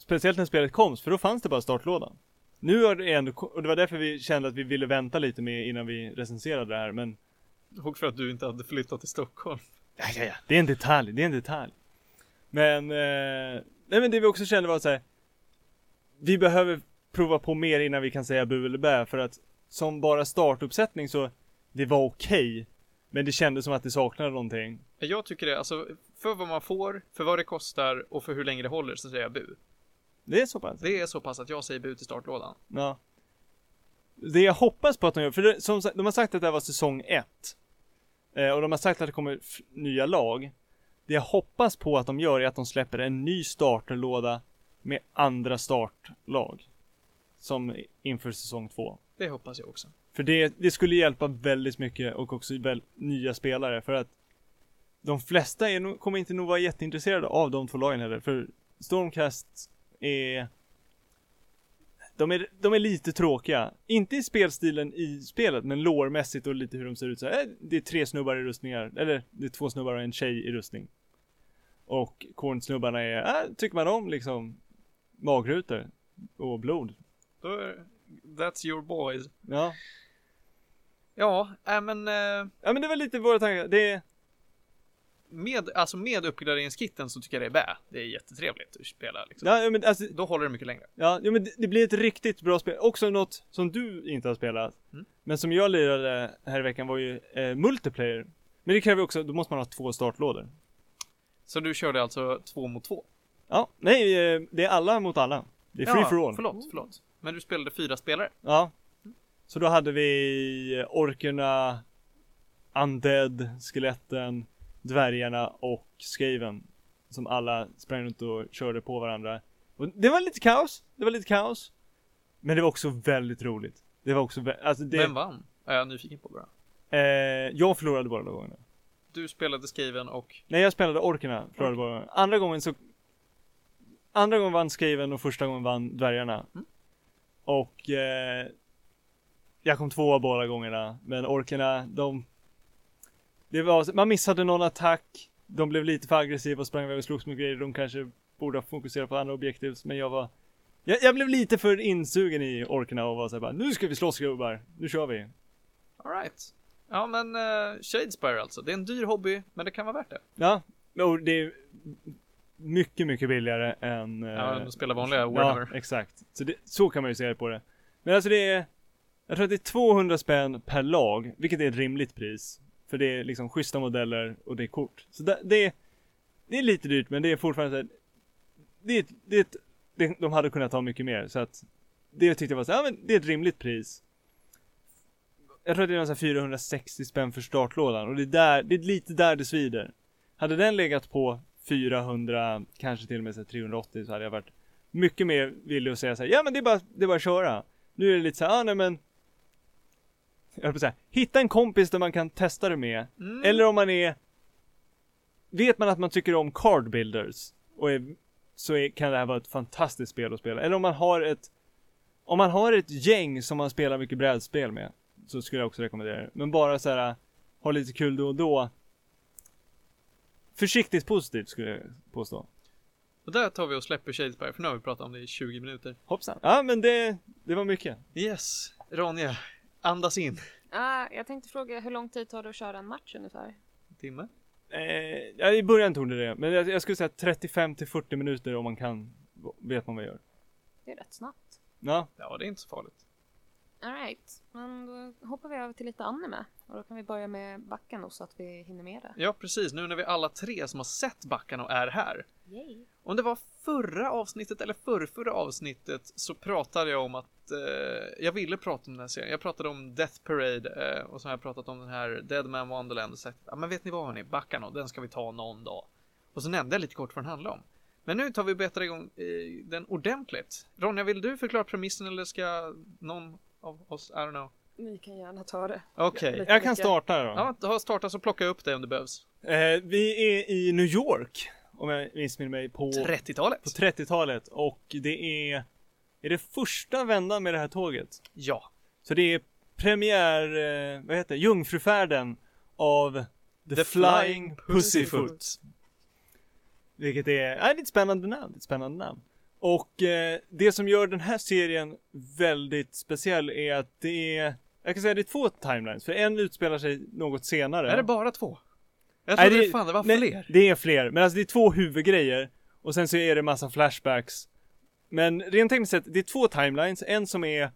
S3: Speciellt när spelet kom, för då fanns det bara startlådan. Nu har det ändå, och det var därför vi kände att vi ville vänta lite med innan vi recenserade det här, men
S1: Och för att du inte hade flyttat till Stockholm.
S3: Ja, ja, ja. Det är en detalj, det är en detalj. Men, eh, nej men det vi också kände var så här. Vi behöver prova på mer innan vi kan säga bu eller bä för att som bara startuppsättning så det var okej. men det kändes som att det saknade någonting.
S1: Jag tycker det, alltså för vad man får, för vad det kostar och för hur länge det håller så säger jag bu.
S3: Det är så pass.
S1: Det är så pass att jag säger bu till startlådan.
S3: Ja. Det jag hoppas på att de gör, för det, som de har sagt att det här var säsong 1. Eh, och de har sagt att det kommer nya lag. Det jag hoppas på att de gör är att de släpper en ny starterlåda med andra startlag. Som inför säsong 2.
S1: Det hoppas jag också.
S3: För det, det skulle hjälpa väldigt mycket och också väl nya spelare för att de flesta är kommer inte nog vara jätteintresserade av de två lagen heller för Stormcast är de är, de är lite tråkiga. Inte i spelstilen i spelet, men lårmässigt och lite hur de ser ut så här. eh, Det är tre snubbar i rustningar, eller det är två snubbar och en tjej i rustning. Och kornsnubbarna är, äh, tycker man om liksom magrutor och blod.
S1: That's your boys.
S3: Ja.
S1: Ja, äh, men eh,
S3: Ja men det var lite våra tankar. Det är,
S1: med, alltså med uppgraderingskitten så tycker jag det är bä. Det är jättetrevligt att spela liksom.
S3: ja men alltså,
S1: Då håller det mycket längre.
S3: Ja, men det, det blir ett riktigt bra spel. Också något som du inte har spelat.
S1: Mm.
S3: Men som jag lirade här i veckan var ju eh, multiplayer. Men det kräver också, då måste man ha två startlådor.
S1: Så du körde alltså två mot två?
S3: Ja, nej, eh, det är alla mot alla. Det är free
S1: ja,
S3: for all.
S1: Förlåt, förlåt. Men du spelade fyra spelare?
S3: Ja. Så då hade vi eh, orkerna, undead, skeletten, dvärgarna och skaven. Som alla sprang runt och körde på varandra. Och det var lite kaos. Det var lite kaos. Men det var också väldigt roligt. Det var också, alltså det,
S1: Vem vann? Är jag nyfiken på bara.
S3: eh, jag förlorade båda gångerna.
S1: Du spelade skriven och
S3: Nej, jag spelade orkerna, förlorade båda gångerna. Andra gången så Andra gången vann skaven och första gången vann dvärgarna.
S1: Mm.
S3: Och eh, jag kom tvåa båda gångerna, men orkerna, de Det var, man missade någon attack, de blev lite för aggressiva och sprang iväg och slogs med grejer, de kanske borde ha fokuserat på andra objektiv, men jag var jag, jag blev lite för insugen i orkerna och var såhär bara, nu ska vi slåss gubbar, nu kör vi.
S1: alright. Ja men uh, Shadespire alltså. Det är en dyr hobby, men det kan vara värt det.
S3: Ja, och det är mycket, mycket billigare än...
S1: Ja,
S3: eh,
S1: de spelar vanliga Warhammer.
S3: Ja, exakt. Så, det, så kan man ju se på det. Men alltså det är, jag tror att det är 200 spänn per lag, vilket är ett rimligt pris. För det är liksom schyssta modeller och det är kort. Så det, det, är, det är lite dyrt, men det är fortfarande så här, det är, ett- det det, de hade kunnat ta mycket mer, så att det tyckte jag var såhär, ja men det är ett rimligt pris. Jag tror att det är någon 460 spänn för startlådan och det är där, det är lite där det svider. Hade den legat på 400, kanske till och med så 380 så hade jag varit mycket mer villig att säga så här, ja men det är bara, det är bara att köra. Nu är det lite så här, ah, nej men jag höll på att säga, hitta en kompis där man kan testa det med.
S1: Mm.
S3: Eller om man är Vet man att man tycker om card builders och är, så är, kan det här vara ett fantastiskt spel att spela. Eller om man har ett Om man har ett gäng som man spelar mycket brädspel med Så skulle jag också rekommendera det. Men bara så här Ha lite kul då och då Försiktigt positivt skulle jag påstå.
S1: Och där tar vi och släpper Shadespire, för nu har vi pratat om det i 20 minuter.
S3: Hoppsan. Ja men det, det var mycket.
S1: Yes, Ronja, andas in.
S2: Ah, jag tänkte fråga hur lång tid tar det att köra en match ungefär?
S1: En timme?
S3: Eh, i början tog det det, men jag, jag skulle säga 35 till 40 minuter om man kan, vet man vad man gör.
S2: Det är rätt snabbt.
S3: Ja,
S1: Ja, det är inte så farligt.
S2: Alright, men då hoppar vi över till lite anime. Och då kan vi börja med backen så att vi hinner med det.
S1: Ja, precis. Nu när vi alla tre som har sett Backarna och är här.
S2: Yay.
S1: Om det var förra avsnittet eller förrförra avsnittet så pratade jag om att eh, jag ville prata om den här serien. Jag pratade om Death Parade eh, och så har jag pratat om den här Dead Man Wonderland och sagt ja men vet ni vad hörni, Backarna, den ska vi ta någon dag. Och så nämnde jag lite kort vad den handlar om. Men nu tar vi betar igång eh, den ordentligt. Ronja, vill du förklara premissen eller ska någon av oss, I don't know.
S2: Ni kan gärna ta det.
S1: Okej.
S2: Lite
S3: jag kan
S2: mycket.
S3: starta då.
S1: Ja, starta så plocka upp det om det behövs.
S3: Eh, vi är i New York, om jag missminner mig, på,
S1: 30-talet?
S3: på 30-talet och det är, är det första vändan med det här tåget.
S1: Ja.
S3: Så det är premiär, eh, vad heter det, Jungfrufärden av The, Flying, Pussyfoot. Vilket är, är det är ett spännande namn, ett spännande namn. Och eh, det som gör den här serien väldigt speciell är att det är, jag kan säga det är två timelines, för en utspelar sig något senare.
S1: Är det bara två? Jag
S3: Nej,
S1: trodde det, fan det var
S3: nej,
S1: fler.
S3: Det är fler, men alltså det är två huvudgrejer. Och sen så är det massa flashbacks. Men rent tekniskt sett, det är två timelines. En som är,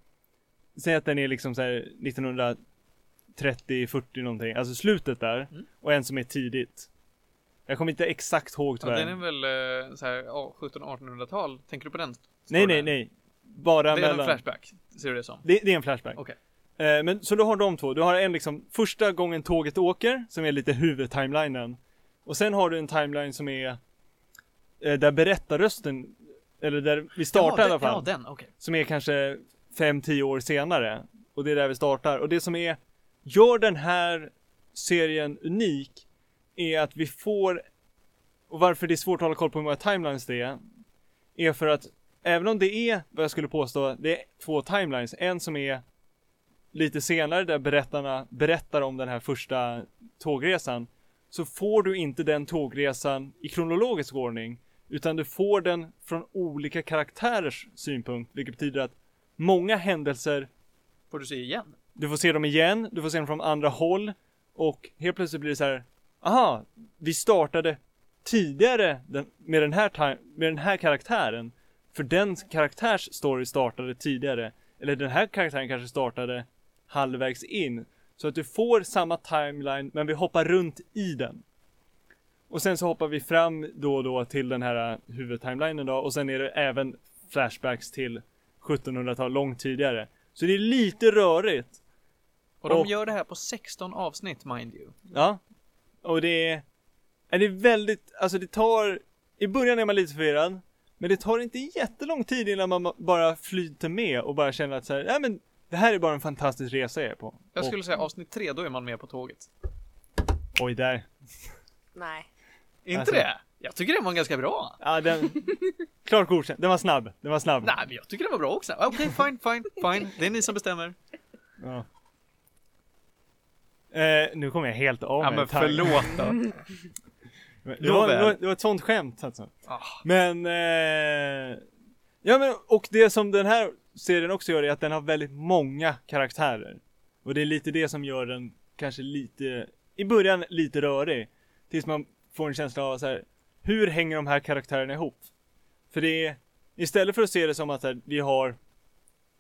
S3: säg att den är liksom så här 1930, 40 någonting, alltså slutet där.
S1: Mm.
S3: Och en som är tidigt. Jag kommer inte exakt ihåg
S1: Ja,
S3: tyvärr.
S1: den är väl eh, så här, ja, 1700-1800-tal. Tänker du på den?
S3: nej, nej, nej. Bara
S1: Det är
S3: mellan...
S1: en flashback, ser du det som?
S3: Det, det är en flashback.
S1: Okej.
S3: Eh, men så du har de två. Du har en liksom första gången tåget åker, som är lite huvudtimelinen. Och sen har du en timeline som är eh, där berättarrösten, eller där vi startar
S1: ja,
S3: i alla fall.
S1: Ja, den, okej.
S3: Som är kanske 5-10 år senare. Och det är där vi startar. Och det som är, gör den här serien unik, är att vi får, och varför det är svårt att hålla koll på hur många timelines det är, är för att även om det är, vad jag skulle påstå, det är två timelines, en som är lite senare där berättarna berättar om den här första tågresan, så får du inte den tågresan i kronologisk ordning, utan du får den från olika karaktärers synpunkt, vilket betyder att många händelser,
S1: Får du se igen?
S3: du får se dem igen, du får se dem från andra håll, och helt plötsligt blir det så här, aha, vi startade tidigare med, den här med den här karaktären, för den karaktärs story startade tidigare, eller den här karaktären kanske startade halvvägs in, så att du får samma timeline, men vi hoppar runt i den. Och sen så hoppar vi fram då och då till den här uh, huvudtimelinen då, och sen är det även flashbacks till 1700-tal, långt tidigare. Så det är lite rörigt.
S1: Och de
S3: Och-
S1: gör det här på 16 avsnitt, mind you.
S3: Ja. Och det är, är det väldigt, alltså det tar, i början är man lite förvirrad, men det tar inte jättelång tid innan man bara flyter med och bara känner att så här, nej men det här är bara en fantastisk resa jag är på.
S1: Jag skulle
S3: och,
S1: säga avsnitt 3, då är man med på tåget.
S3: Oj där.
S2: Nej.
S1: Inte
S3: Alltså-
S1: det? Jag tycker den var ganska bra.
S3: Ja den, klart godkänd. Den var snabb, den var snabb.
S1: Nej, men jag tycker den var bra också. Okej, fine, fine, fine. Det är ni som bestämmer.
S3: Ja. Eh, nu kommer jag helt av
S1: Ja,
S3: mig.
S1: men
S3: Tack.
S1: förlåt då.
S3: Det var,
S1: Nåväl.
S3: det, var, det var ett sånt skämt alltså.
S1: Ah,
S3: Men, eh, ja men och det som den här serien också gör är att den har väldigt många karaktärer. Och det är lite det som gör den kanske lite, i början lite rörig. Tills man får en känsla av så här, hur hänger de här karaktärerna ihop? För det är, istället för att se det som att här, vi har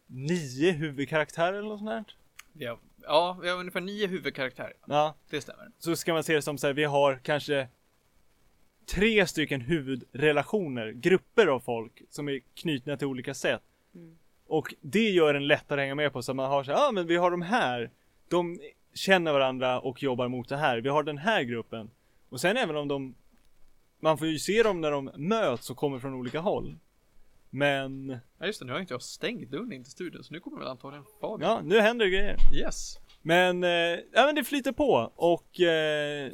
S3: nio huvudkaraktärer eller något sånt här.
S1: vi har, ja, vi har ungefär nio huvudkaraktärer.
S3: Ja,
S1: Det stämmer.
S3: så ska man se det som så här, vi har kanske tre stycken huvudrelationer, grupper av folk som är knutna till olika sätt.
S2: Mm.
S3: Och det gör en lättare att hänga med på så man har så ja ah, men vi har de här, de känner varandra och jobbar mot det här. Vi har den här gruppen. Och sen även om de, man får ju se dem när de möts och kommer från olika håll. Men,
S1: Ja, just det. Nu har inte jag stängt dörren in till studion, så nu kommer väl antagligen Fabian.
S3: ja, nu händer det grejer.
S1: Yes.
S3: Men, eh, ja men det flyter på och eh,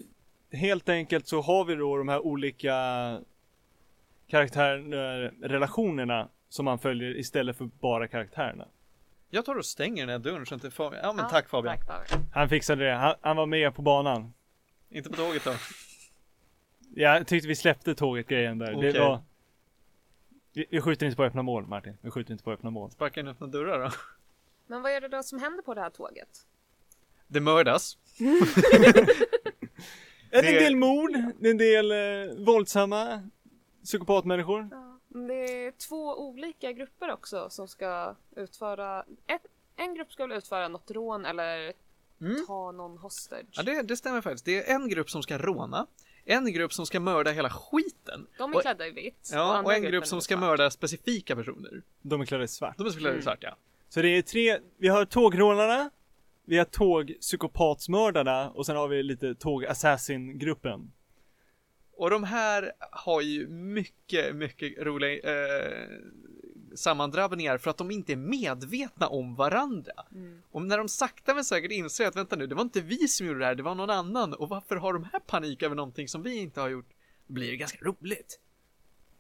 S3: helt enkelt så har vi då de här olika karaktärrelationerna som man följer istället för bara karaktärerna.
S1: Jag tar och stänger den här dörren så inte Fabian... Ja, men
S2: Ja,
S1: tack Fabian.
S2: Tack Fabian.
S3: Han fixade det, han, han var med på banan.
S1: Inte på tåget då.
S3: Jag tyckte vi släppte tåget grejen där.
S1: Okej.
S3: Det var... Vi, vi skjuter inte på öppna mål Martin, vi skjuter inte på öppna mål.
S1: Sparka in öppna dörrar då.
S2: Men vad är det då som händer på det här tåget?
S1: Det mördas.
S3: Det en del mord, det är en del eh, våldsamma psykopatmänniskor.
S2: Ja, det är två olika grupper också som ska utföra... Ett, en grupp ska väl utföra något rån eller
S1: Mm.
S2: ta någon hostage.
S1: Ja, det, det stämmer faktiskt. Det är en grupp som ska råna, en grupp som ska mörda hela skiten.
S2: De är
S1: och-
S2: klädda i vitt.
S1: Ja, och en grupp som ska mörda specifika personer.
S3: De är klädda i svart.
S1: De är klädda i
S2: Mm.
S1: svart, ja.
S3: Så det är tre, vi har tågrånarna, vi har tågpsykopatsmördarna och sen har vi lite tåg-assassin-gruppen.
S1: Och de här har ju mycket, mycket roliga eh, sammandrabbningar för att de inte är medvetna om varandra.
S2: Mm.
S1: Och när de sakta men säkert inser att vänta nu, det var inte vi som gjorde det här, det var någon annan. Och varför har de här panik över någonting som vi inte har gjort? Då blir det ganska roligt.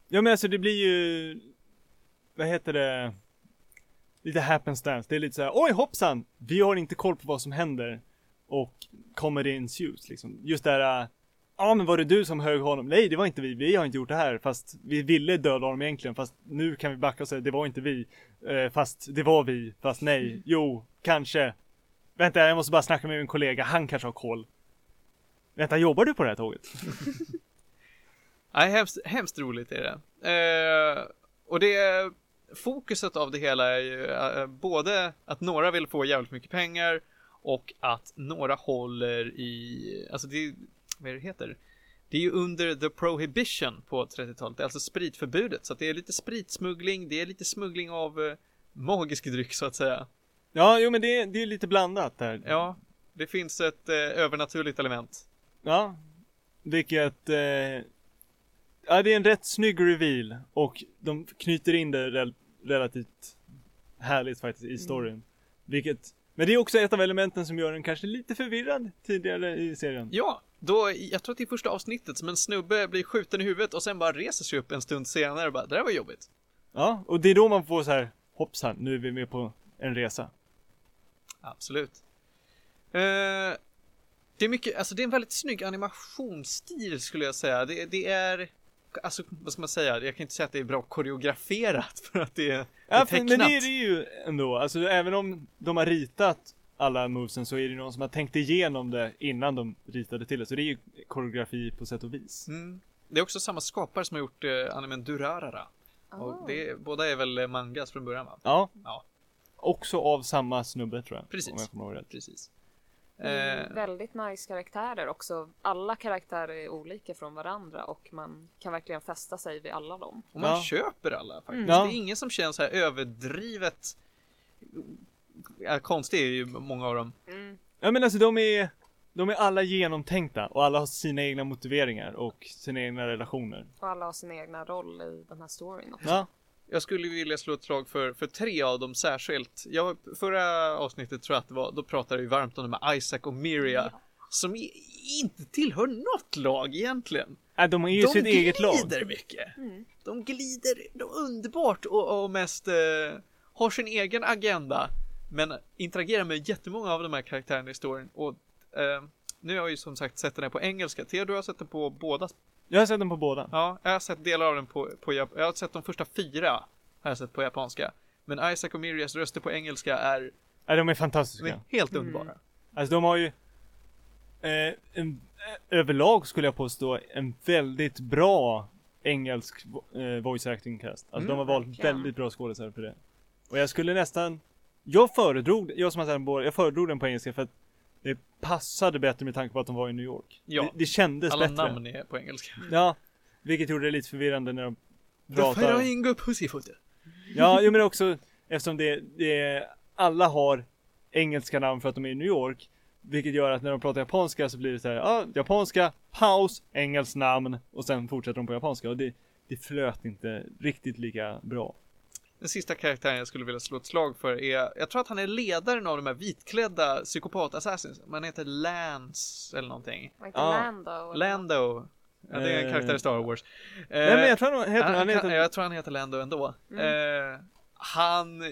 S3: Ja men alltså det blir ju, vad heter det, lite happenstance. Det är lite så här: oj hoppsan, vi har inte koll på vad som händer. Och kommer det ensues liksom. Just det här, ja men var det du som högg honom? Nej det var inte vi, vi har inte gjort det här. Fast vi ville döda honom egentligen. Fast nu kan vi backa och säga, det var inte vi. Eh, fast det var vi, fast nej, jo, kanske. Vänta, jag måste bara snacka med min kollega, han kanske har koll. Vänta, jobbar du på det här tåget?
S1: Nej, hemskt, hemskt roligt är det. Eh, och det fokuset av det hela är ju eh, både att några vill få jävligt mycket pengar och att några håller i, alltså det vad det heter? Det är ju under the prohibition på 30-talet, alltså spritförbudet, så det är lite spritsmuggling, det är lite smuggling av eh, magisk dryck så att säga.
S3: Ja, jo men det, det är lite blandat där.
S1: Ja, det finns ett eh, övernaturligt element.
S3: Ja, vilket... Eh, ja, det är en rätt snygg reveal och de knyter in det rel- relativt härligt faktiskt i storyn. Vilket... Men det är också ett av elementen som gör den kanske lite förvirrad tidigare i serien.
S1: Ja, då, jag tror att det är första avsnittet som en snubbe blir skjuten i huvudet och sen bara reser sig upp en stund senare och bara, det där var jobbigt.
S3: Ja, och det är då man får så här hoppsan, nu är vi med på en resa.
S1: Absolut. Eh, det är mycket, alltså det är en väldigt snygg animationsstil skulle jag säga. Det, det är, alltså vad ska man säga, jag kan inte säga att det är bra koreograferat för att det är, det är
S3: Ja,
S1: tecknat.
S3: men det är det ju ändå. Alltså även om de har ritat alla movesen så är det någon som har tänkt igenom det innan de ritade till det. Så det är ju koreografi på sätt och vis.
S1: Mm. Det är också samma skapare som har gjort eh, animen Durarara.
S2: Ah.
S1: Och det, båda är väl eh, mangas från början va?
S3: Ja.
S1: Ja.
S3: Också av samma snubbe tror jag.
S1: Precis.
S3: Om jag kommer ihåg rätt.
S1: Precis.
S2: Mm,
S1: Eh,
S2: väldigt nice karaktärer också. Alla karaktärer är olika från varandra och man kan verkligen fästa sig vid alla dem.
S1: Och man
S3: Ja.
S1: köper alla faktiskt.
S2: Mm.
S1: Det är ingen som känns så här överdrivet ja, konstig är ju många av dem.
S2: Mm.
S3: Ja men alltså de är, de är alla genomtänkta och alla har sina egna motiveringar och sina egna relationer.
S2: Och alla har sin egna roll i den här storyn också.
S3: Ja.
S1: Jag skulle vilja slå ett slag för, för tre av dem särskilt. Jag, förra avsnittet tror jag att det var, då pratade vi varmt om de här Isaac och Miria. Som i, inte tillhör något lag egentligen.
S3: Äh, de är ju
S1: de
S3: sitt eget lag.
S1: glider mycket.
S2: Mm.
S1: De glider de underbart och, och mest eh, har sin egen agenda. Men interagerar med jättemånga av de här karaktärerna i storyn. Och eh, nu har jag ju som sagt sett den här på engelska. Theo, du har sett den på båda
S3: Jag har sett dem på båda.
S1: Ja, jag har sett delar av den på, på Jap- Jag har sett de första fyra har jag sett på japanska. Men Isaac och Mirias röster på engelska är,
S3: Äh, de är
S1: de
S3: fantastiska.
S1: är helt
S2: Mm.
S1: underbara.
S3: Alltså de har ju eh, en, eh, överlag skulle jag påstå en väldigt bra engelsk vo- eh, voice acting cast. Alltså
S1: Mm,
S3: de har valt
S2: verkligen.
S3: väldigt bra skådespelare för det. Och jag skulle nästan, jag föredrog, jag som har sett jag föredrog den på engelska för att det passade bättre med tanke på att de var i New York.
S1: Ja.
S3: Det, det kändes
S1: Alla
S3: bättre.
S1: namn är på engelska.
S3: Ja, vilket gjorde det lite förvirrande när de pratar.
S1: Flying Pussyfoot.
S3: Ja, jo, men också eftersom det, det, alla har engelska namn för att de är i New York. Vilket gör att när de pratar japanska så blir det så här, ja, ah, japanska, paus, engelskt namn och sen fortsätter de på japanska och det, det flöt inte riktigt lika bra.
S1: Den sista karaktären jag skulle vilja slå ett slag för är, jag tror att han är ledaren av de här vitklädda psykopat-assassins. Man heter Lance eller någonting.
S2: Var inte
S3: Ja.
S2: Lando?
S1: Lando. Ja, det är en
S3: Eh,
S1: karaktär i Star Wars.
S3: Nej men jag tror han heter,
S1: han,
S3: han heter,
S1: jag tror han heter Lando ändå.
S2: Mm.
S1: Eh, han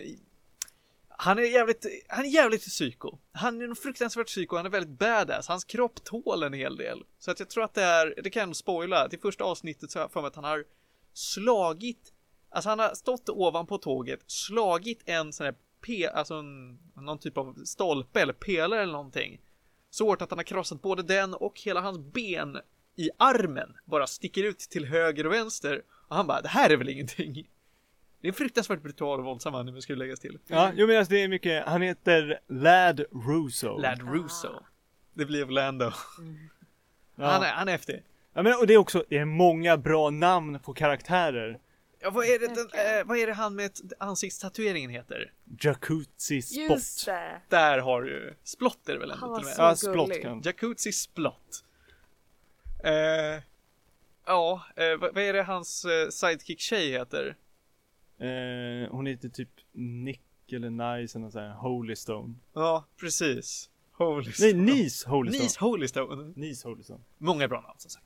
S1: han är jävligt, han är jävligt psyko. Han är en fruktansvärt psyko, han är väldigt badass. Hans kropp tål en hel del. Så att jag tror att det är, det kan jag nog spoila. Till första avsnittet så har jag för mig att han har slagit, alltså han har stått ovanpå tåget, slagit en sån här P, alltså en, någon typ av stolpe eller pelare eller någonting. Så hårt att han har krossat både den och hela hans ben i armen bara sticker ut till höger och vänster. Och han bara, det här är väl ingenting. Det är en fruktansvärt brutal och våldsam anime skulle läggas till.
S3: Ja, jo men alltså det är mycket, han heter Lad Russo.
S1: Lad Russo. Det blir Lando.
S3: Ja.
S1: Han, är, han är häftig.
S3: ja men och det är också, det är många bra namn på karaktärer.
S1: Ja, vad är det, den, eh, vad är det han med ansiktstatueringen heter?
S3: Jacuzzi Spot.
S2: Just det!
S1: Där har du, Splott är det väl
S2: Han
S1: ändå
S2: var
S1: till och med?
S2: så
S3: Ja, Splott
S2: gullig.
S3: kan.
S1: Jacuzzi Splott. Eh, ja, eh, vad, vad är det hans eh, sidekick-tjej heter?
S3: Eh, hon heter typ Nick eller Nice eller nåt sånt här, Holy Stone.
S1: Ja, precis. Holy
S3: Nej,
S1: Stone.
S3: Nice Holy Stone.
S1: Nice Holy Stone.
S3: Nice Holy Stone.
S1: Många bra namn som sagt.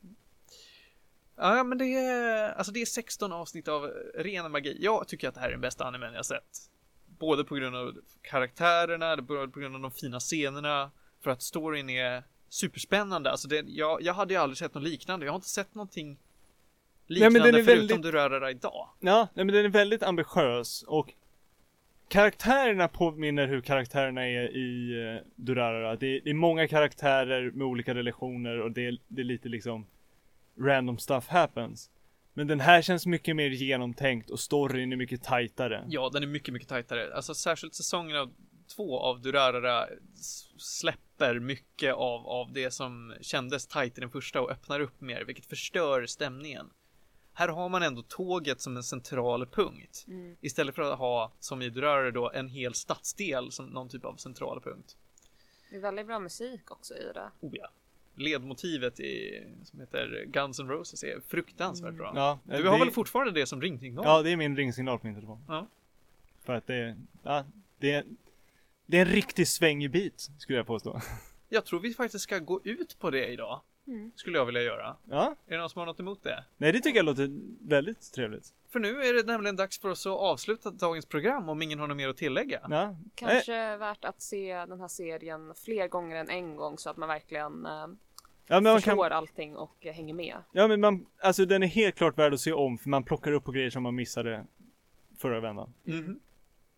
S1: Ja, men det är, alltså det är 16 avsnitt av ren magi. Jag tycker att det här är den bästa animen jag sett. Både på grund av karaktärerna, både på grund av de fina scenerna, för att storyn är superspännande. Alltså det, jag, jag hade ju aldrig sett något liknande. Jag har inte sett någonting
S3: Nej,
S1: liknande
S3: är
S1: förutom
S3: väldigt-
S1: Durarara idag.
S3: Ja, nej, men den är väldigt ambitiös och karaktärerna påminner hur karaktärerna är i uh, Durarara. Det, är- det är många karaktärer med olika relationer och det är, det är lite liksom random stuff happens. Men den här känns mycket mer genomtänkt och storyn är mycket tajtare.
S1: Ja, den är mycket, mycket tajtare. Alltså särskilt säsongen av två av Durarara släpper mycket av, av det som kändes tajt i den första och öppnar upp mer, vilket förstör stämningen. Här har man ändå tåget som en central punkt.
S2: Mm.
S1: Istället för att ha, som i Durarara då, en hel stadsdel som någon typ av central punkt.
S2: Det är väldigt bra musik också i det.
S1: Oh ja. Ledmotivet i, som heter Guns N' Roses är fruktansvärt bra.
S3: Ja,
S1: Du
S3: det,
S1: har väl fortfarande det som ringsignal?
S3: Ja, det är min ringsignal på min telefon.
S1: Ja.
S3: För att det, ja, det, är- det är en riktig svängig bit, skulle jag påstå.
S1: Jag tror vi faktiskt ska gå ut på det idag.
S2: Mm.
S1: Skulle jag vilja göra.
S3: Ja,
S1: Är det någon som har något emot det?
S3: nej det tycker jag låter väldigt trevligt.
S1: För nu är det nämligen dags för oss att avsluta dagens program om ingen har något mer att tillägga.
S3: Ja,
S2: Kanske värt att se den här serien fler gånger än en gång så att man verkligen eh,
S3: ja men man kan,
S2: förstår allting och hänger med.
S3: Ja men man, alltså den är helt klart värd att se om för man plockar upp på grejer som man missade förra vändan.
S1: Mhm.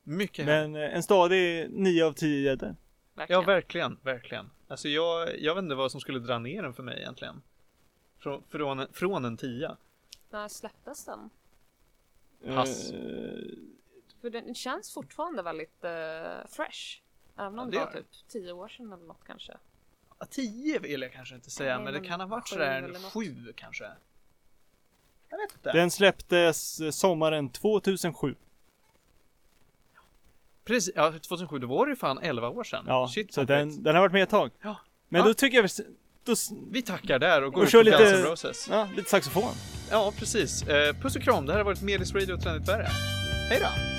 S1: Mycket.
S3: Men eh, en stadig 9 av 10 gäddor.
S2: Verkligen.
S1: Ja, verkligen, verkligen. Alltså jag, jag vet inte vad som skulle dra ner den för mig egentligen. Från, från, från en tia.
S2: När släpptes den?
S1: Pass.
S3: Eh,
S2: För den känns fortfarande väldigt eh, fresh. Även om
S1: Ja,
S2: det var typ tio år sedan eller något kanske.
S1: Ja, Tio vill jag kanske inte säga,
S2: Nej,
S1: men det kan ha varit sådär sju kanske. Jag vet inte.
S3: Den släpptes eh, sommaren 2007.
S1: Precis, ja 2007, då var det ju fan 11 år sedan.
S3: Ja,
S1: Shit,
S3: så den, den har varit med ett tag.
S1: Ja.
S3: Men
S1: Ja.
S3: då tycker jag vi, då,
S1: Vi tackar där och går
S3: Och
S1: ut på
S3: lite-
S1: Guns N' Roses.
S3: ja, lite saxofon.
S1: Ja, precis. Eh, puss och kram, det här har varit Medis Radio Trendigt Värre. Hej då!